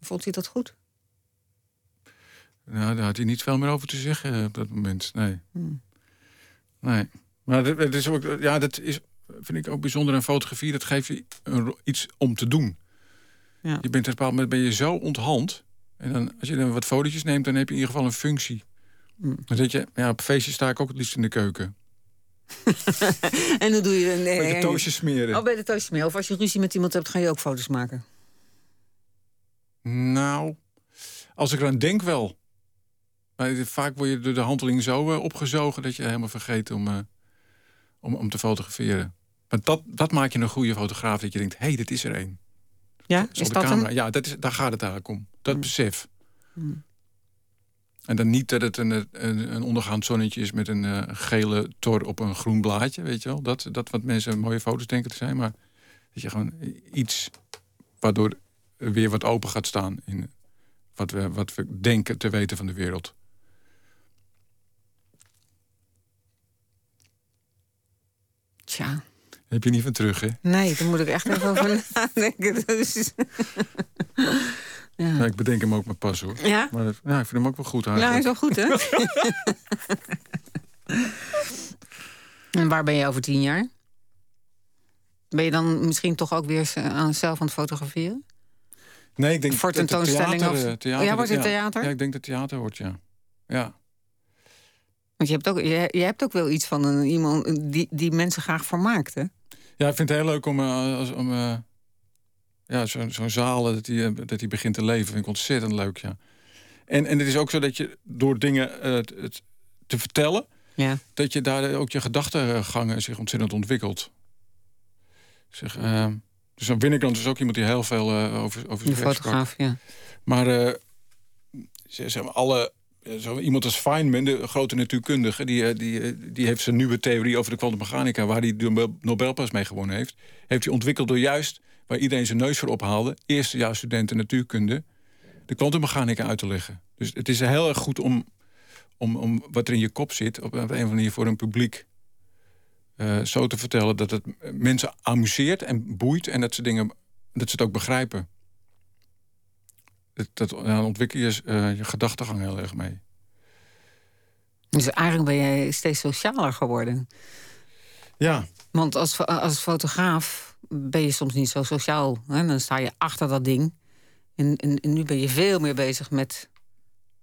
Vond hij dat goed? Nou, daar had hij niet veel meer over te zeggen eh, op dat moment. Nee. Hmm. Nee. Maar dat, is ook, ja, dat is, vind ik ook bijzonder aan fotografie. Dat geeft je een, iets om te doen. Ja. Je bent op een bepaald moment ben je zo onthand. En dan, als je dan wat fotootjes neemt, dan heb je in ieder geval een functie. Hmm. Dan zit je, ja, op feestjes sta ik ook het liefst in de keuken. En dan doe je... Nee, Beetje en- toastjes smeren. Oh, bij de toastjes meer. Of als je ruzie met iemand hebt, ga je ook foto's maken. Nou, als ik eraan denk wel. Maar vaak word je door de handeling zo eh, opgezogen dat je helemaal vergeet om, eh, om, om te fotograferen. Maar dat, dat maakt je een goede fotograaf, dat je denkt, hé, hey, dit is er één. Ja, Zo is dat camera. een... Ja, dat is, daar gaat het eigenlijk om. Dat Hmm. besef. Hmm. En dan niet dat het een, een, een ondergaand zonnetje is met een eh, gele tor op een groen blaadje, weet je wel. Dat, dat wat mensen mooie foto's denken te zijn. Maar dat je gewoon iets waardoor er weer wat open gaat staan in wat we, wat we denken te weten van de wereld. Tja, Heb je niet van terug, hè? nee, daar moet ik echt even over nadenken. Dus... ja. Ja, ik bedenk hem ook maar pas, hoor. ja? Maar dat- ja, ik vind hem ook wel goed Ja, hij eigenlijk. is wel goed, hè? en waar ben je over tien jaar? Ben je dan misschien toch ook weer eh, aan zelf aan het fotograferen? Nee, ik denk Voor tentoonstelling theater, of- eh, theater, Ja, wordt het theater? Ja, ik denk dat theater wordt, ja. Ja. Want je hebt ook, je, je hebt ook wel iets van een, iemand die, die mensen graag vermaakt, hè? Ja, ik vind het heel leuk om, eh, als, om, eh, ja, zo'n zo'n zaal dat die, eh, dat die begint te leven. Vind ik ontzettend leuk, ja. En, en het is ook zo dat je door dingen te vertellen... Ja. dat je daar ook je gedachtegangen zich ontzettend ontwikkelt. Zeg, uh, dus een Winnekrant is ook iemand die heel veel uh, over, over De fotograaf, ja. Maar uh, zeg maar, alle zo iemand als Feynman, de grote natuurkundige... Die, die, die heeft zijn nieuwe theorie over de kwantummechanica... waar hij de Nobelprijs mee gewonnen heeft... heeft hij ontwikkeld door juist, waar iedereen zijn neus voor ophaalde... eerste studenten natuurkunde, de kwantummechanica uit te leggen. Dus het is heel erg goed om, om, om wat er in je kop zit... op een of andere manier voor een publiek zo te vertellen... dat het mensen amuseert en boeit en dat ze, dingen, dat ze het ook begrijpen dat, dat dan ontwikkel je uh, je gedachtegang heel erg mee. Dus eigenlijk ben je steeds socialer geworden. Ja. Want als, als fotograaf ben je soms niet zo sociaal. Hè? Dan sta je achter dat ding. En, en, en nu ben je veel meer bezig met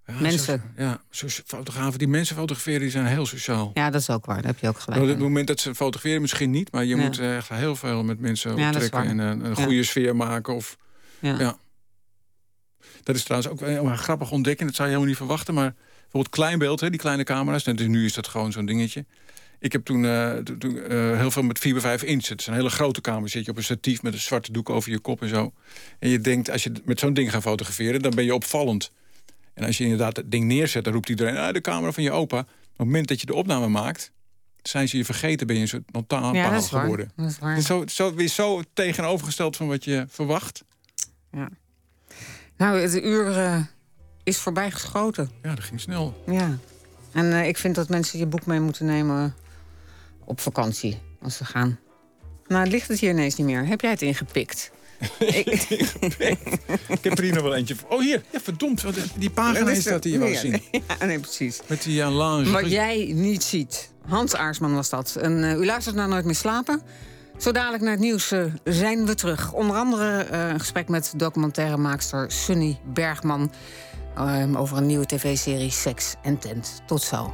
ja, mensen. Zo, ja, fotografen die mensen fotograferen, die zijn heel sociaal. Ja, dat is ook waar. Dat heb je ook gelijk. Op het moment dat ze fotograferen misschien niet... maar je ja. moet echt heel veel met mensen optrekken... en een, een goede sfeer maken. Of, ja. Dat is trouwens ook een grappig ontdekken. Dat zou je helemaal niet verwachten. Maar bijvoorbeeld kleinbeeld, hè, die kleine camera's. En dus nu is dat gewoon zo'n dingetje. Ik heb toen, uh, toen uh, heel veel met 4 bij 5 inch. Het is een hele grote camera. Zit je op een statief met een zwarte doek over je kop en zo. En je denkt, als je met zo'n ding gaat fotograferen... dan ben je opvallend. En als je inderdaad het ding neerzet, dan roept iedereen... Ah, de camera van je opa. Op het moment dat je de opname maakt... zijn ze je vergeten, ben je een soort notaal ja, geworden. Dat is waar. Zo, zo, weer zo tegenovergesteld van wat je verwacht. Ja. Nou, het uur uh, is voorbij geschoten. Ja, dat ging snel. Ja. En uh, ik vind dat mensen je boek mee moeten nemen op vakantie als ze gaan. Nou, ligt het hier ineens niet meer. Heb jij het ingepikt? ik... ik heb er hier nog wel eentje. Oh, hier. Ja, verdomd. Die pagina is dat hier wel zien. Ja, nee, precies. Met die uh, lounge. Wat jij niet ziet. Hans Aarsman was dat. En uh, u luistert naar Nooit meer slapen. Zo dadelijk naar het nieuws uh, zijn we terug. Onder andere uh, een gesprek met documentairemaakster Sunny Bergman... Uh, over een nieuwe tv-serie Sex en Tent. Tot zo.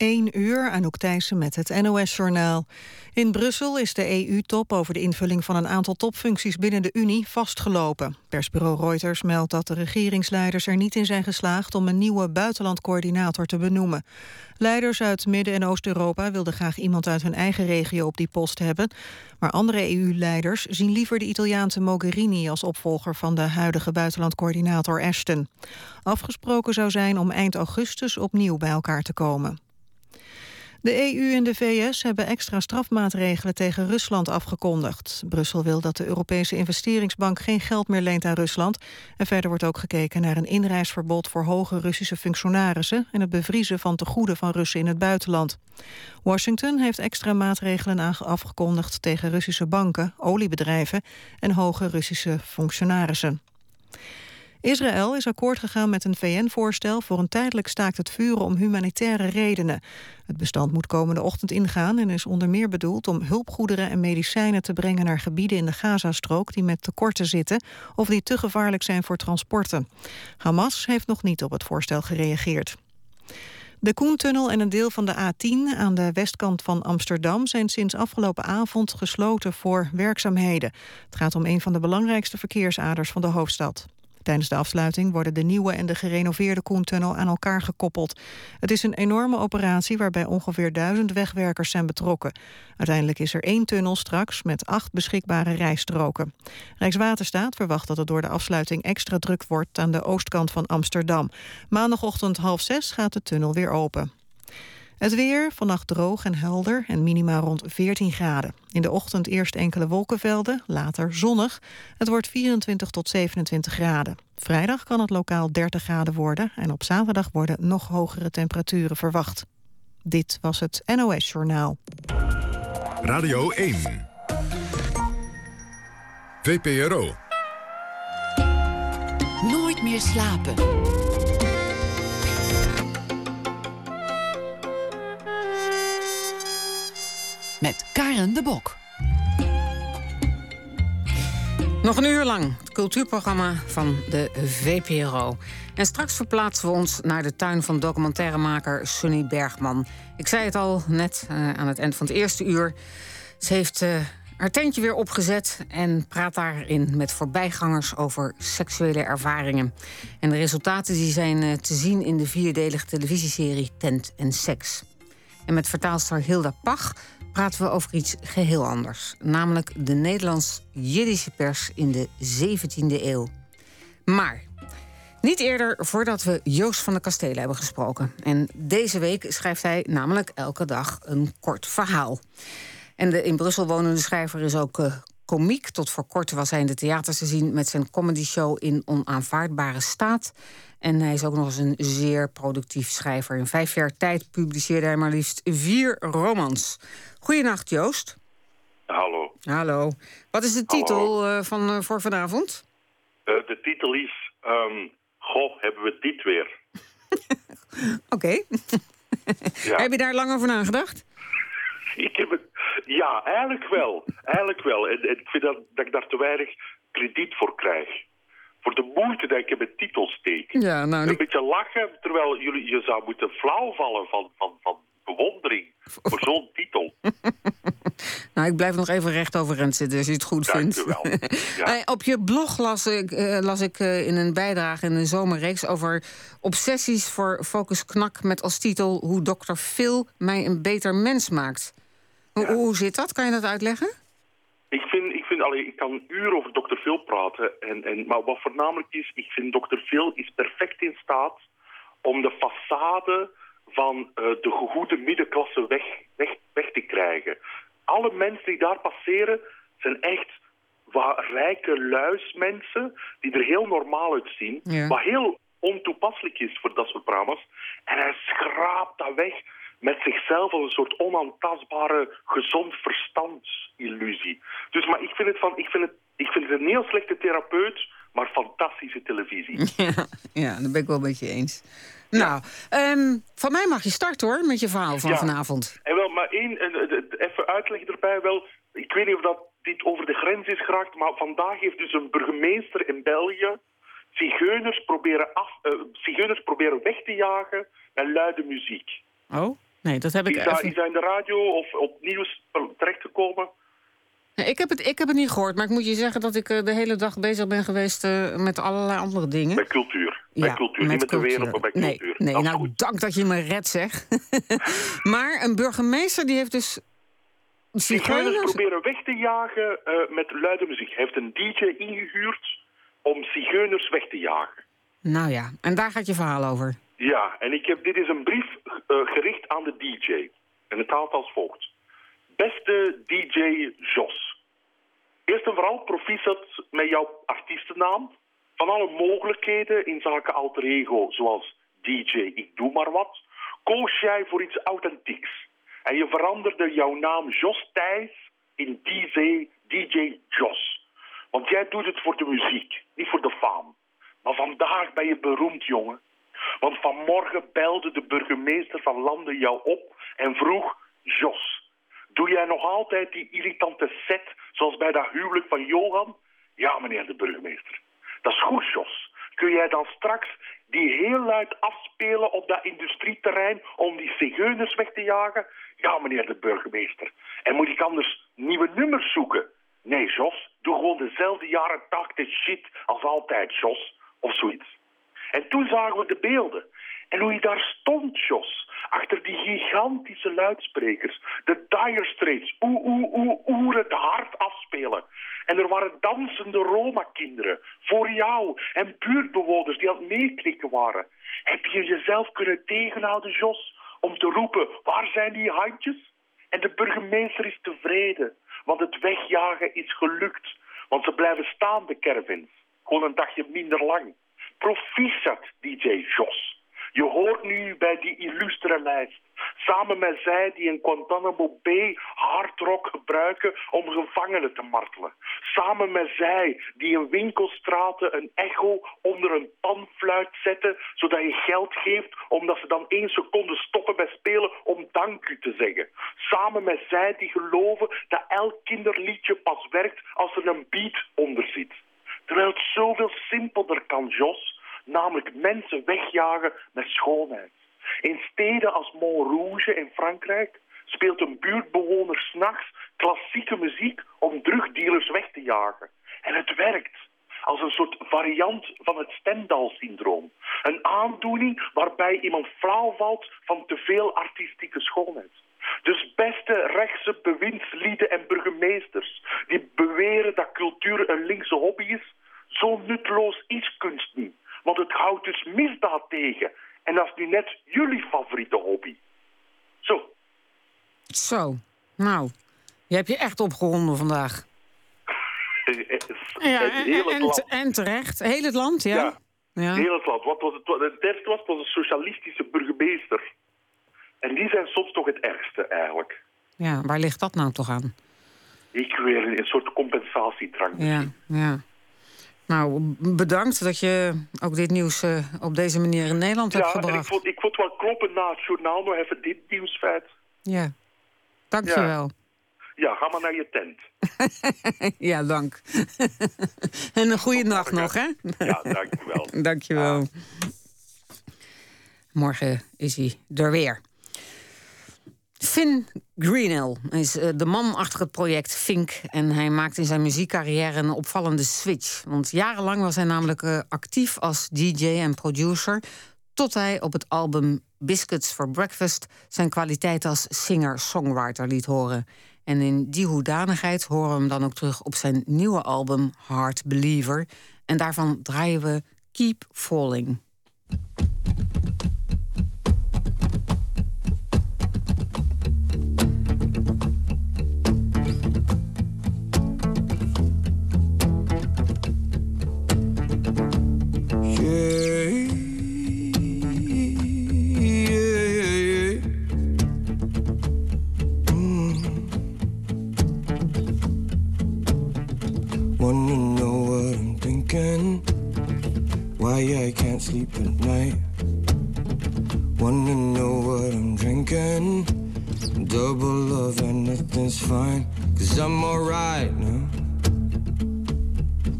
1 uur, Anouk Thijssen met het NOS-journaal. In Brussel is de EU-top over de invulling van een aantal topfuncties binnen de Unie vastgelopen. Persbureau Reuters meldt dat de regeringsleiders er niet in zijn geslaagd om een nieuwe buitenlandcoördinator te benoemen. Leiders uit Midden- en Oost-Europa wilden graag iemand uit hun eigen regio op die post hebben. Maar andere EU-leiders zien liever de Italiaanse Mogherini als opvolger van de huidige buitenlandcoördinator Ashton. Afgesproken zou zijn om eind augustus opnieuw bij elkaar te komen. De EU en de VS hebben extra strafmaatregelen tegen Rusland afgekondigd. Brussel wil dat de Europese investeringsbank geen geld meer leent aan Rusland. En verder wordt ook gekeken naar een inreisverbod voor hoge Russische functionarissen... en het bevriezen van tegoeden van Russen in het buitenland. Washington heeft extra maatregelen afgekondigd tegen Russische banken, oliebedrijven... en hoge Russische functionarissen. Israël is akkoord gegaan met een VN-voorstel voor een tijdelijk staakt het vuren om humanitaire redenen. Het bestand moet komende ochtend ingaan en is onder meer bedoeld om hulpgoederen en medicijnen te brengen naar gebieden in de Gazastrook die met tekorten zitten of die te gevaarlijk zijn voor transporten. Hamas heeft nog niet op het voorstel gereageerd. De Koentunnel en een deel van de A10 aan de westkant van Amsterdam... zijn sinds afgelopen avond gesloten voor werkzaamheden. Het gaat om een van de belangrijkste verkeersaders van de hoofdstad. Tijdens de afsluiting worden de nieuwe en de gerenoveerde Koentunnel aan elkaar gekoppeld. Het is een enorme operatie waarbij ongeveer duizend wegwerkers zijn betrokken. Uiteindelijk is er één tunnel straks met acht beschikbare rijstroken. Rijkswaterstaat verwacht dat het door de afsluiting extra druk wordt aan de oostkant van Amsterdam. Maandagochtend half zes gaat de tunnel weer open. Het weer, vannacht droog en helder en minima rond 14 graden. In de ochtend eerst enkele wolkenvelden, later zonnig. Het wordt 24 tot 27 graden. Vrijdag kan het lokaal 30 graden worden... en op zaterdag worden nog hogere temperaturen verwacht. Dit was het NOS Journaal. Radio 1. VPRO. Nooit meer slapen. Met Karen de Bok. Nog een uur lang het cultuurprogramma van de VPRO. En straks verplaatsen we ons naar de tuin van documentairemaker Sunny Bergman. Ik zei het al net uh, aan het eind van het eerste uur. Ze heeft uh, haar tentje weer opgezet en praat daarin met voorbijgangers over seksuele ervaringen. En de resultaten die zijn uh, te zien in de vierdelige televisieserie Tent en Seks. En met vertaalster Hilda Pach praten we over iets geheel anders. Namelijk de Nederlands-Jiddische pers in de 17e eeuw. Maar niet eerder voordat we Joost van de Kastelen hebben gesproken. En deze week schrijft hij namelijk elke dag een kort verhaal. En de in Brussel wonende schrijver is ook uh, komiek. Tot voor kort was hij in de theaters te zien met zijn comedyshow in onaanvaardbare staat. En hij is ook nog eens een zeer productief schrijver. In vijf jaar tijd publiceerde hij maar liefst vier romans. Goedenacht, Joost. Hallo. Hallo. Wat is de titel uh, van, uh, voor vanavond? Uh, de titel is... Um, goh, hebben we dit weer. Oké. Ja. Heb je daar lang over nagedacht? Ik heb het... Ja, eigenlijk wel. Eigenlijk wel. En, en ik vind dat, dat ik daar te weinig krediet voor krijg voor de moeite dat ik in mijn titel steek. Ja, nou, Een beetje lachen, terwijl jullie, je zou moeten flauw vallen van, van, van bewondering voor zo'n. Nou, ik blijf nog even recht overeind zitten als je het goed Dank vindt. Wel. Ja. Op je blog las ik, uh, las ik uh, in een bijdrage in een zomerreeks over obsessies voor Focus Knak met als titel Hoe dokter Phil mij een beter mens maakt. Ja. Hoe, hoe zit dat? Kan je dat uitleggen? Ik vind, ik vind, allee, ik kan uren over Dr. Phil praten, en, en, maar wat voornamelijk is, ik vind Dr. Phil is perfect in staat om de façade van uh, de gegoede middenklasse weg, weg, weg te krijgen. Alle mensen die daar passeren zijn echt wat rijke luismensen die er heel normaal uitzien, ja. wat heel ontoepasselijk is voor dat soort programma's. En hij schraapt dat weg met zichzelf als een soort onaantastbare gezond verstandsillusie. Dus maar ik vind het van, ik vind het, ik vind het een heel slechte therapeut, maar fantastische televisie. Ja, ja dat ben ik wel met je eens. Ja. Nou, um, van mij mag je starten hoor, met je verhaal van ja. vanavond. En wel, maar één, even uitleggen erbij wel. Ik weet niet of dat dit over de grens is geraakt, maar vandaag heeft dus een burgemeester in België zigeuners proberen, af, uh, zigeuners proberen weg te jagen met luide muziek. Oh? Nee, dat heb ik is, daar, is in de radio of op nieuws terechtgekomen? Nee, ik, heb het, ik heb het niet gehoord, maar ik moet je zeggen dat ik uh, de hele dag bezig ben geweest uh, met allerlei andere dingen. Bij cultuur. Ja, bij cultuur, met niet met de wereld, maar bij nee, cultuur. Nee, dat nou goed. dank dat je me redt, zeg. maar een burgemeester die heeft dus... Zigeuners proberen weg te jagen uh, met luide muziek. Hij heeft een DJ ingehuurd om zigeuners weg te jagen. Nou ja, en daar gaat je verhaal over. Ja, en ik heb, dit is een brief uh, gericht aan de DJ. En het haalt als volgt. Beste DJ Jos. Eerst en vooral proficiat met jouw artiestennaam. Van alle mogelijkheden in zaken alter ego, zoals DJ Ik Doe Maar Wat, koos jij voor iets authentieks. En je veranderde jouw naam Jos Thijs in DJ, DJ Jos. Want jij doet het voor de muziek, niet voor de faam. Maar vandaag ben je beroemd, jongen. Want vanmorgen belde de burgemeester van Landen jou op en vroeg... Jos, doe jij nog altijd die irritante set zoals bij dat huwelijk van Johan? Ja, meneer de burgemeester. Dat is goed, Jos. Kun jij dan straks die heel luid afspelen op dat industrieterrein om die zigeuners weg te jagen? Ja, meneer de burgemeester. En moet ik anders nieuwe nummers zoeken? Nee, Jos. Doe gewoon dezelfde jaren tachtig shit als altijd, Jos. Of zoiets. En toen zagen we de beelden. En hoe je daar stond, Jos. Achter die gigantische luidsprekers. De Dire Straits. Oeh, oeh, oeh, het hard afspelen. En er waren dansende Roma-kinderen. Voor jou. En buurtbewoners die aan het meeklikken waren. Heb je jezelf kunnen tegenhouden, Jos? Om te roepen, waar zijn die handjes? En de burgemeester is tevreden. Want het wegjagen is gelukt. Want ze blijven staan, de caravans. Gewoon een dagje minder lang. Proficiat, DJ Jos. Je hoort nu bij die illustere lijst. Samen met zij die in Guantanamo Bay hardrock gebruiken om gevangenen te martelen. Samen met zij die in winkelstraten een echo onder een panfluit zetten, zodat je geld geeft omdat ze dan één seconde stoppen bij spelen om dank u te zeggen. Samen met zij die geloven dat elk kinderliedje pas werkt als er een beat onder zit. Terwijl het zoveel simpelder kan, Jos, namelijk mensen wegjagen met schoonheid. In steden als Montrouge in Frankrijk speelt een buurtbewoner s'nachts klassieke muziek om drugdealers weg te jagen. En het werkt als een soort variant van het Stendhal-syndroom. Een aandoening waarbij iemand flauw valt van te veel artistieke schoonheid. Dus beste rechtse bewindslieden en burgemeesters die beweren dat cultuur een linkse hobby is, zo nutteloos is kunst niet. Want het houdt dus misdaad tegen. En dat is nu net jullie favoriete hobby. Zo. Zo. Nou, je hebt je echt opgewonden vandaag. Ja, en, en, terecht. Heel het land, ja. Ja, ja. heel het land. Wat was het, het ergste was, was een socialistische burgemeester. En die zijn soms toch het ergste, eigenlijk. Ja, waar ligt dat nou toch aan? Ik weer een soort compensatiedrang. Ja, ja. Nou, bedankt dat je ook dit nieuws uh, op deze manier in Nederland hebt gebracht. Ja, ik vond, ik vond wel kloppen na het journaal nog even dit nieuwsfeit. Ja, dankjewel. Ja. ja, ga maar naar je tent. ja, dank. en een goede nacht nog, hè? ja, dankjewel. dankjewel. Morgen is hij er weer. Finn Greenell is eh, de man achter het project Fink. En hij maakt in zijn muziekcarrière een opvallende switch. Want jarenlang was hij namelijk eh, actief als DJ en producer. Tot hij op het album Biscuits for Breakfast zijn kwaliteit als singer-songwriter liet horen. En in die hoedanigheid horen we hem dan ook terug op zijn nieuwe album Heart Believer. En daarvan draaien we Keep Falling. Sleep at night. Wanna know what I'm drinking? Double love and nothing's fine. Cause I'm alright now.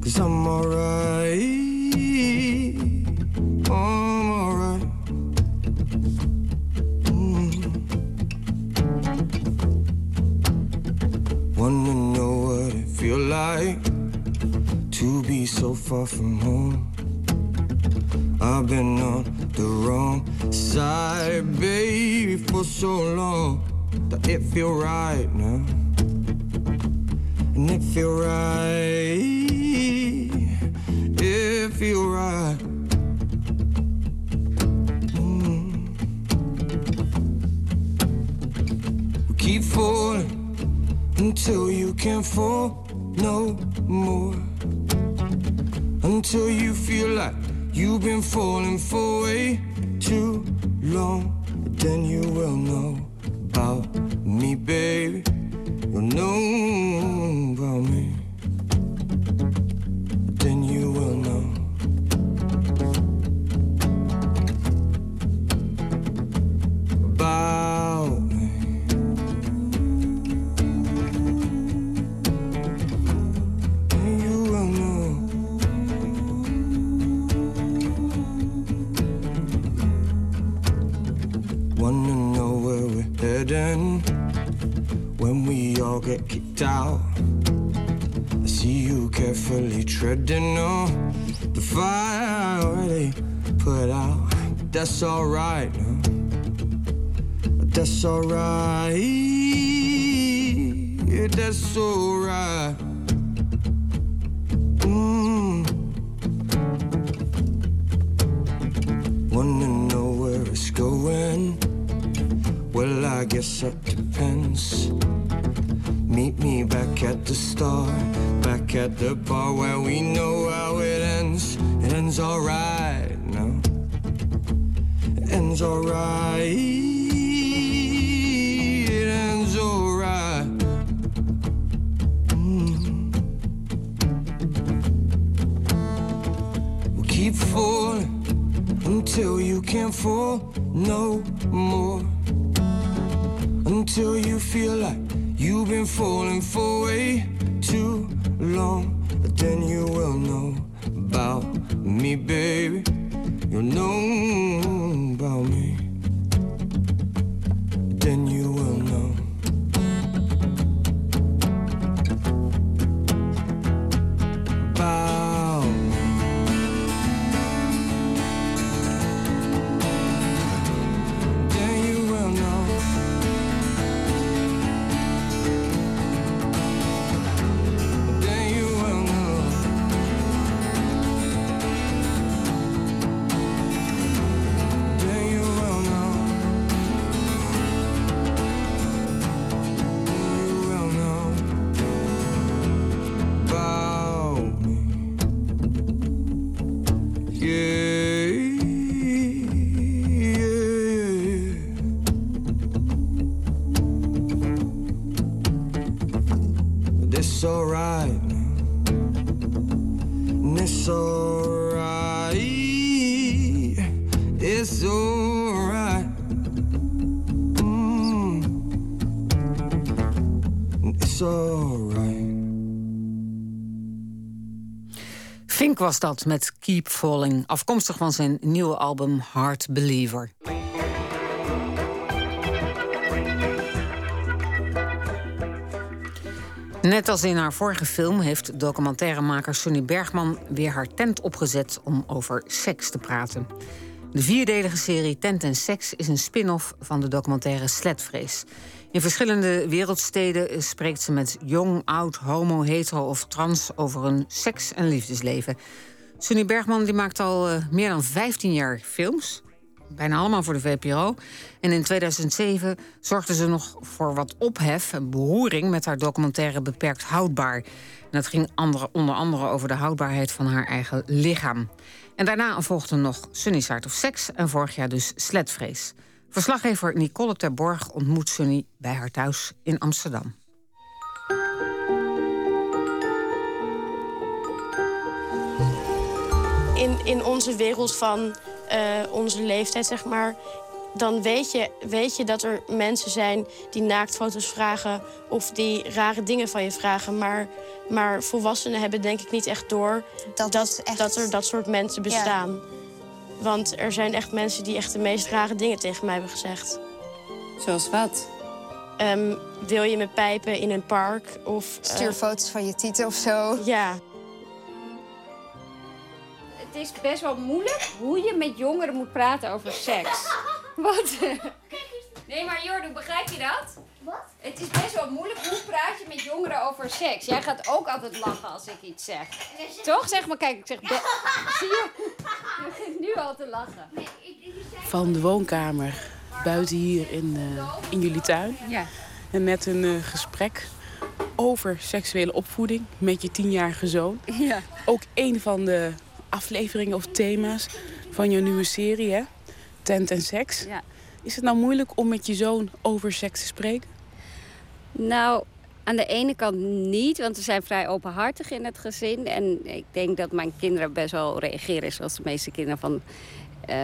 Cause I'm alright. I'm alright. Mm. Wanna know what it feel like to be so far from home. I've been on the wrong side, baby, for so long that it feel right now, and it feel right, it feel right. Mm. Keep falling until you can't fall no more, until you feel like You've been falling for way too long. Then you will know about me, baby. You'll know about me. Then you will know. About when we all get kicked out. I see you carefully treading on the fire I already put out. That's alright, no? That's alright. That's alright. Mm. I guess it depends. Meet me back at the store, back at the bar where we know how it ends. It ends alright, no? It ends alright. It ends alright. Mm. We'll keep falling until you can't fall no more until you feel like you've been falling for way too long. But then you will know about me, baby. You'll know about me. Was dat met Keep Falling, afkomstig van zijn nieuwe album Heart Believer. Net als in haar vorige film heeft documentairemaker Sunny Bergman weer haar tent opgezet om over seks te praten. De vierdelige serie Tent en Seks is een spin-off van de documentaire Sletvrees. In verschillende wereldsteden spreekt ze met jong, oud, homo, hetero of trans over hun seks- en liefdesleven. Sunny Bergman die maakt al eh, meer dan 15 jaar films. Bijna allemaal voor de VPRO. En in 2007 zorgde ze nog voor wat ophef en beroering met haar documentaire Beperkt Houdbaar. En dat ging onder andere over de houdbaarheid van haar eigen lichaam. En daarna volgde nog Sunny's Hart of Seks en vorig jaar dus Sletvrees. Verslaggever Nicole Terborg ontmoet Sunny bij haar thuis in Amsterdam. in, in onze wereld van eh, onze leeftijd, zeg maar... dan weet je, weet je dat er mensen zijn die naaktfoto's vragen... of die rare dingen van je vragen. Maar, maar volwassenen hebben denk ik niet echt door... Dat dat, is echt- dat er dat soort mensen Ja. Want er zijn echt mensen die echt de meest rare dingen tegen mij hebben gezegd. Zoals wat? Ehm, wil je me pijpen in een park? Of, eh, Stuur foto's van je tieten of zo. Ja. Het is best wel moeilijk hoe je met jongeren moet praten over seks. Wat? Nee, maar Jordan, begrijp je dat? Het is best wel moeilijk hoe praat je met jongeren over seks. Jij gaat ook altijd lachen als ik iets zeg. Toch? Zeg maar, kijk, ik zeg... be- Zie je? Je begint nu al te lachen. van de woonkamer buiten hier in, eh, in jullie tuin. Ja. En net een eh, gesprek over seksuele opvoeding met je tienjarige zoon. Ja. Ook een van de afleveringen of thema's van jouw nieuwe serie, hè? Tent en seks. Ja. Is het nou moeilijk om met je zoon over seks te spreken? Nou, aan de ene kant niet, want we zijn vrij openhartig in het gezin. En ik denk dat mijn kinderen best wel reageren zoals de meeste kinderen van... eh,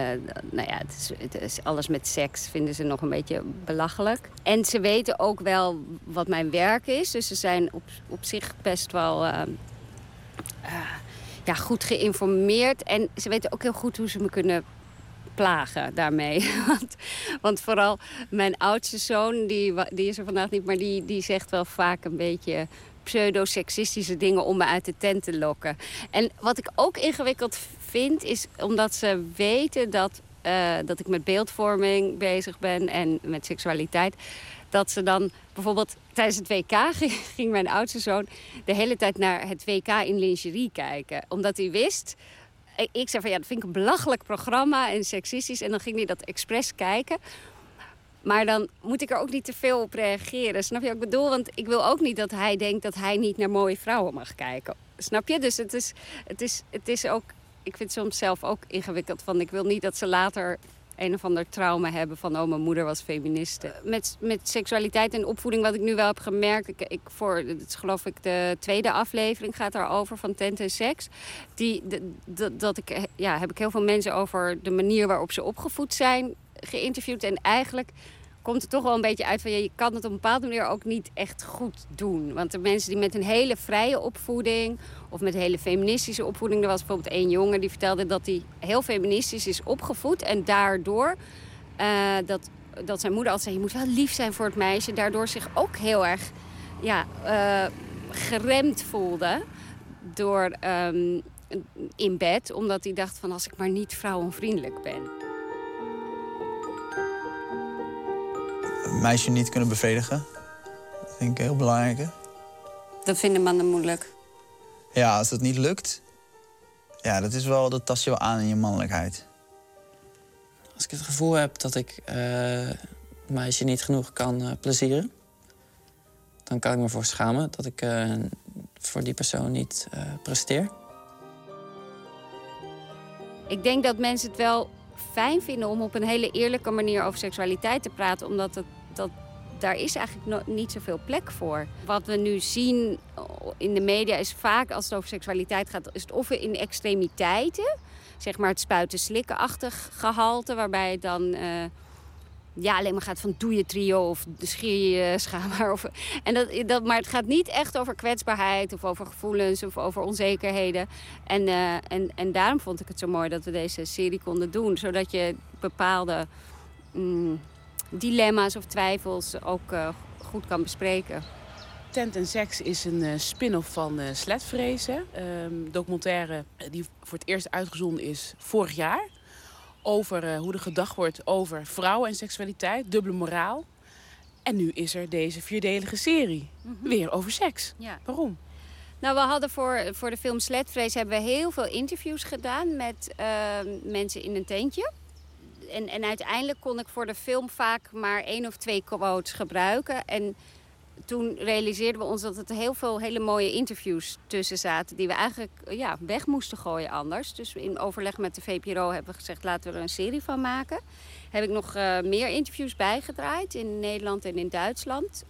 nou ja, het is, het is alles met seks vinden ze nog een beetje belachelijk. En ze weten ook wel wat mijn werk is. Dus ze zijn op, op zich best wel eh, eh, ja, goed geïnformeerd. En ze weten ook heel goed hoe ze me kunnen plagen daarmee. Want, want vooral mijn oudste zoon, die, die is er vandaag niet... maar die, die zegt wel vaak een beetje pseudo-seksistische dingen om me uit de tent te lokken. En wat ik ook ingewikkeld vind, is omdat ze weten dat, eh, dat ik met beeldvorming bezig ben en met seksualiteit. Dat ze dan bijvoorbeeld tijdens het WK ging mijn oudste zoon de hele tijd naar het WK in lingerie kijken. Omdat hij wist ik- zei van ja, dat vind ik een belachelijk programma en seksistisch. En dan ging hij dat expres kijken. Maar dan moet ik er ook niet te veel op reageren. Snap je wat ik bedoel? Want ik wil ook niet dat hij denkt dat hij niet naar mooie vrouwen mag kijken. Snap je? Dus het is, het is, het is ook. Ik vind het soms zelf ook ingewikkeld. Van ik wil niet dat ze later een of ander trauma hebben van oh, mijn moeder was feministe. Met, met seksualiteit en opvoeding, wat ik nu wel heb gemerkt, ik, ik voor, het is geloof ik de tweede aflevering gaat daarover van tent en seks. Die, dat ik, ja, heb ik heel veel mensen over de manier waarop ze opgevoed zijn geïnterviewd. En eigenlijk komt het toch wel een beetje uit van... je kan het op een bepaalde manier ook niet echt goed doen. Want de mensen die met een hele vrije opvoeding... of met een hele feministische opvoeding... er was bijvoorbeeld één jongen die vertelde dat hij heel feministisch is opgevoed... en daardoor uh, dat, dat zijn moeder altijd zei... je moet wel lief zijn voor het meisje... daardoor zich ook heel erg ja, uh, geremd voelde... door um, in bed, omdat hij dacht van als ik maar niet vrouwenvriendelijk ben... meisje niet kunnen bevredigen. Dat vind ik heel belangrijk. Dat vinden mannen moeilijk? Ja, als dat niet lukt, ja, dat is wel, dat tast je wel aan in je mannelijkheid. Als ik het gevoel heb dat ik uh, een meisje niet genoeg kan uh, plezieren... dan kan ik me voor schamen dat ik uh, voor die persoon niet presteer. Ik denk dat mensen het wel fijn vinden om op een hele eerlijke manier over seksualiteit te praten. Omdat het, dat, daar is eigenlijk niet zoveel plek voor. Wat we nu zien in de media is vaak als het over seksualiteit gaat, is het of in extremiteiten. Zeg maar het spuiten-slikken-achtig gehalte, waarbij het dan. Uh, ja, alleen maar gaat van doe je trio of scheer je schaamhaar. Of, en dat, dat, maar het gaat niet echt over kwetsbaarheid of over gevoelens of over onzekerheden. En, uh, en, en daarom vond ik het zo mooi dat we deze serie konden doen. Zodat je bepaalde mm, dilemma's of twijfels ook uh, goed kan bespreken. Tent en Seks is een uh, spin-off van uh, Sletvrezen. Um, documentaire die voor het eerst uitgezonden is vorig jaar over hoe er gedacht wordt over vrouwen en seksualiteit, dubbele moraal. En nu is er deze vierdelige serie, mm -hmm. weer over seks. Ja. Waarom? Nou, we hadden voor, voor de film Sletvrees hebben we heel veel interviews gedaan met uh, mensen in een tentje. En, en uiteindelijk kon ik voor de film vaak maar één of twee quotes gebruiken. En toen realiseerden we ons dat er heel veel hele mooie interviews tussen zaten... die we eigenlijk ja, weg moesten gooien anders. Dus in overleg met de VPRO hebben we gezegd... laten we er een serie van maken. Heb ik nog uh, meer interviews bijgedraaid in Nederland en in Duitsland.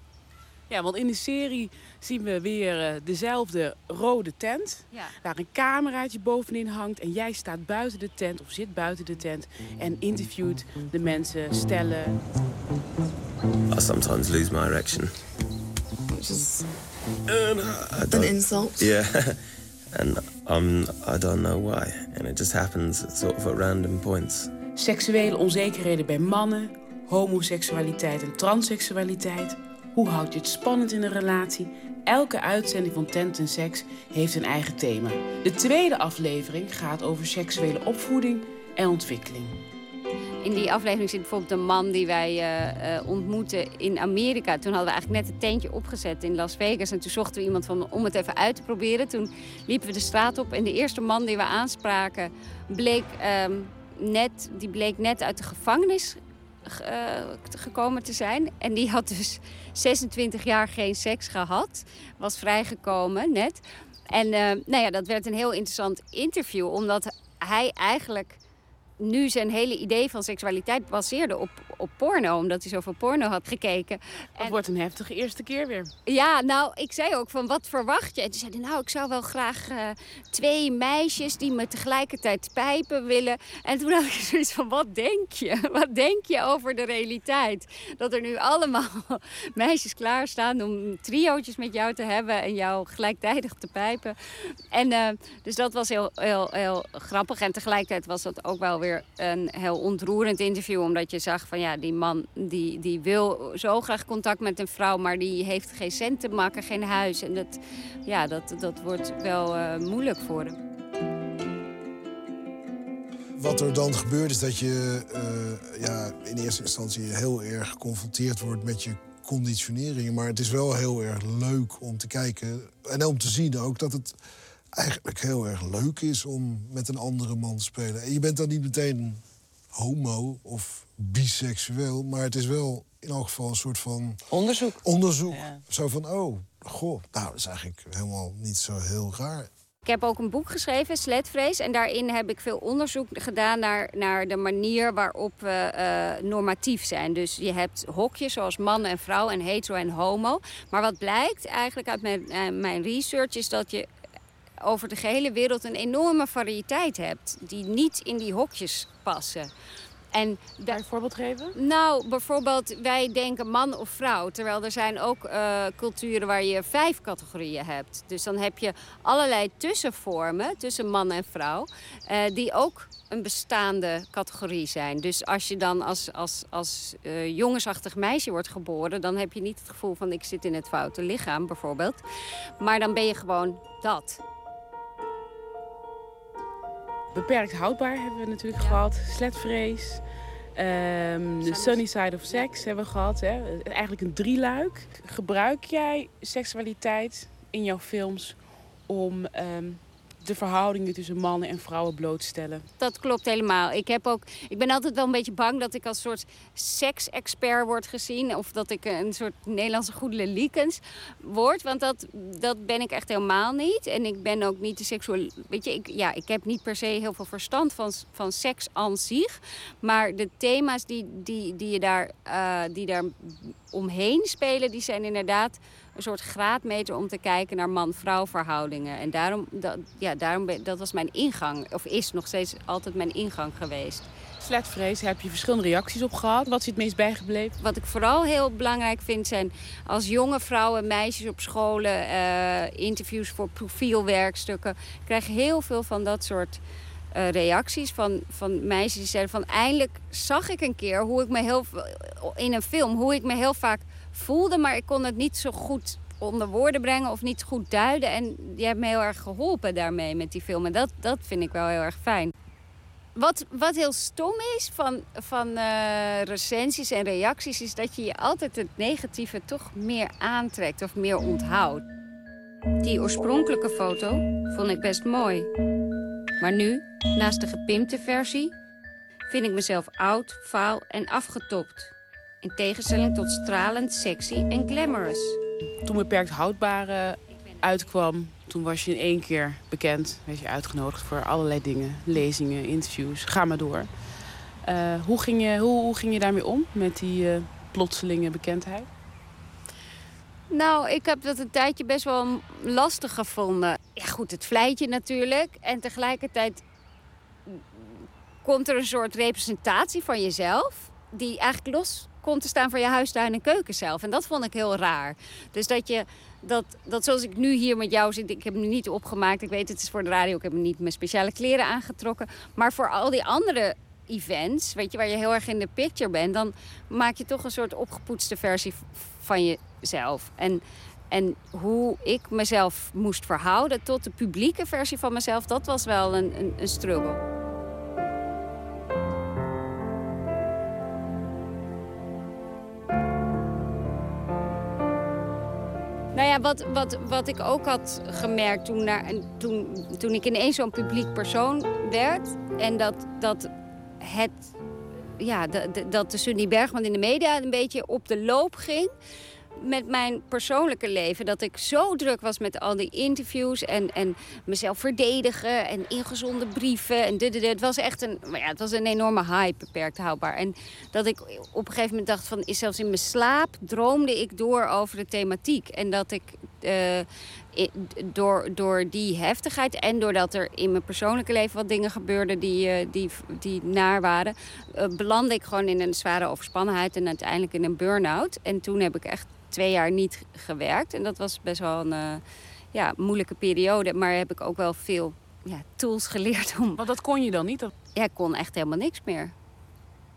Ja, want in de serie zien we weer uh, dezelfde rode tent. Ja. Waar een cameraatje bovenin hangt. En jij staat buiten de tent of zit buiten de tent. En interviewt de mensen, stellen. I sometimes lose my erection. Which is an insult. Yeah. and um, I don't know why. And it just happens sort of at random points. Seksuele onzekerheden bij mannen, homoseksualiteit en transseksualiteit hoe houd je het spannend in een relatie? Elke uitzending van Tent en Seks heeft een eigen thema. De tweede aflevering gaat over seksuele opvoeding en ontwikkeling. In die aflevering zit bijvoorbeeld een man die wij uh, uh, ontmoeten in Amerika. Toen hadden we eigenlijk net het tentje opgezet in Las Vegas. En toen zochten we iemand van, om het even uit te proberen. Toen liepen we de straat op en de eerste man die we aanspraken... bleek, um, net, die bleek net uit de gevangenis uh, gekomen te zijn. En die had dus 26 jaar geen seks gehad. Was vrijgekomen net. En uh, nou ja, dat werd een heel interessant interview. Omdat hij eigenlijk nu zijn hele idee van seksualiteit baseerde op, op porno. Omdat hij zoveel porno had gekeken. Het en... wordt een heftige eerste keer weer. Ja, nou, ik zei ook van wat verwacht je? En toen zei hij, nou, ik zou wel graag uh, twee meisjes die me tegelijkertijd pijpen willen. En toen had ik zoiets van, wat denk je? Wat denk je over de realiteit? Dat er nu allemaal meisjes klaarstaan om triootjes met jou te hebben en jou gelijktijdig te pijpen. En uh, dus dat was heel, heel, heel grappig. En tegelijkertijd was dat ook wel een heel ontroerend interview. Omdat je zag van ja, die man die, die wil zo graag contact met een vrouw, maar die heeft geen cent te maken, geen huis. En dat, ja, dat, dat wordt wel uh, moeilijk voor hem. Wat er dan gebeurt is dat je uh, ja, in eerste instantie heel erg geconfronteerd wordt met je conditioneringen. Maar het is wel heel erg leuk om te kijken en om te zien ook dat het eigenlijk heel erg leuk is om met een andere man te spelen. En je bent dan niet meteen homo of biseksueel, maar het is wel in elk geval een soort van. Onderzoek. Onderzoek. Zo van, oh, goh, nou, dat is eigenlijk helemaal niet zo heel raar. Ik heb ook een boek geschreven, Sletvrees. En daarin heb ik veel onderzoek gedaan naar, naar de manier waarop we eh, normatief zijn. Dus je hebt hokjes zoals man en vrouw en hetero en homo. Maar wat blijkt eigenlijk uit mijn, uh, mijn research is dat je over de gehele wereld een enorme variëteit hebt. Die niet in die hokjes passen. En daar een voorbeeld geven? Nou, bijvoorbeeld wij denken man of vrouw. Terwijl er zijn ook uh, culturen waar je vijf categorieën hebt. Dus dan heb je allerlei tussenvormen tussen man en vrouw. Uh, die ook een bestaande categorie zijn. Dus als je dan als, als, als uh, jongensachtig meisje wordt geboren... dan heb je niet het gevoel van ik zit in het foute lichaam bijvoorbeeld. Maar dan ben je gewoon dat. Beperkt houdbaar hebben we natuurlijk ja. gehad. Sletvrees. Um, de Sunny Side of Sex hebben we gehad. Hè. Eigenlijk een drieluik. Gebruik jij seksualiteit in jouw films om um, de verhoudingen tussen mannen en vrouwen blootstellen. Dat klopt helemaal. Ik, heb ook, ik ben altijd wel een beetje bang dat ik als soort seksexpert word gezien. Of dat ik een soort Nederlandse goede liekens word. Want dat, dat ben ik echt helemaal niet. En ik ben ook niet de seksueel... Weet je, ik, ja, ik heb niet per se heel veel verstand van, van seks aan zich. Maar de thema's die, die, die, je daar, uh, die daar omheen spelen... die zijn inderdaad een soort graadmeter om te kijken naar man-vrouw verhoudingen. En daarom, dat, ja, daarom, dat was mijn ingang, of is nog steeds altijd mijn ingang geweest. Sletvrees, heb je verschillende reacties op gehad. Wat is het meest bijgebleven? Wat ik vooral heel belangrijk vind zijn als jonge vrouwen, meisjes op scholen, uh, interviews voor profielwerkstukken. Ik krijg heel veel van dat soort uh, reacties van, van meisjes die zeiden van eindelijk zag ik een keer hoe ik me heel in een film, hoe ik me heel vaak voelde, maar ik kon het niet zo goed onder woorden brengen of niet goed duiden. En je hebt me heel erg geholpen daarmee met die film. En dat, dat vind ik wel heel erg fijn. Wat, wat heel stom is van, van uh, recensies en reacties, is dat je je altijd het negatieve toch meer aantrekt of meer onthoudt. Die oorspronkelijke foto vond ik best mooi. Maar nu, naast de gepimpte versie, vind ik mezelf oud, faal en afgetopt. In tegenstelling tot stralend, sexy en glamorous. Toen beperkt houdbare uitkwam, toen was je in één keer bekend. Werd je uitgenodigd voor allerlei dingen. Lezingen, interviews, ga maar door. Uh, hoe, ging je, hoe, hoe, ging je daarmee om, met die uh, plotselinge bekendheid? Nou, ik heb dat een tijdje best wel lastig gevonden. Ja goed, het vlijt je natuurlijk. En tegelijkertijd komt er een soort representatie van jezelf... die eigenlijk los komt te staan voor je huistuin en keuken zelf. En dat vond ik heel raar. Dus dat je, dat, dat zoals ik nu hier met jou zit, ik heb me niet opgemaakt. Ik weet, het is voor de radio, ik heb me niet mijn speciale kleren aangetrokken. Maar voor al die andere events, weet je, waar je heel erg in de picture bent, dan maak je toch een soort opgepoetste versie van jezelf. En, en hoe ik mezelf moest verhouden tot de publieke versie van mezelf, dat was wel een, een, een struggle. Nou ja, wat, wat, wat ik ook had gemerkt toen, naar, toen, toen ik ineens zo'n publiek persoon werd... en dat, dat het... Ja, dat de Sunny Bergman in de media een beetje op de loop ging met mijn persoonlijke leven. Dat ik zo druk was met al die interviews en, en mezelf verdedigen en ingezonden brieven. En dit, dit, Het was echt een, maar ja, het was een enorme hype, beperkt houdbaar. En dat ik op een gegeven moment dacht van, is zelfs in mijn slaap droomde ik door over de thematiek. En dat ik uh, door, door die heftigheid en doordat er in mijn persoonlijke leven wat dingen gebeurden die, uh, die, die naar waren, uh, belandde ik gewoon in een zware overspannenheid en uiteindelijk in een burn-out. En toen heb ik echt twee jaar niet gewerkt. En dat was best wel een uh, ja, moeilijke periode. Maar heb ik ook wel veel ja, tools geleerd om... Want dat kon je dan niet? Ja, ik kon echt helemaal niks meer.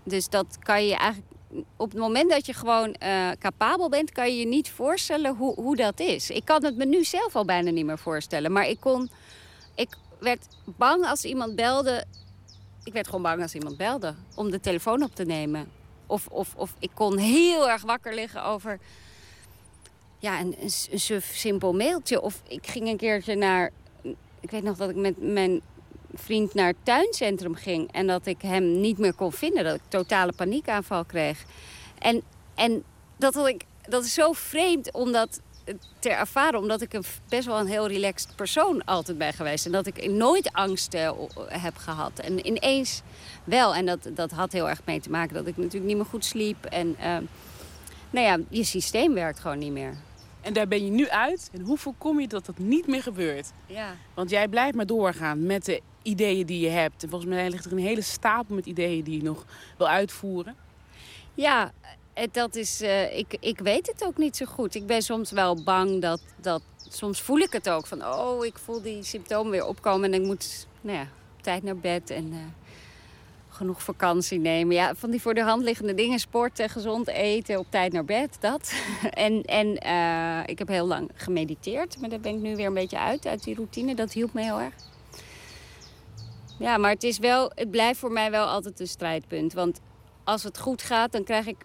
Dus dat kan je eigenlijk... Op het moment dat je gewoon uh, capabel bent... kan je je niet voorstellen hoe, hoe dat is. Ik kan het me nu zelf al bijna niet meer voorstellen. Maar ik kon... Ik werd bang als iemand belde... Ik werd gewoon bang als iemand belde om de telefoon op te nemen. Of, of, of ik kon heel erg wakker liggen over ja, een, een, een simpel mailtje. Of ik ging een keertje naar... Ik weet nog dat ik met mijn vriend naar het tuincentrum ging... en dat ik hem niet meer kon vinden. Dat ik totale paniekaanval kreeg. En, en dat, had ik, dat is zo vreemd, omdat ter ervaren, omdat ik een, best wel een heel relaxed persoon altijd ben geweest. En dat ik nooit angst uh, heb gehad. En ineens wel. En dat, dat had heel erg mee te maken dat ik natuurlijk niet meer goed sliep. En uh, nou ja, je systeem werkt gewoon niet meer. En daar ben je nu uit. En hoe voorkom je dat dat niet meer gebeurt? Ja. Want jij blijft maar doorgaan met de ideeën die je hebt. En volgens mij ligt er een hele stapel met ideeën die je nog wil uitvoeren. Ja, dat is, uh, ik, ik weet het ook niet zo goed. Ik ben soms wel bang dat, dat... Soms voel ik het ook van... Oh, ik voel die symptomen weer opkomen. En ik moet nou ja, tijd naar bed en uh, genoeg vakantie nemen. Ja, van die voor de hand liggende dingen. Sporten, gezond eten, op tijd naar bed. Dat. en en uh, ik heb heel lang gemediteerd. Maar daar ben ik nu weer een beetje uit, uit die routine. Dat hielp me heel erg. Ja, maar het, is wel, het blijft voor mij wel altijd een strijdpunt. Want als het goed gaat, dan krijg ik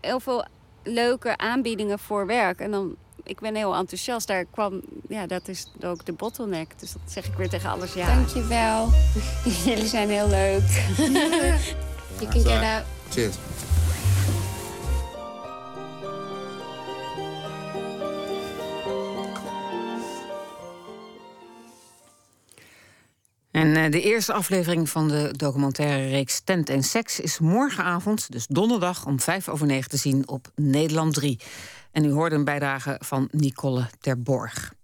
heel veel leuke aanbiedingen voor werk. En dan, ik ben heel enthousiast. Daar kwam, ja, dat is ook de bottleneck. Dus dat zeg ik weer tegen alles ja. Dankjewel. Jullie zijn heel leuk. Je kunt get out. Cheers. En uh, de eerste aflevering van de documentaire reeks Tent en Seks is morgenavond, dus donderdag om vijf over negen te zien op Nederland 3. En u hoorde een bijdrage van Nicole Terborg.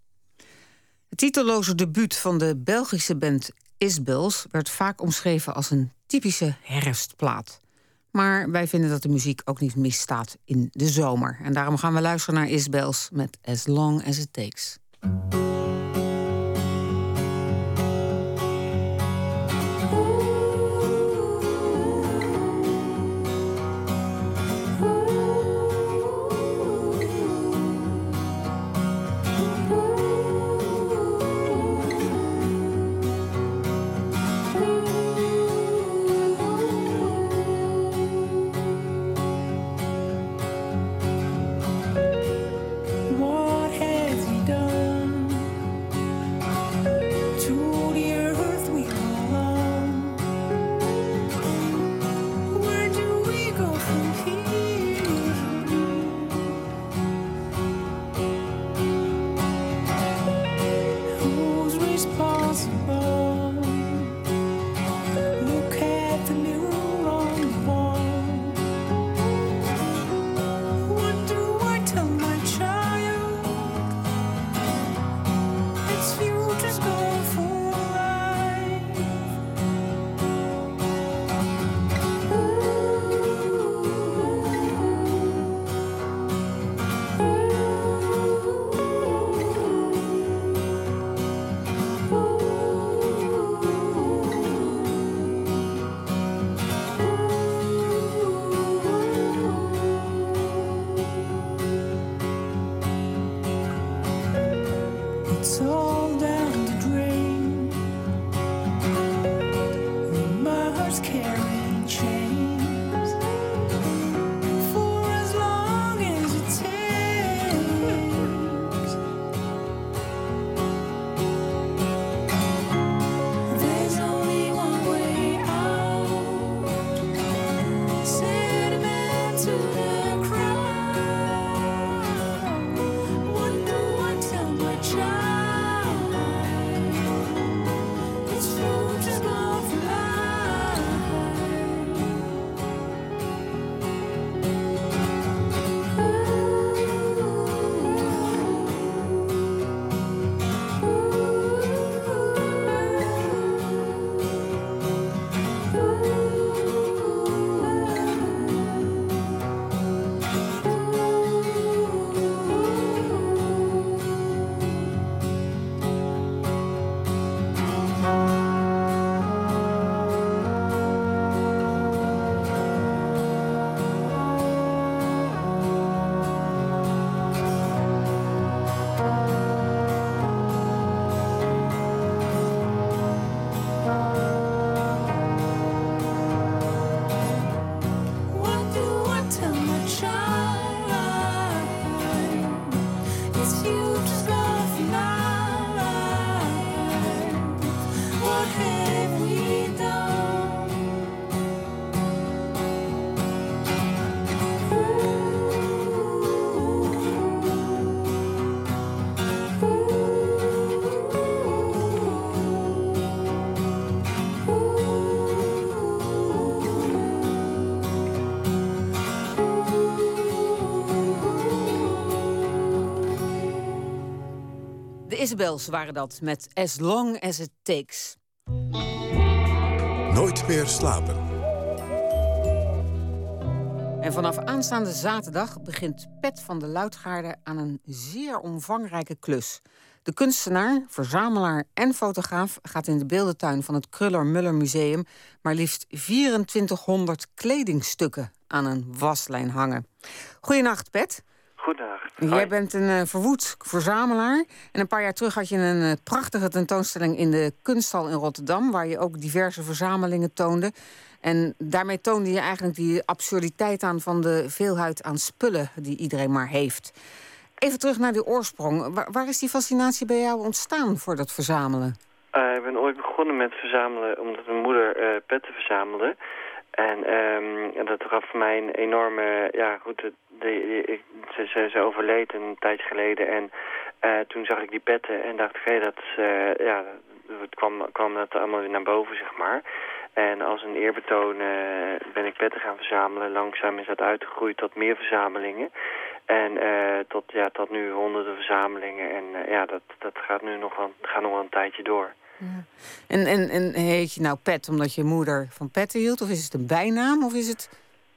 Het titelloze debuut van de Belgische band Isbels werd vaak omschreven als een typische herfstplaat. Maar wij vinden dat de muziek ook niet misstaat in de zomer. En daarom gaan we luisteren naar Isbels met As Long As It Takes. Isabels waren dat met As Long As It Takes. Nooit meer slapen. En vanaf aanstaande zaterdag begint Pet van de Luitgaarde aan een zeer omvangrijke klus. De kunstenaar, verzamelaar en fotograaf gaat in de beeldentuin van het Kruller-Muller Museum maar liefst 2400 kledingstukken aan een waslijn hangen. Goedenacht, Pet. Goedendag. Jij bent een uh, verwoed verzamelaar. En een paar jaar terug had je een uh, prachtige tentoonstelling in de Kunsthal in Rotterdam, waar je ook diverse verzamelingen toonde. En daarmee toonde je eigenlijk die absurditeit aan van de veelheid aan spullen die iedereen maar heeft. Even terug naar de oorsprong. Waar, waar is die fascinatie bij jou ontstaan voor dat verzamelen? Uh, ik ben ooit begonnen met verzamelen omdat mijn moeder petten verzamelde. En, um, dat gaf mij een enorme... Ja, goed, de, de, ze, ze, overleed een tijd geleden. En uh, toen zag ik die petten en dacht ik, hé, dat ja, het kwam, kwam dat allemaal weer naar boven, zeg maar. En als een eerbetoon ben ik petten gaan verzamelen. Langzaam is dat uitgegroeid tot meer verzamelingen. En uh, tot, ja, tot nu honderden verzamelingen. En uh, ja, dat, dat gaat nu nog wel, gaat nog wel een tijdje door. Ja. En, en, en heet je nou Pet omdat je moeder van petten hield? Of is het een bijnaam? Of is het...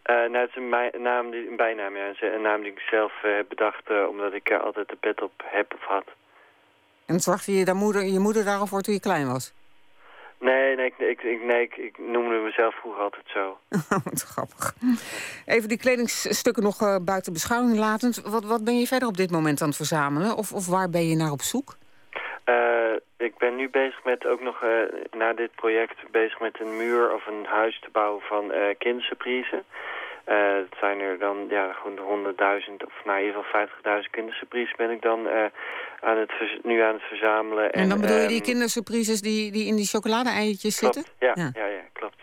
Uh, nou, het is een, naam die, een bijnaam, ja. Een naam die ik zelf heb bedacht omdat ik altijd de pet op heb of had. En zorgde je, daar moeder, je moeder daarop voor toen je klein was? Nee, nee, ik, ik, nee ik, ik, noemde mezelf vroeger altijd zo. Wat grappig. Even die kledingstukken nog uh, buiten beschouwing latend. Wat, wat ben je verder op dit moment aan het verzamelen? Of, of waar ben je naar op zoek? Uh, ik ben nu bezig met ook nog, uh, na dit project, bezig met een muur of een huis te bouwen van kindersurprise. Uh, het zijn er dan ja, gewoon 100.000 of nou, in ieder geval 50.000 kindersurprises ben ik dan uh, aan het nu aan het verzamelen. En, en dan bedoel je die um, kindersurprises die, die in die chocolade-eitjes zitten? Ja, ja, ja. ja, klopt.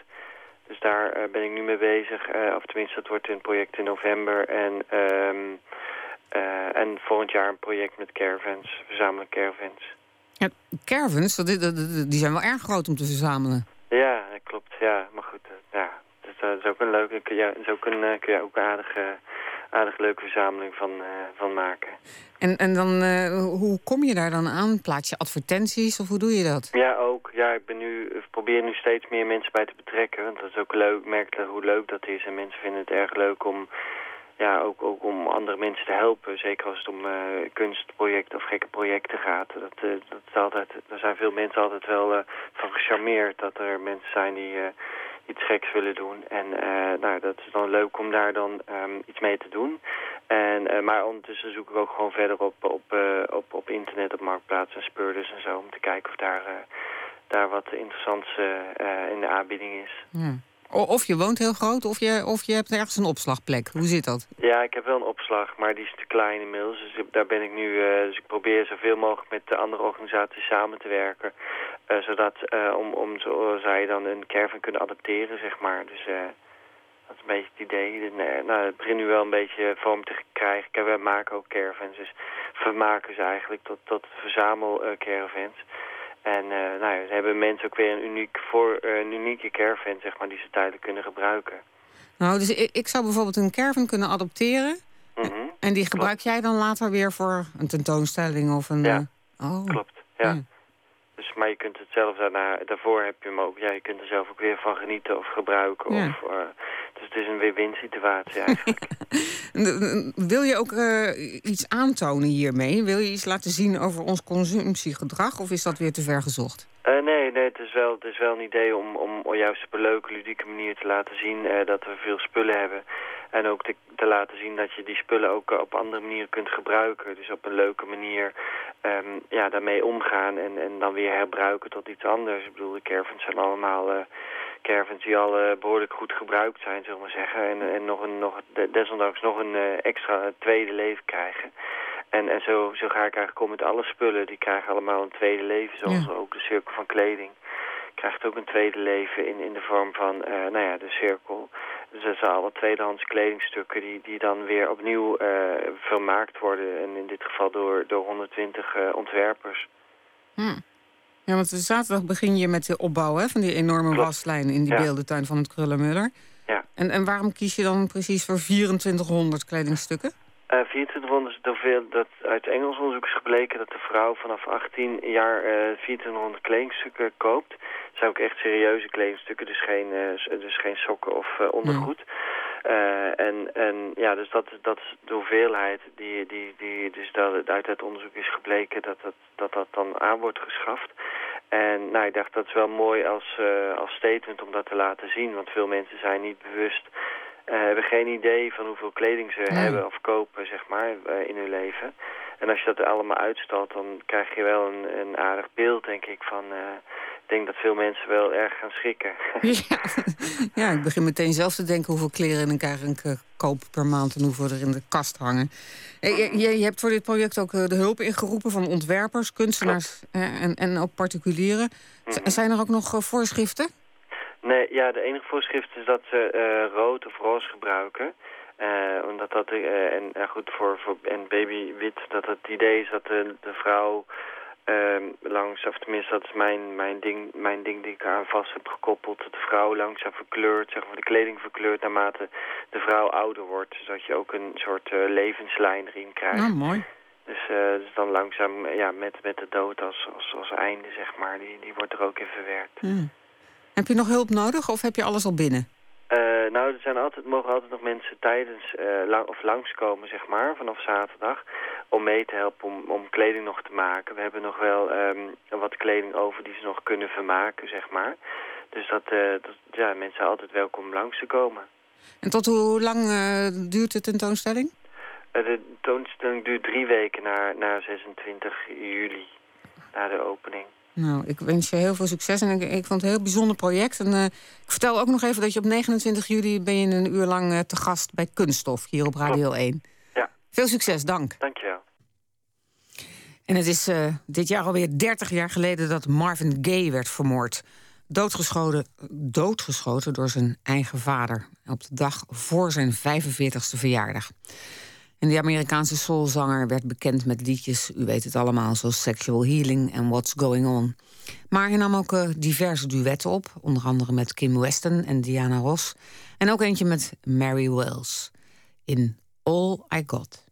Dus daar uh, ben ik nu mee bezig. of tenminste, dat wordt een project in november. En, um, en volgend jaar een project met caravans, verzamelen caravans. Ja, caravans, dat, dat, die zijn wel erg groot om te verzamelen. Ja, dat klopt. Ja, maar goed, ja, dat is ook een leuke, kun je, is ook een, kun je ook een aardige, aardig leuke verzameling van, uh, van maken. En, en dan, uh, hoe kom je daar dan aan? Plaats je advertenties of hoe doe je dat? Ja, ook. Ja, ik ben nu, probeer nu steeds meer mensen bij te betrekken. Want dat is ook leuk, merk hoe leuk dat is. En mensen vinden het erg leuk om, ja, ook, ook om andere mensen te helpen. Zeker als het om uh, kunstprojecten of gekke projecten gaat. Dat, dat is altijd, daar zijn veel mensen altijd wel van gecharmeerd. Dat er mensen zijn die iets geks willen doen. En uh, nou, dat is dan leuk om daar dan um, iets mee te doen. En, uh, maar ondertussen zoek ik ook gewoon verder op, op, uh, op, op internet, op marktplaats en speurders en zo. Om te kijken of daar, daar wat interessants in de aanbieding is. Ja. Of je woont heel groot, of je, of je hebt ergens een opslagplek. Hoe zit dat? Ja, ik heb wel een opslag, maar die is te klein inmiddels. Dus daar ben ik nu. Uh, dus ik probeer zoveel mogelijk met de andere organisaties samen te werken. Uh, zodat uh, om, om zo zij dan een caravan kunnen adapteren, zeg maar. Dus dat is een beetje het idee. Nou, het begint nu wel een beetje vorm te krijgen. Kijk, wij maken ook caravans, dus we maken ze eigenlijk tot, tot verzamel caravans. En uh, nou ja, hebben mensen ook weer een, uniek voor, uh, een unieke caravan zeg maar, die ze tijdelijk kunnen gebruiken. Nou, dus ik, ik zou bijvoorbeeld een caravan kunnen adopteren. Mm -hmm. En die gebruik klopt. jij dan later weer voor een tentoonstelling of een... Ja, uh... oh. klopt. Ja. ja. Dus, maar je kunt het zelf daarna, daarvoor heb je hem ook, ja, je kunt er zelf ook weer van genieten of gebruiken. Ja. Of, dus het is een win-win situatie eigenlijk. Wil je ook uh, iets aantonen hiermee? Wil je iets laten zien over ons consumptiegedrag? Of is dat weer te ver gezocht? Uh, nee, nee het, is wel, het is wel een idee om, om juist op een leuke, ludieke manier te laten zien uh, dat we veel spullen hebben. En ook te, te, laten zien dat je die spullen ook op andere manieren kunt gebruiken. Dus op een leuke manier um, ja, daarmee omgaan en, en dan weer herbruiken tot iets anders. Ik bedoel, de caravans zijn allemaal... Uh, caravans die al behoorlijk goed gebruikt zijn, zullen we maar zeggen. En, en nog een, nog, desondanks nog een extra tweede leven krijgen. En, en zo, zo ga ik eigenlijk om met alle spullen. Die krijgen allemaal een tweede leven, zoals ja. ook de cirkel van kleding. Krijgt ook een tweede leven in, in de vorm van, uh, nou ja, de cirkel. Dus dat zijn alle tweedehands kledingstukken die, die dan weer opnieuw vermaakt worden. En in dit geval door, door 120 ontwerpers. Hm. Ja, want zaterdag begin je met de opbouw hè, van die enorme Klopt. waslijn in die Ja. beeldentuin van het Krullenmuller. Ja. En, en waarom kies je dan precies voor 2400 kledingstukken? Uh, 2400 is zoveel dat uit Engels onderzoek is gebleken dat de vrouw vanaf 18 jaar uh, 2400 kledingstukken koopt. Dat zijn ook echt serieuze kledingstukken, dus geen, uh, dus geen sokken of ondergoed. En, en ja, dus dat, dat is de hoeveelheid die, die, die dus dat, uit het onderzoek is gebleken dat dat, dat dat dan aan wordt geschaft. En nou, ik dacht dat is wel mooi als, als statement om dat te laten zien, want veel mensen zijn niet bewust hebben geen idee van hoeveel kleding ze hebben of kopen, zeg maar, uh, in hun leven. En als je dat allemaal uitstalt, dan krijg je wel een, een aardig beeld, denk ik, van... Uh, ik denk dat veel mensen wel erg gaan schrikken. ja. ja, ik begin meteen zelf te denken hoeveel kleren ik eigenlijk koop per maand... en hoeveel er in de kast hangen. Je, je, je hebt voor dit project ook de hulp ingeroepen van ontwerpers, kunstenaars en, en ook particulieren. -hmm. Zijn er ook nog voorschriften? Nee, ja, de enige voorschrift is dat ze uh, rood of roze gebruiken. Uh, omdat dat, uh, en goed, voor, voor en babywit, dat het idee is dat de, de vrouw langs, of tenminste dat is mijn, mijn, ding, mijn ding die ik aan vast heb gekoppeld, dat de vrouw langzaam verkleurt, zeg maar de kleding verkleurt naarmate de vrouw ouder wordt. Zodat je ook een soort levenslijn erin krijgt. Nou, mooi. Dus, dus dan langzaam ja, met, met de dood als, als, als einde, zeg maar, die, die wordt er ook in verwerkt. Mm. Heb je nog hulp nodig of heb je alles al binnen? Uh, nou, er zijn altijd, mogen altijd nog mensen tijdens uh, lang, of langskomen, zeg maar, vanaf zaterdag. Om mee te helpen om, om kleding nog te maken. We hebben nog wel um, wat kleding over die ze nog kunnen vermaken, zeg maar. Dus dat, uh, dat ja, mensen zijn altijd welkom om langs te komen. En tot hoe lang duurt de tentoonstelling? de tentoonstelling duurt drie weken na, na 26 juli, na de opening. Nou, ik wens je heel veel succes. En ik, ik vond het een heel bijzonder project. En uh, ik vertel ook nog even dat je op 29 juli... ben je een uur lang uh, te gast bij Kunststof, hier op Radio 1. Ja. Veel succes, dank. Dank je wel. En het is uh, dit jaar alweer 30 jaar geleden dat Marvin Gaye werd vermoord. Doodgeschoten, doodgeschoten door zijn eigen vader. Op de dag voor zijn 45ste verjaardag. En die Amerikaanse soulzanger werd bekend met liedjes, u weet het allemaal, zoals Sexual Healing en What's Going On. Maar hij nam ook uh, diverse duetten op, onder andere met Kim Weston en Diana Ross. En ook eentje met Mary Wells in All. I got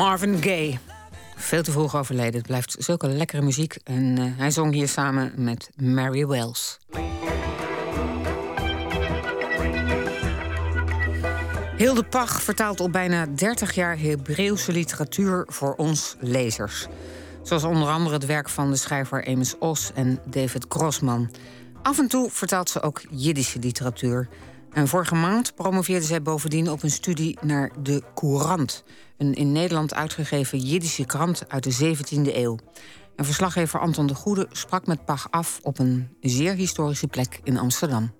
Marvin Gaye. Veel te vroeg overleden. Het blijft zulke lekkere muziek. En uh, hij zong hier samen met Mary Wells. Hilde Pach vertaalt al bijna 30 jaar Hebreeuwse literatuur voor ons lezers. Zoals onder andere het werk van de schrijver Amos Os en David Grossman. Af en toe vertaalt ze ook Jiddische literatuur. En vorige maand promoveerde zij bovendien op een studie naar de Courant. Een in Nederland uitgegeven Jiddische krant uit de 17e eeuw. En verslaggever Anton de Goede sprak met Pach af op een zeer historische plek in Amsterdam.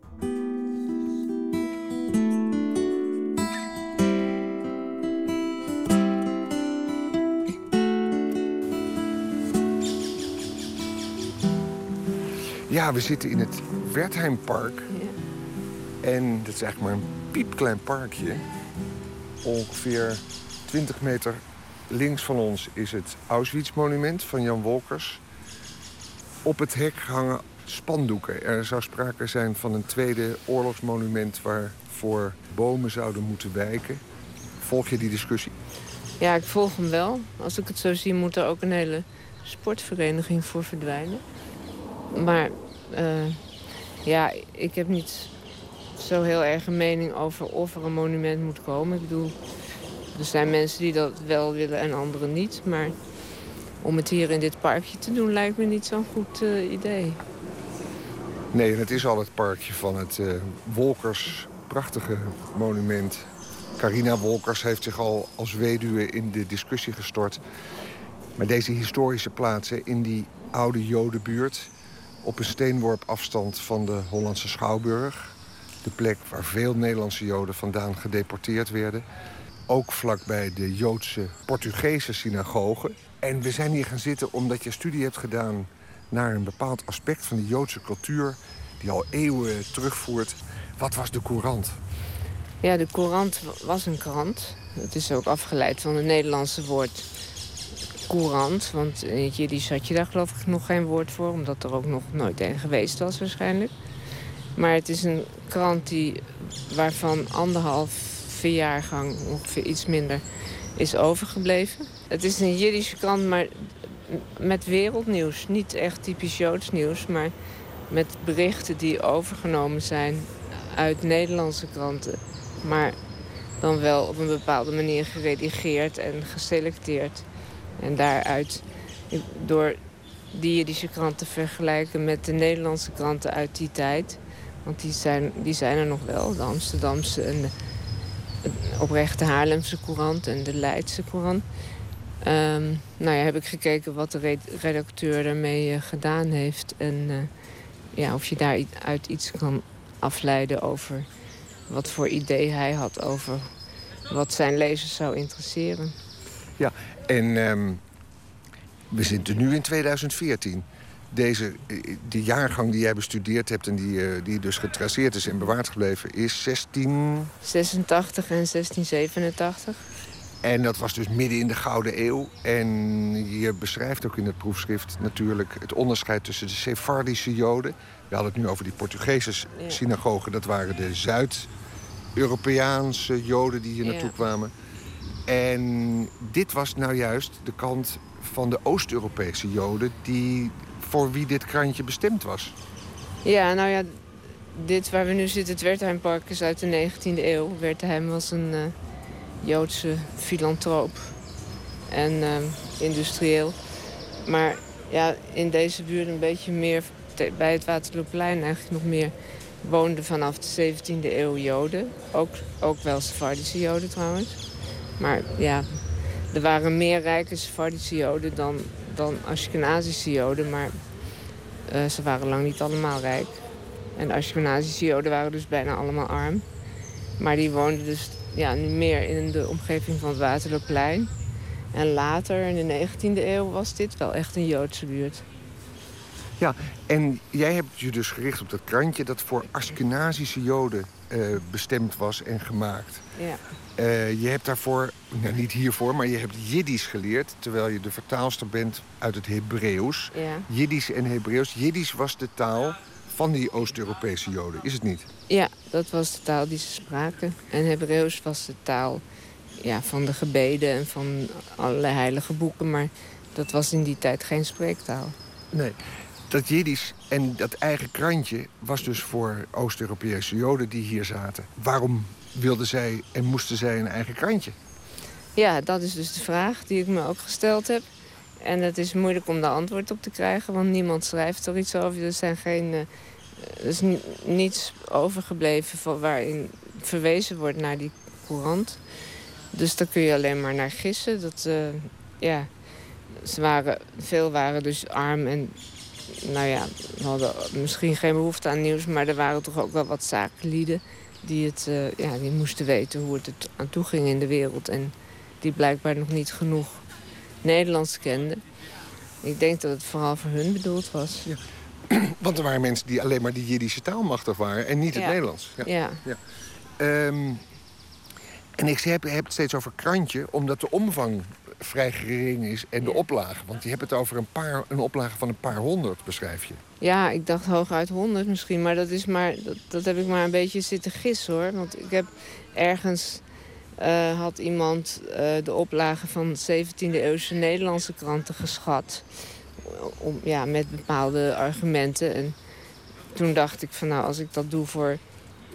Ja, we zitten in het Wertheimpark. En dat is eigenlijk maar een piepklein parkje. Ongeveer 20 meter links van ons is het Auschwitz-monument van Jan Wolkers. Op het hek hangen spandoeken. Er zou sprake zijn van een tweede oorlogsmonument... waarvoor bomen zouden moeten wijken. Volg je die discussie? Ja, ik volg hem wel. Als ik het zo zie, moet er ook een hele sportvereniging voor verdwijnen. Maar uh, ja, ik heb niet zo heel erg een mening over of er een monument moet komen. Ik bedoel, er zijn mensen die dat wel willen en anderen niet. Maar om het hier in dit parkje te doen lijkt me niet zo'n goed uh, idee. Nee, het is al het parkje van het uh, Wolkers prachtige monument. Carina Wolkers heeft zich al als weduwe in de discussie gestort. Maar deze historische plaatsen in die oude jodenbuurt... op een steenworp afstand van de Hollandse Schouwburg... de plek waar veel Nederlandse joden vandaan gedeporteerd werden... ook vlakbij de Joodse Portugese synagoge. En we zijn hier gaan zitten omdat je studie hebt gedaan... naar een bepaald aspect van de Joodse cultuur... die al eeuwen terugvoert. Wat was de courant? Ja, de courant was een krant. Het is ook afgeleid van het Nederlandse woord courant. Want in het had je daar geloof ik nog geen woord voor... omdat er ook nog nooit een geweest was waarschijnlijk. Maar het is een krant die, waarvan anderhalf verjaargang, ongeveer iets minder, is overgebleven. Het is een Jiddische krant, maar met wereldnieuws. Niet echt typisch Joods nieuws, maar met berichten die overgenomen zijn uit Nederlandse kranten. Maar dan wel op een bepaalde manier geredigeerd en geselecteerd. En daaruit, door die Jiddische kranten te vergelijken met de Nederlandse kranten uit die tijd... want die zijn, die zijn er nog wel, de Amsterdamse en de, oprechte Haarlemse courant en de Leidse courant... Um, nou ja, heb ik gekeken wat de redacteur daarmee uh, gedaan heeft. En uh, ja, of je daaruit iets kan afleiden over wat voor idee hij had over wat zijn lezers zou interesseren. Ja, en um, we zitten nu in 2014. Deze, die jaargang die jij bestudeerd hebt en die, uh, die dus getraceerd is en bewaard gebleven, is 16... 86 en 1687. En dat was dus midden in de Gouden Eeuw. En je beschrijft ook in het proefschrift natuurlijk het onderscheid tussen de Sephardische Joden. We hadden het nu over die Portugese synagogen. Dat waren de Zuid-Europeaanse Joden die hier naartoe ja. kwamen. En dit was nou juist de kant van de Oost-Europese Joden... Die, voor wie dit krantje bestemd was. Ja, nou ja, dit waar we nu zitten, het Wertheimpark, is uit de 19e eeuw. Wertheim was een uh, Joodse filantroop en uh, industrieel. Maar ja, in deze buurt een beetje meer, bij het Waterlooplein eigenlijk nog meer... woonden vanaf de 17e eeuw Joden. Ook, ook wel Sephardische Joden trouwens. Maar ja, er waren meer rijke Sephardische Joden dan, dan Ashkenazische Joden. Maar uh, ze waren lang niet allemaal rijk. En de Ashkenazische Joden waren dus bijna allemaal arm. Maar die woonden dus ja, nu meer in de omgeving van het Waterloopplein. En later, in de 19e eeuw, was dit wel echt een Joodse buurt. Ja, en jij hebt je dus gericht op dat krantje... dat voor Ashkenazische Joden uh, bestemd was en gemaakt. Ja. Uh, je hebt daarvoor, nou niet hiervoor, maar je hebt Jiddisch geleerd... terwijl je de vertaalster bent uit het Hebreeuws. Ja. Jiddisch en Hebreeuws. Jiddisch was de taal van die Oost-Europese Joden, is het niet? Ja, dat was de taal die ze spraken. En Hebreeuws was de taal ja, van de gebeden en van allerlei heilige boeken. Maar dat was in die tijd geen spreektaal. Nee. Dat Jiddisch en dat eigen krantje was dus voor Oost-Europese Joden die hier zaten. Waarom wilden zij en moesten zij een eigen krantje? Ja, dat is dus de vraag die ik me ook gesteld heb. En het is moeilijk om daar antwoord op te krijgen, want niemand schrijft er iets over. Er, zijn geen, uh, er is niets overgebleven van waarin verwezen wordt naar die courant. Dus daar kun je alleen maar naar gissen. Dat, uh, ja, ze waren, veel waren dus arm en nou ja, hadden misschien geen behoefte aan nieuws... maar er waren toch ook wel wat zakenlieden die, het, uh, ja, die moesten weten hoe het, het aan toe ging in de wereld. En die blijkbaar nog niet genoeg Nederlands kenden. Ik denk dat het vooral voor hun bedoeld was. Ja. Want er waren mensen die alleen maar die Jiddische taal machtig waren en niet het Nederlands. Ja. ja. ja. Um, en ik heb, heb het steeds over krantje, omdat de omvang vrij gering is en de oplage. Want je hebt het over een, paar, een oplage van een paar honderd, beschrijf je. Ja, ik dacht hooguit honderd misschien. Maar dat, is maar, dat, dat heb ik maar een beetje zitten gissen hoor. Want ik heb ergens uh, had iemand uh, de oplage van 17e-eeuwse Nederlandse kranten geschat. Om, ja, met bepaalde argumenten. En toen dacht ik van nou, als ik dat doe voor,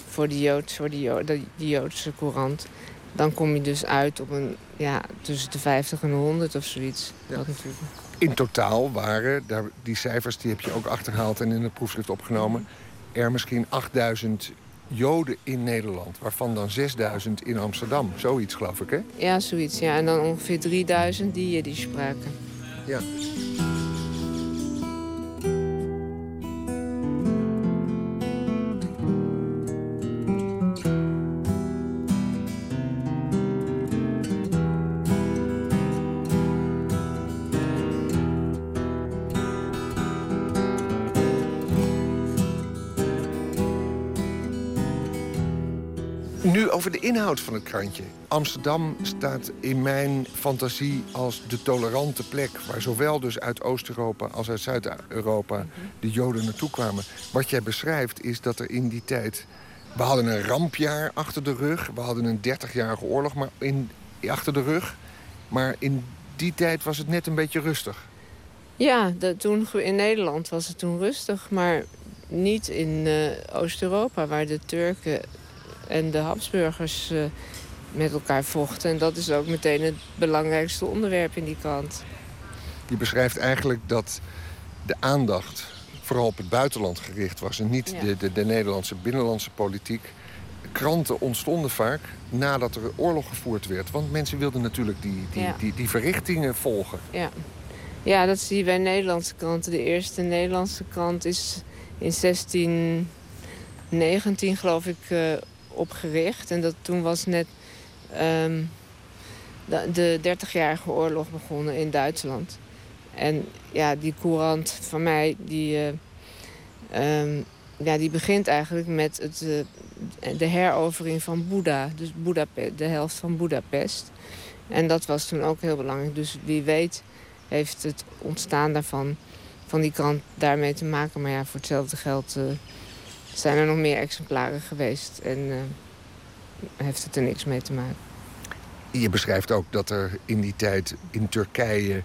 voor, de, Joods, voor de Joodse courant... dan kom je dus uit op een, ja, tussen de 50 en de 100 of zoiets. Ja. Dat natuurlijk. In totaal waren, daar, die cijfers die heb je ook achterhaald en in het proefschrift opgenomen... er misschien 8000 Joden in Nederland, waarvan dan 6000 in Amsterdam. Zoiets, geloof ik, hè? Ja, zoiets. Ja. En dan ongeveer 3000 die die spraken. Ja. Inhoud van het krantje. Amsterdam staat in mijn fantasie als de tolerante plek... waar zowel dus uit Oost-Europa als uit Zuid-Europa de Joden naartoe kwamen. Wat jij beschrijft is dat er in die tijd... We hadden een rampjaar achter de rug. We hadden een 30-jarige oorlog maar in, achter de rug. Maar in die tijd was het net een beetje rustig. Ja, toen, in Nederland was het toen rustig. Maar niet in uh, Oost-Europa, waar de Turken en de Habsburgers uh, met elkaar vochten. En dat is ook meteen het belangrijkste onderwerp in die krant. Je beschrijft eigenlijk dat de aandacht vooral op het buitenland gericht was... en niet de, de, de Nederlandse binnenlandse politiek. Kranten ontstonden vaak nadat er oorlog gevoerd werd. Want mensen wilden natuurlijk die, die, die, die verrichtingen volgen. Ja. ja, dat zie je bij Nederlandse kranten. De eerste Nederlandse krant is in 1619, geloof ik, uh, opgericht. En dat, toen was net um, de, de 30-jarige oorlog begonnen in Duitsland. En ja, die courant van mij, die, uh, um, ja, die begint eigenlijk met het, uh, de herovering van Boeddha. Dus de helft van Budapest. En dat was toen ook heel belangrijk. Dus wie weet heeft het ontstaan daarvan, van die krant daarmee te maken. Maar ja, voor hetzelfde geld uh, zijn er nog meer exemplaren geweest. En uh, heeft het er niks mee te maken. Je beschrijft ook dat er in die tijd in Turkije...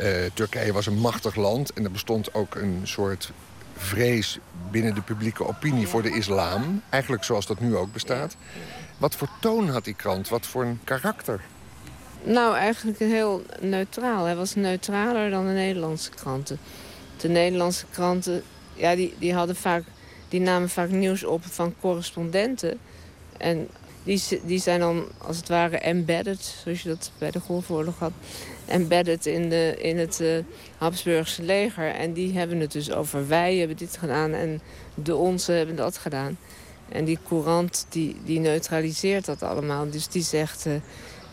Uh, Turkije was een machtig land en er bestond ook een soort vrees binnen de publieke opinie voor de islam. Eigenlijk zoals dat nu ook bestaat. Wat voor toon had die krant? Wat voor een karakter? Nou, eigenlijk heel neutraal. Hij was neutraler dan de Nederlandse kranten. De Nederlandse kranten ja, die, die hadden vaak die namen vaak nieuws op van correspondenten. En die, die zijn dan als het ware embedded, zoals je dat bij de Golfoorlog had. Embedded in, de, in het uh, Habsburgse leger. En die hebben het dus over wij hebben dit gedaan en de onze hebben dat gedaan. En die courant die, die neutraliseert dat allemaal. Dus die zegt uh,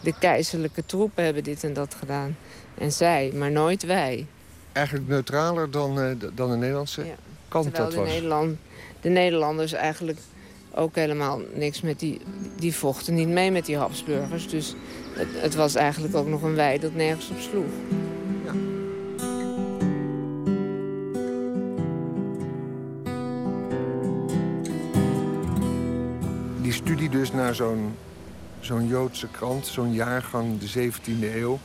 de keizerlijke troepen hebben dit en dat gedaan. En zij, maar nooit wij. Eigenlijk neutraler dan, uh, dan de Nederlandse ja. kant Terwijl dat de was. Nederland, de Nederlanders eigenlijk ook helemaal niks met die... Die vochten niet mee met die Habsburgers. Dus het, het was eigenlijk ook nog een wij dat nergens op sloeg. Ja. Die studie dus naar zo'n zo'n Joodse krant, zo'n jaargang de 17e eeuw.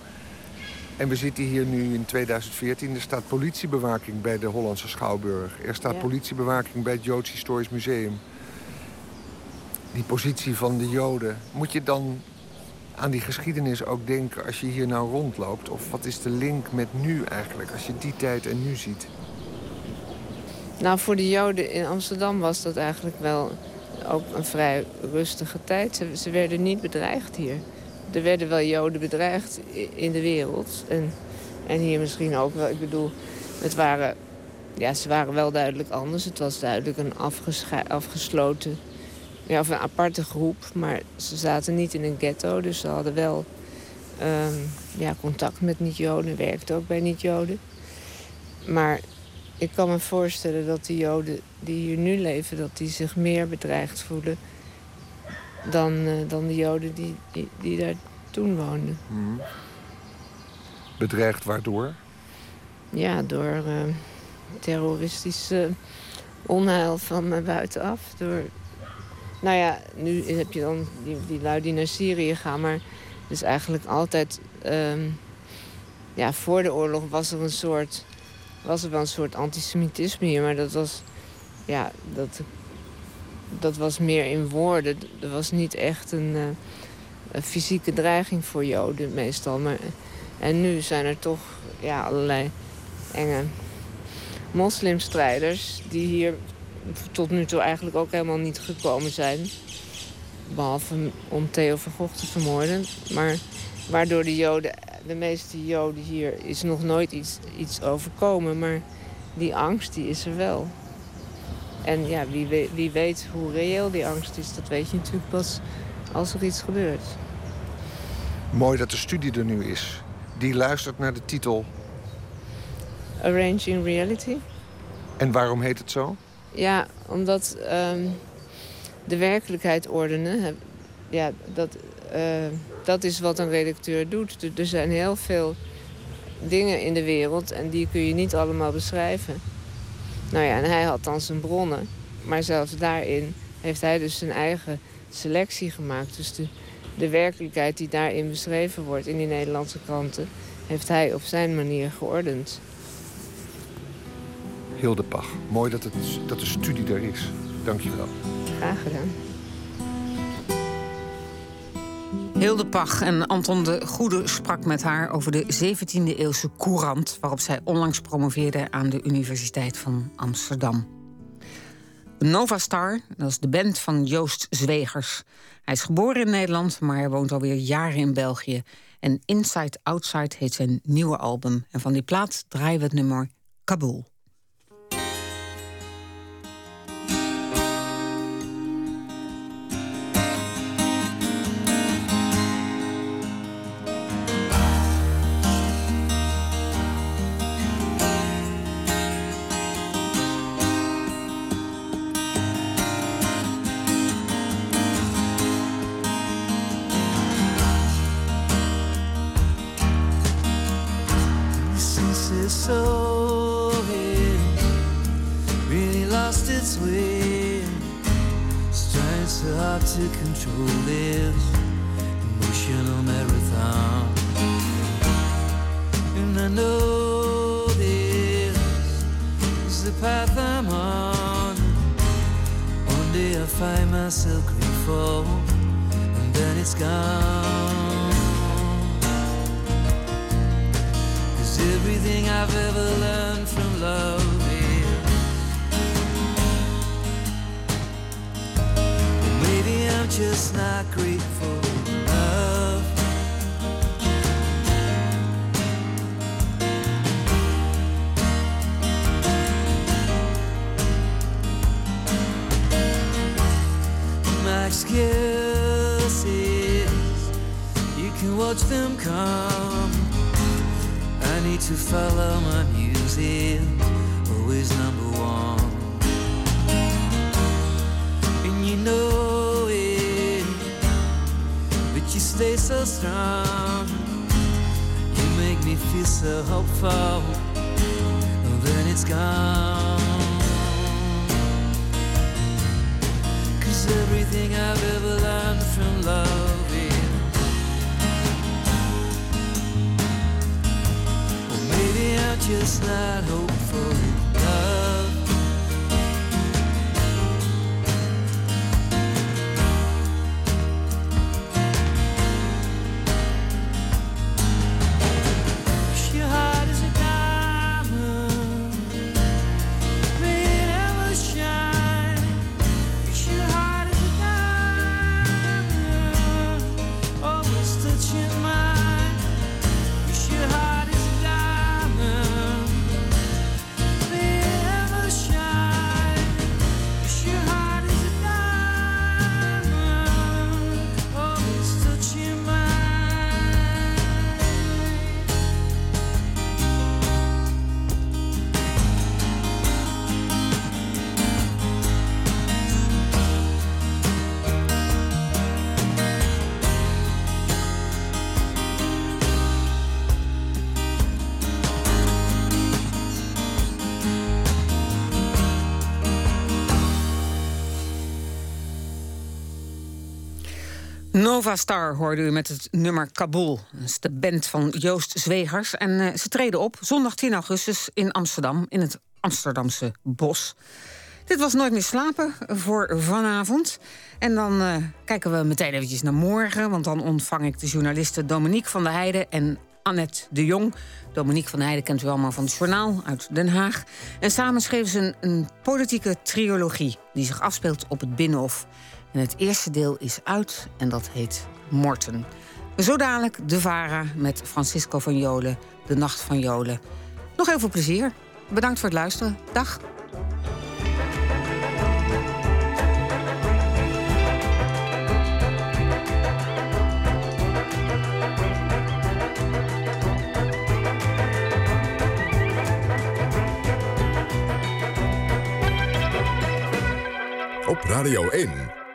En we zitten hier nu in 2014. Er staat politiebewaking bij de Hollandse Schouwburg. Er staat Ja. politiebewaking bij het Joods Historisch Museum. Die positie van de Joden. Moet je dan aan die geschiedenis ook denken als je hier nou rondloopt? Of wat is de link met nu eigenlijk, als je die tijd en nu ziet? Nou, voor de Joden in Amsterdam was dat eigenlijk wel ook een vrij rustige tijd. Ze, ze werden niet bedreigd hier. Er werden wel Joden bedreigd in de wereld. En, en hier misschien ook wel. Ik bedoel, het waren, ja, ze waren wel duidelijk anders. Het was duidelijk een afgesloten, ja, of een aparte groep. Maar ze zaten niet in een ghetto, dus ze hadden wel ehm, ja, contact met niet-Joden. Werkten ook bij niet-Joden. Maar ik kan me voorstellen dat de Joden die hier nu leven... dat die zich meer bedreigd voelen dan, eh, dan de Joden die, die, die daar toen woonden. Mhm. Bedreigd waardoor? Ja, door eh, terroristisch onheil van eh, buitenaf. Door, nou ja, nu heb je dan die, die lui die naar Syrië gaan, maar dus eigenlijk altijd... ehm, ja, voor de oorlog was er een soort... was er wel een soort antisemitisme hier, maar dat was... Ja, dat, dat was meer in woorden. Er was niet echt een, eh, een fysieke dreiging voor Joden meestal. Maar, en nu zijn er toch ja, allerlei enge moslimstrijders... die hier tot nu toe eigenlijk ook helemaal niet gekomen zijn. Behalve om Theo van Gogh te vermoorden. Maar waardoor de Joden, de meeste Joden hier, is nog nooit iets, iets overkomen. Maar die angst, die is er wel. En ja, wie weet, wie weet hoe reëel die angst is, dat weet je natuurlijk pas als er iets gebeurt. Mooi dat de studie er nu is. Die luistert naar de titel. Arranging Reality. En waarom heet het zo? Ja, omdat ehm, de werkelijkheid ordenen, ja, dat, eh, dat is wat een redacteur doet. Er zijn heel veel dingen in de wereld en die kun je niet allemaal beschrijven. Nou ja, en hij had dan zijn bronnen. Maar zelfs daarin heeft hij dus zijn eigen selectie gemaakt. Dus de, de werkelijkheid die daarin beschreven wordt in die Nederlandse kranten... heeft hij op zijn manier geordend. Hilde Pach. Mooi dat, het, dat de studie er is. Dank je wel. Graag gedaan. Hilde Pach en Anton de Goede sprak met haar over de 17e-eeuwse courant... waarop zij onlangs promoveerde aan de Universiteit van Amsterdam. Nova Star, dat is de band van Joost Zwegers. Hij is geboren in Nederland, maar hij woont alweer jaren in België. En Inside Outside heet zijn nieuwe album. En van die plaat draaien we het nummer Kabul. Lost its way. It's trying so hard to control this emotional marathon. And I know this is the path I'm on. One day I find myself grateful, and then it's gone. Cause everything I've ever learned from love I'm just not grateful enough My excuse is you can watch them come I need to follow my music, always number one. And you know stay so strong. You make me feel so hopeful, and then it's gone. Cause everything I've ever learned from love is. Maybe I'm just not hopeful. Nova Star hoorde u met het nummer Kabul. Dat is de band van Joost Zwegers. En eh, ze treden op zondag 10 augustus in Amsterdam, in het Amsterdamse Bos. Dit was Nooit meer slapen voor vanavond. En dan eh, kijken we meteen eventjes naar morgen... want dan ontvang ik de journalisten Dominique van der Heijden en Annette de Jong. Dominique van der Heijden kent u allemaal van het journaal uit Den Haag. En samen schreven ze een, een politieke trilogie... die zich afspeelt op het Binnenhof. En het eerste deel is uit en dat heet Morten. Zo dadelijk De Vara met Francisco van Jolen, De Nacht van Jolen. Nog heel veel plezier. Bedankt voor het luisteren. Dag. Op Radio 1,